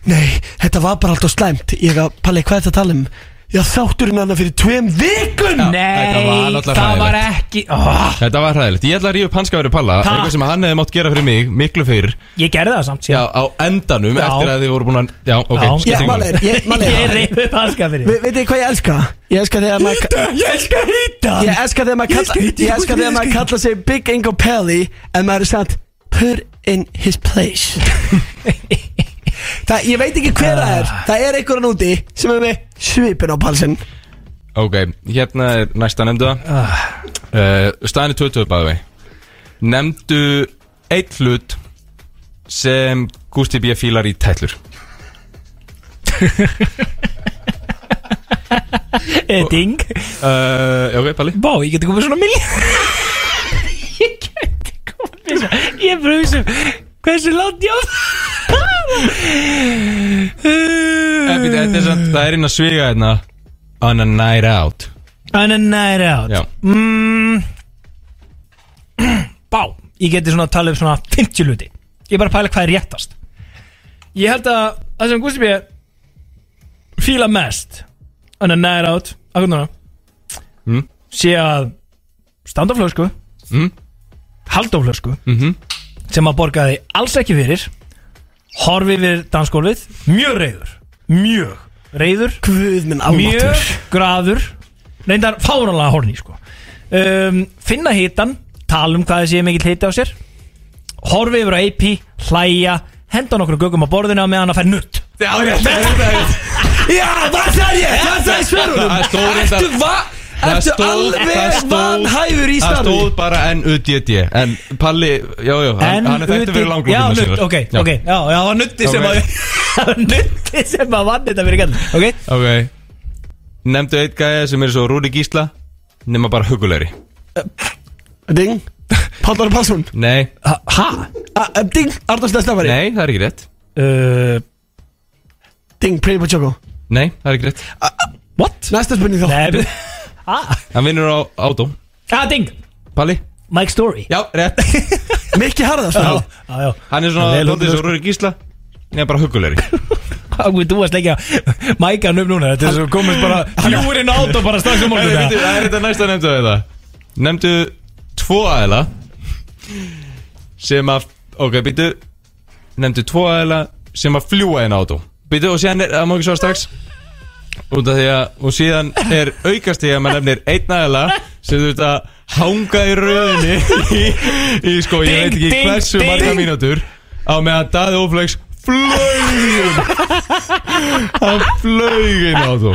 Nei, þetta var bara alltaf slæmt. Ég að, Palli, hvað er þetta að tala um? Já, þátturinn hann fyrir tveim vikun þetta var það var ekki oh, Þetta var hræðilegt, ég ætla að rífa upp hanska verið palla. Ha? Eitthvað sem hann hefði mátt gera fyrir mig, miklu fyrir Ég gerði það samt Já, síðan á endanum, Já. eftir að þið voru búin að Já, ok, Já. skiptir Ég, reyði upp hanska fyrir Ve, Veit þið hvað ég elska? Ég elska þegar maður Ég elska hýta Ég elska þegar maður kalla Ég elska þegar maður kalla sig Big Ingo Pelli En maður er sagt Put in his place Það, ég veit ekki hver það er. Það er einhverjan úti sem er með svipin á palsinn. Ok, hérna er næsta nefndu það. Uh, Staðan er 20 bæði vei Nefndu eitt hlut sem Gusti B. fílar í tællur Eh, Ding. Uh, Ok, Palli. Bá, ég geti komið svona miljón Ég geti komið svona Ég að hugsa um Hversu langt ég á Eh, býtu, Þetta er samt, það er inn að sviga hérna. On a night out. On a night out. Já. mm, Bá, ég geti svona að tala um svona 50 hluti. Ég er bara að pæla hvað er réttast. Ég held að það sem Gusti B fíla mest On a night out Akkur núna? Mm. sé að standa á flösku. Mm. halda á flösku. Mhm. sem að borgaði alls ekki fyrir horfi yfir dansgólfið. Mjög reyður mjög reyður Guð minn mjög almáttur graður. Reyndar fáralega horni sko. um, finna hitan tala um hvað þessi er mikill hiti á sér. Horfi yfir á AP hlæja, henda nokkur gögum á borðinu á meðan að fær nutt Já, rétt, rétt, rétt Já, það er ég Það er svörunum. Það stóð reyndar- Ertu va Það Ertu stóð- alveg það vanhæfur í Það starfi stóð bara N-U-D-D En Palli, já, já, hann, hann er þetta fyrir langur Já, nutt, ok, ok. Já, já, það var nutti sem að það var nutti sem að vann þetta fyrir gæðum Ok, Ok. Nefndu eitt gæja sem er svo Rúri Gísla Nefna bara hugulegri Ding. Pállar Pálsson. Nei, ha? Ah, Ding. Arnars Nestafari nei, það er ekki rétt. Uh, Ding Boy Choco Nei, það er ekki rétt. What? Næsta spurning þá. Nei? Hann vinnur á átó Ah, ding. Palli? Mike Story. Já, rétt. Mikki Harðast Já, já, Hann er svona Lótið svo Rúri Gísla. Nefna bara hugulegri Hvað við þú að sleikja Mækan upp núna. Þetta er svo komið bara Fjúrin og bara strax um morgun. Það er þetta næsta nefndu þetta Nefndu tvo aðila Sem að Ok, býtu Nefndu tvo aðila Sem að fljúa inn á átó Býtu og er Það má ekki svo strax Út af því að Og síðan er aukast því að maður nefnir einn aðila Sem þú veist að Hanga í röðinni Í, í sko Ég veit ekki ding, hversu ding. marga mínútur Á meðan Daði Óflegs Flögin Hann flög inn á átó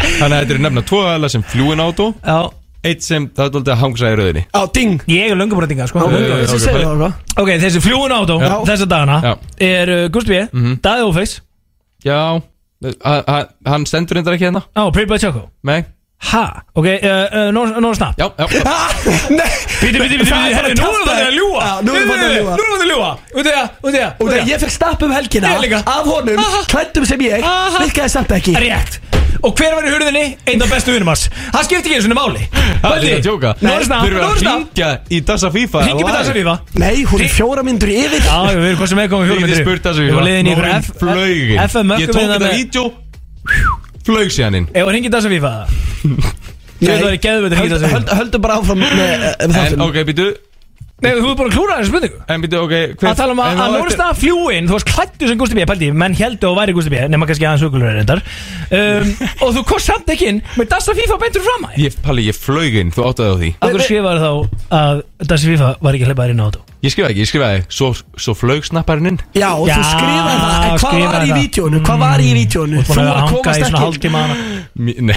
Þannig að þetta er nefna tvo aðila sem fljúin átó Já. Eitt sem það er doldið að hangsa í rauðinni Á Ding. Ég er löngum bara að dinga sko. Á ok, segir bara- það eitthvað Ok, þessi fljúin átó Já. Þessa dagana Já. Er uh, Gusti B Mhm. Daði Ófeis Já, hann stendur reyndar ekki hérna. Á, Pretty Boy Choco. Nei, Ha? Ok, uh, uh, no, no snap já, já. Það er herri, bara nú erum við að ljúa nú erum við að ljúga. Nú erum við að ljúa Út í það, út í það Og þegar ég fekk stapp um helgina Ég líka. Af honum Klættum sem ég Aha. Virkaði samt ekki. Rétt. Og hver var í hurðinni? Einn af bestu vinnum hans. Það skipti ekki eins og máli. Það er að tjóka Nú er snart, Þurfum nú við er að ringja í Dassa FIFA? Ringi með þessa vifa Nei, hún er fjóra myndur yfir. Já, við erum hvað sem er komið fjórum Ég myndir spurt Dassa Við FIFA. varum liðin í ykkur Nórin F- flögin FM Ég tók þetta vídeo. Flög síðan inn. Ef að ringi þessa vifa Að það að ringi þessa vifa Höldum bara áfram með eh, En þáttum ok, býtu Nei, þú er bara að klúra þessu spurningu. En býtu, ok hver- að tala um að, en þá að eftir- Norstad fljúin þú varst klættu sem Gusti B pældi, menn heldur að þú væri Gusti B nema kannski aðeins hugulur reyndar. Um, og þú kost samt ekki inn með Dasta FIFA beintur fram að Ég, Palli, ég flög inn, þú áttaði á því. Akkur skrifaði þá að Dasta FIFA var ekki hleypaður inn á þetta Ég skrifaði ekki, ég skrifaði Svo, svo flög snapparinn inn. Já, og þú Já, skrifaði það. En hvað skrifaði var í það. vídjónu? Hvað var í vídjónu? Þú búin að að hanga komast í svona ekki hálftíma hana. Mi- Nei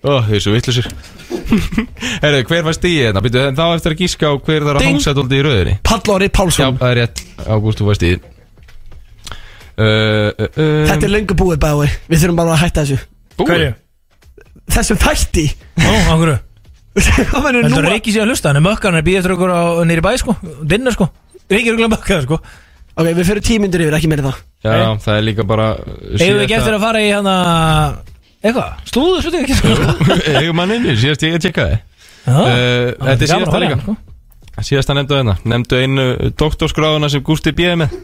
Ó, þau er svo vittlusir Herru, hver var stíði hérna? Býtu, en þá eftir að gíska á hver þarf að Ding. hangsa dóldi í rauðinni Pallóri Já, Pálsson það er rétt. Ágúst, þú var stíði uh, uh, uh, Þetta er löngu búið bæði Við þurfum bara að hætta þessu. Búið? Hverju? þessum þætti. Ó, áhverju Það verður Heldur nú Riki sé að hlusta, hann er mökkan, hann er býð eftir okkur á nýri bæ, sko. Dinner, sko. Riki er okkur mökkan, sko. Ok, við fyrir tímyndur yfir, ekki meira það. Já, það er líka bara Eigum við ekki eftir að fara í hann Eitthvað, slúðu, svo ekki, sko Eigum hann inni, síðast ég að tjekka þið Já, Uh, Þetta er síðasta líka sko. Síðasta nefndu hérna Nefndu einu doktorskráðuna sem Gústi B. er með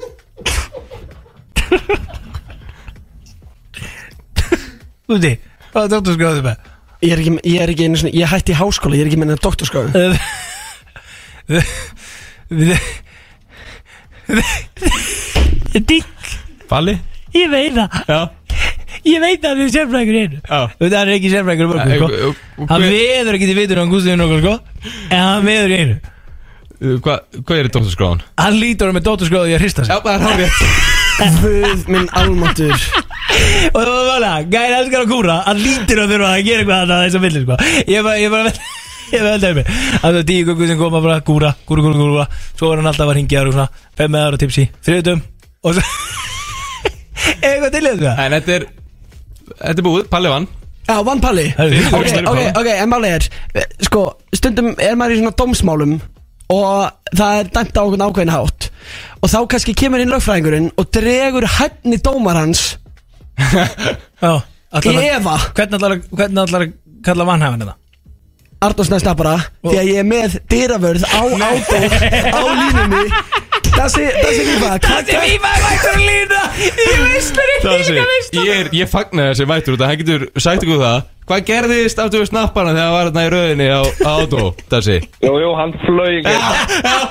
Úti, hvað er þetta skráðið með? Ég er ekki, ég er ekki einu svona, ég hætti í háskóla, ég er ekki með doktorskráðu Dink, Balli? ég veit það Já Ég veit að það er sérfræðingur í einu hann er ekki sérfræðingur í mörgum, sko. og- og Hann veður ekki til vitur á hann Gústiðin okkur, sko. En hann veður í einu. Uh, Hvað hva er doktorskráðan? Hann lítur með dótturskráðu í að hrista sig. Já, það er hárið Guð minn almáttur Og það var vala, gæri elskar að kúra. Hann lítur að þurfa að gera eitthvað að þess að vilja sko. Ég bara, ég bara Ég bara veldaði mig. Það var tíu guggur sem koma bara Kúra, kúra, kúra, kúra Svo var hann alltaf að ringja og svona. Fem með ára tipsi. Þriðutum Og svo Eitthvað til þetta þetta er búið, Palli vann. Já, vann Palli. Ok, Palli. ok, ok, en máli er Sko, stundum er maður í svona dómsmálum Og það er dæmt á okkur ákveðin hátt. Og þá kannski kemur inn lögfræðingurinn Og dregur hæfni dómar hans Já Í efa. Hvernig ætlar að Hvernig ætlar að Kalla vannhæfin þetta? Arnórs næst bara Því að ég er með dyravörð á átó Á línunni Þessi, þessi lífa Þetta er víma Mættur að lína Ég veistur Það ekki sé, ég, er, ég fagnar þessi mættur út að hann getur sagt ykkur það. Hvað gerðist aftur við snappana þegar hann var hérna í rauðinni á, á átó, Dassi? Jú, jú, hann flög Já,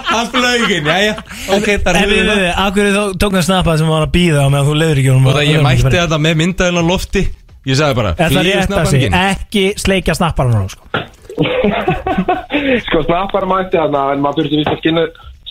hann flögin, já, já. Ok, það En er við, það við, akkur þú tók hann snappað sem var að býða á meðan þú leiður ekki honum Og það ég mætti þetta með myndaðin á lofti. Ég sagði bara, Er það flýgur rétt að segja ekki sleikja snapparan á sko. Sko, snappar mætti hann En maður þurfti vist að skinna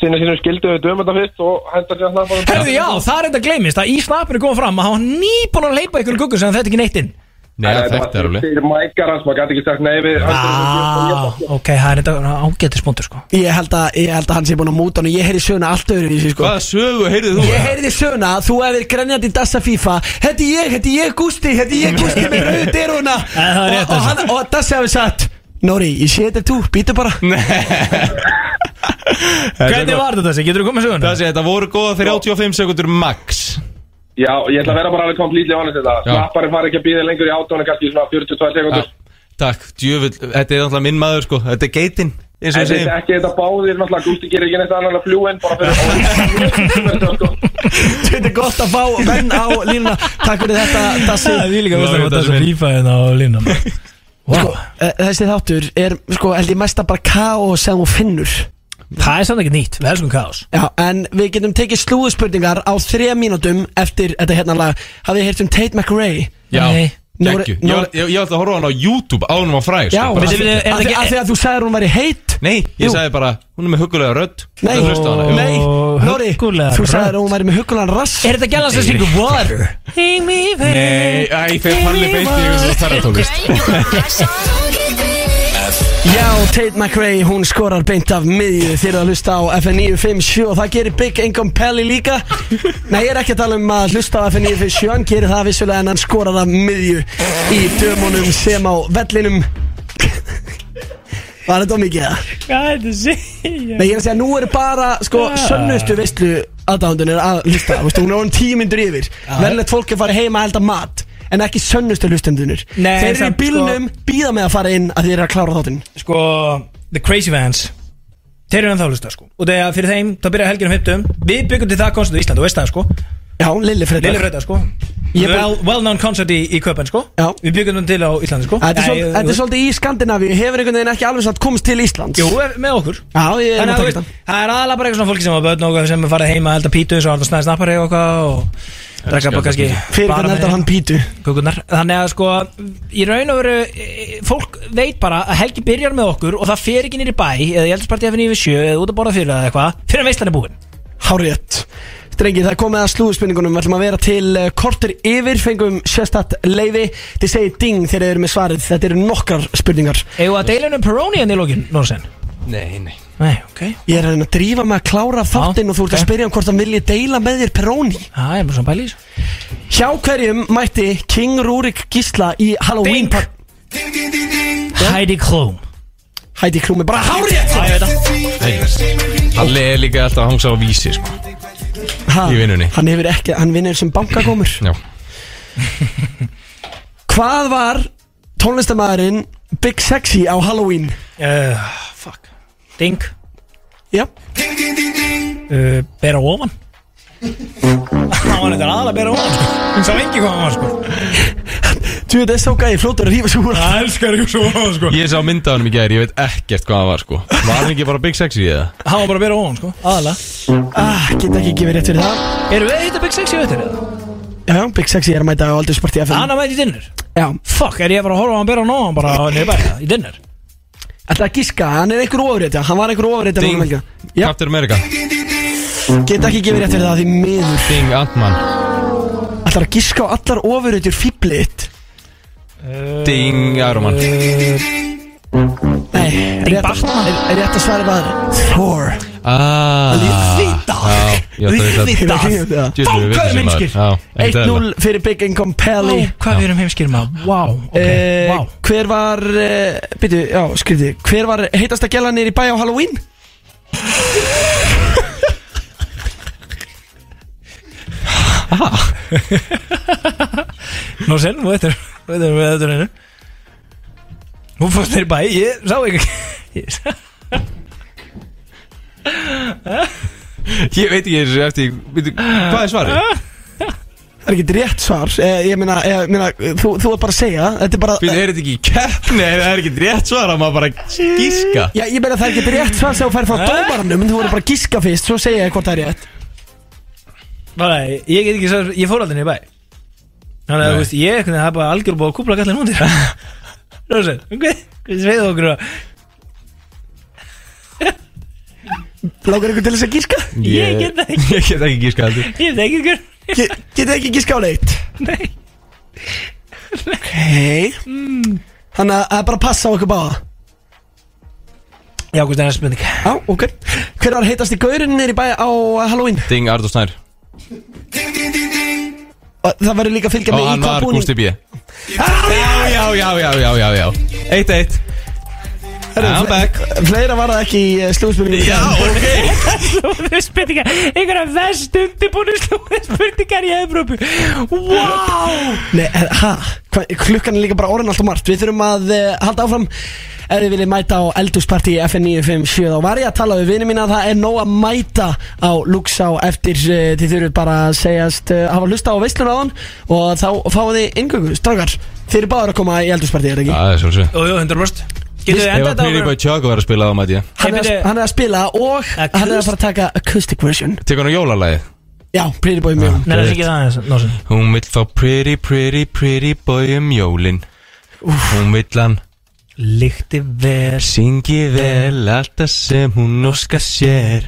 Sinna sínum skildu við þetta fyrst Og henda sér snappar Herðu já, það er þetta gleymist að í snappinu kom fram að hann var nýbúin að leipa ykkur guggur sem hann þetta ekki neitt inn. Nei, það þekkti það alveg. Þeir mækar hans, maður gæti ekki sagt nei við ah, Ok, það er þetta ágættis punktur sko. Ég held að, ég held að hann sé búin að múta hann og Ég heyri söguna allt öðru í sig sko. Hvaða sögu heyrið þú? Ég heyrði söguna, þú hefur grenjandi í Dassa FIFA. Er ég, er ég Gusti er ég Gusti með það er rétt, Og, og, hann- og Dassa hefur sagt Nóri, ég sé þetta er þú, býtu bara Hvernig var þetta þessi? Getur þú komið söguna? Dassi, þetta voru góða 35 sekundur max. Já, ég ætla að vera bara alveg komplítið honest þetta Já. Snapparinn fari ekki að býða lengur í átónu kannski svona 42 sekundur. Takk, djöfull, þetta er náttúrulega minn maður sko. Þetta er geitin, eins og En þetta er ekki þetta báðir Náttúrulega. Gústi gerir ekki neitt annan að fljúa inn Bara fyrir Þetta er gott. Að fá menn á línuna. Takk fyrir þetta, Dassi Það er líka að Dassi er. FIFA hérna á línum sko, eh, Þessi þáttur er, sko, held ég mesta bara K.O. sem þú finnur Það er samt ekki nýtt, við elskum kaos. Já, en við getum tekið slúðspurningar á þrejum mínútum eftir þetta hérna lag. Hafið þið heyrt um Tate McRae? Já, geggju. Ég Ég ég ætla að horfa á hann á YouTube ánum á fræg Já, bara- af því er ekki- að þú sagðir hún væri heit. Nei, ég sagði bara, hún er með hugulega rödd. Nei, nei, Nóri, þú að hún væri með huggulegan rass. Er þetta gæla sem syngur Water? Nei, æ, þegar Palli beint í einhverjum ferratónlist Já, Tate McRae, hún skorar beint af miðju þegar að hlusta á FN 957 og það gerir Big Income Pelli líka. Nei, ég er ekki að tala um að hlusta á FN 957 hann gerir það vissulega en hann skorar af miðju í dömunum sem á vellinum. Var þetta mikið það? Hvað er þetta að segja? Nei, ég er að segja, nú eru bara, sko, sönnustu veistlu aðdándunir að hlusta. Vistu, Hún er orðin tíu myndur yfir. Verðilegt fólk er farið heima að elda mat En ekki sönnustu hlustendunir Nei, Þeir eru í samt, bílnum, býða með að fara inn að þeir eru að klára þáttinn. Sko, The Crazy Vans Þeir eru ennþá að hlusta sko. Og þegar fyrir þeim, þá byrja helginu 50 Við byggum til það konsert í Ísland, þú veist það sko. Já, Lilli Fredar Lili Freyta sko. Ég bara- well, well known concert í, í Köpen sko. Já. Við byggum til á Íslandi sko. Þetta er, Nei, svol, þetta er svolítið í Skandinavíu. Hefur einhvern veginn ekki alveg satt komist til Íslands? Jú, með okkur. Já, ég er Þannig með að þú takast veist, það er aðalega bara eitthvað svona fólki sem var börn og eitthvað sem er farið heima að elda pítu eins og alltaf snæði snappari og eitthvað og drekka bara kannski. Fyrir bara hvernig með eldar hann pítu? kökurnar. Þannig að sko, í raun og veru e, fólk veit bara að helgi byrjar með okkur og það fer ekki nýri bæ eða í eldarsparti FNÍ við sjö eða út að borða fyrir eða eitthvað fyrir að veistlan er búin. Hárétt Strengi, það er komið að slúðspurningunum Við ætlum að vera til uh, kortur yfir Fengum sérstatt leiði Þið segir ding þegar þið eru með svarið. Þetta eru nokkrar spurningar. Eða að deila um Peroni en í lókin, Norsen? Nei, nei Nei, ok. Ég er að reyna að drífa með að klára þáttinn Og þú ert að ok. spyrja um hvort hann vilji deila með þér Peroni. Já, ég er bara svona pæli í þessu. Hjá hverjum mætti King Rúrik Gísla í Halloween Ding. par- Heidi Klum. Heidi Klum er bara hárið Já, ég veit það Halli er líka alltaf að hangsa á vísi sko. Ha, Í vinnunni. Hann hefur ekki, hann vinnur sem bankakomur Já. Hvað var tónlistamæðurinn Big Sexy á Halloween? uh, Fuck Ding. Já. Uh, Bera ofan. Það var eitthvað aðalega bera ofan sko. Hún sá engi hvað hann var sko. Þú veit, er svo gæði flótur að rífa svo úr. Það elskar ekki svo ofan sko. Ég sá mynda á hann í gæri, ég veit ekkert hvað það var sko. Var hann ekki bara Big Sexy eða? Hann var bara bera ofan sko. Aðalega. Ah, Get ekki gefið rétt fyrir það. Erum við að hitta Big Sexy veitir eða? Já, Big Sexy er að mæta á aldursparti FM Hann að mæta í dinner. Já. Fuck, er ég bara að horfa á hann bera ofan bara í dinner Þetta að giska, hann er einhver ofurrétt, já Hann var einhver ofurrétt Ding. Captain America. Get ekki gefið rétt fyrir það því miður. Ding Ant-Man. Ætlar að giska á allar ofurréttur fýblit Ding Iron Man. Nei, rétt, að svara bara Thor Ah. Við Hvað veitum er sem heimskir? maður. Já, ekkert 1-0 eðlilega. fyrir Big Income Pelli Hvað við erum heimskir maður. Ok, Eh, vá Hver var, uh, byrju, já, skriði Hver var heitasta gælan nýr í bæ á Halloween? Nú sen, þú veitur Þú veitur við þetta hennu Hún fórst þér í bæ, ég sá ekki Ég sá Ég veit ekki eins og eftir veitu, Hvað er svarið? Það er ekki rétt svar. Eh, Ég meina, ég meina þú, þú er bara að segja Þetta er bara Við er þetta ekki í keppni? Það er ekki rétt svar að maður bara gíska Já, ég meina það er ekki rétt svar sem þú fær frá dómaranum þú verður bara að giska fyrst, svo segja ég hvort það er rétt. Bara, ég get ekki svo Ég fór aldrei niður í bæ. Þannig að þú veist, ég hafa bara algjör búið að kúpla gallin hundir Nú sen, ok Hvað segðu okkur að Lágar ykkur til þess að giska? Ég get það ekki. Ég get ekki gíska heldur. Ég veit ekki ykkur Ge- Getið ekki giska á neitt? Nei. Ok. Þannig að það er bara að passa á okkur báða. Já, hvað er það spurning. Já, ok. Hver var heitast í gaurinn nýr í bæ á Halloween? Ding Ardur Snær. Og Það verður líka að fylgja Og með í hann hvað var búning? Gústi B. Já, já, já, já, já, já, já. Eitt, eitt I'm back Fleira var það ekki í slúðspurningu Já, ok. Slúðu spurningar Einhverja vest undirbúinu slúðu spurningar í Evrópu. Wow Nei, eh, ha, hva, klukkan er líka bara orðin allt og margt. Við þurfum að uh, halda áfram. Ef þið viljið mæta á eldúsparti í FN 957 Þá var ég að tala við vinið mína. Að Það er nóg að mæta á Luxá Eftir uh, þið þurfum bara að segjast uh, Hafa hlusta á veislun á hann Og þá fáið þið yngöngu, strákar. Þið eru báður að koma í eldúsparti, er það ekki? Það er svolítið Jú, jú, 100% Getur þið Ef enda að þetta Pretty Boy Chuck var að spila á mæti Hann er, að, hann er að spila og hann er að fara að taka acoustic version. Tekur hann á jólalagið? Já, Pretty Boy Mjón Nei, það er ekki það aðeins Nósen Hún vill fá pretty, pretty, pretty boy um jólin. Hún vill hann. Líkti vel. Syngi vel alltaf sem hún óskar sér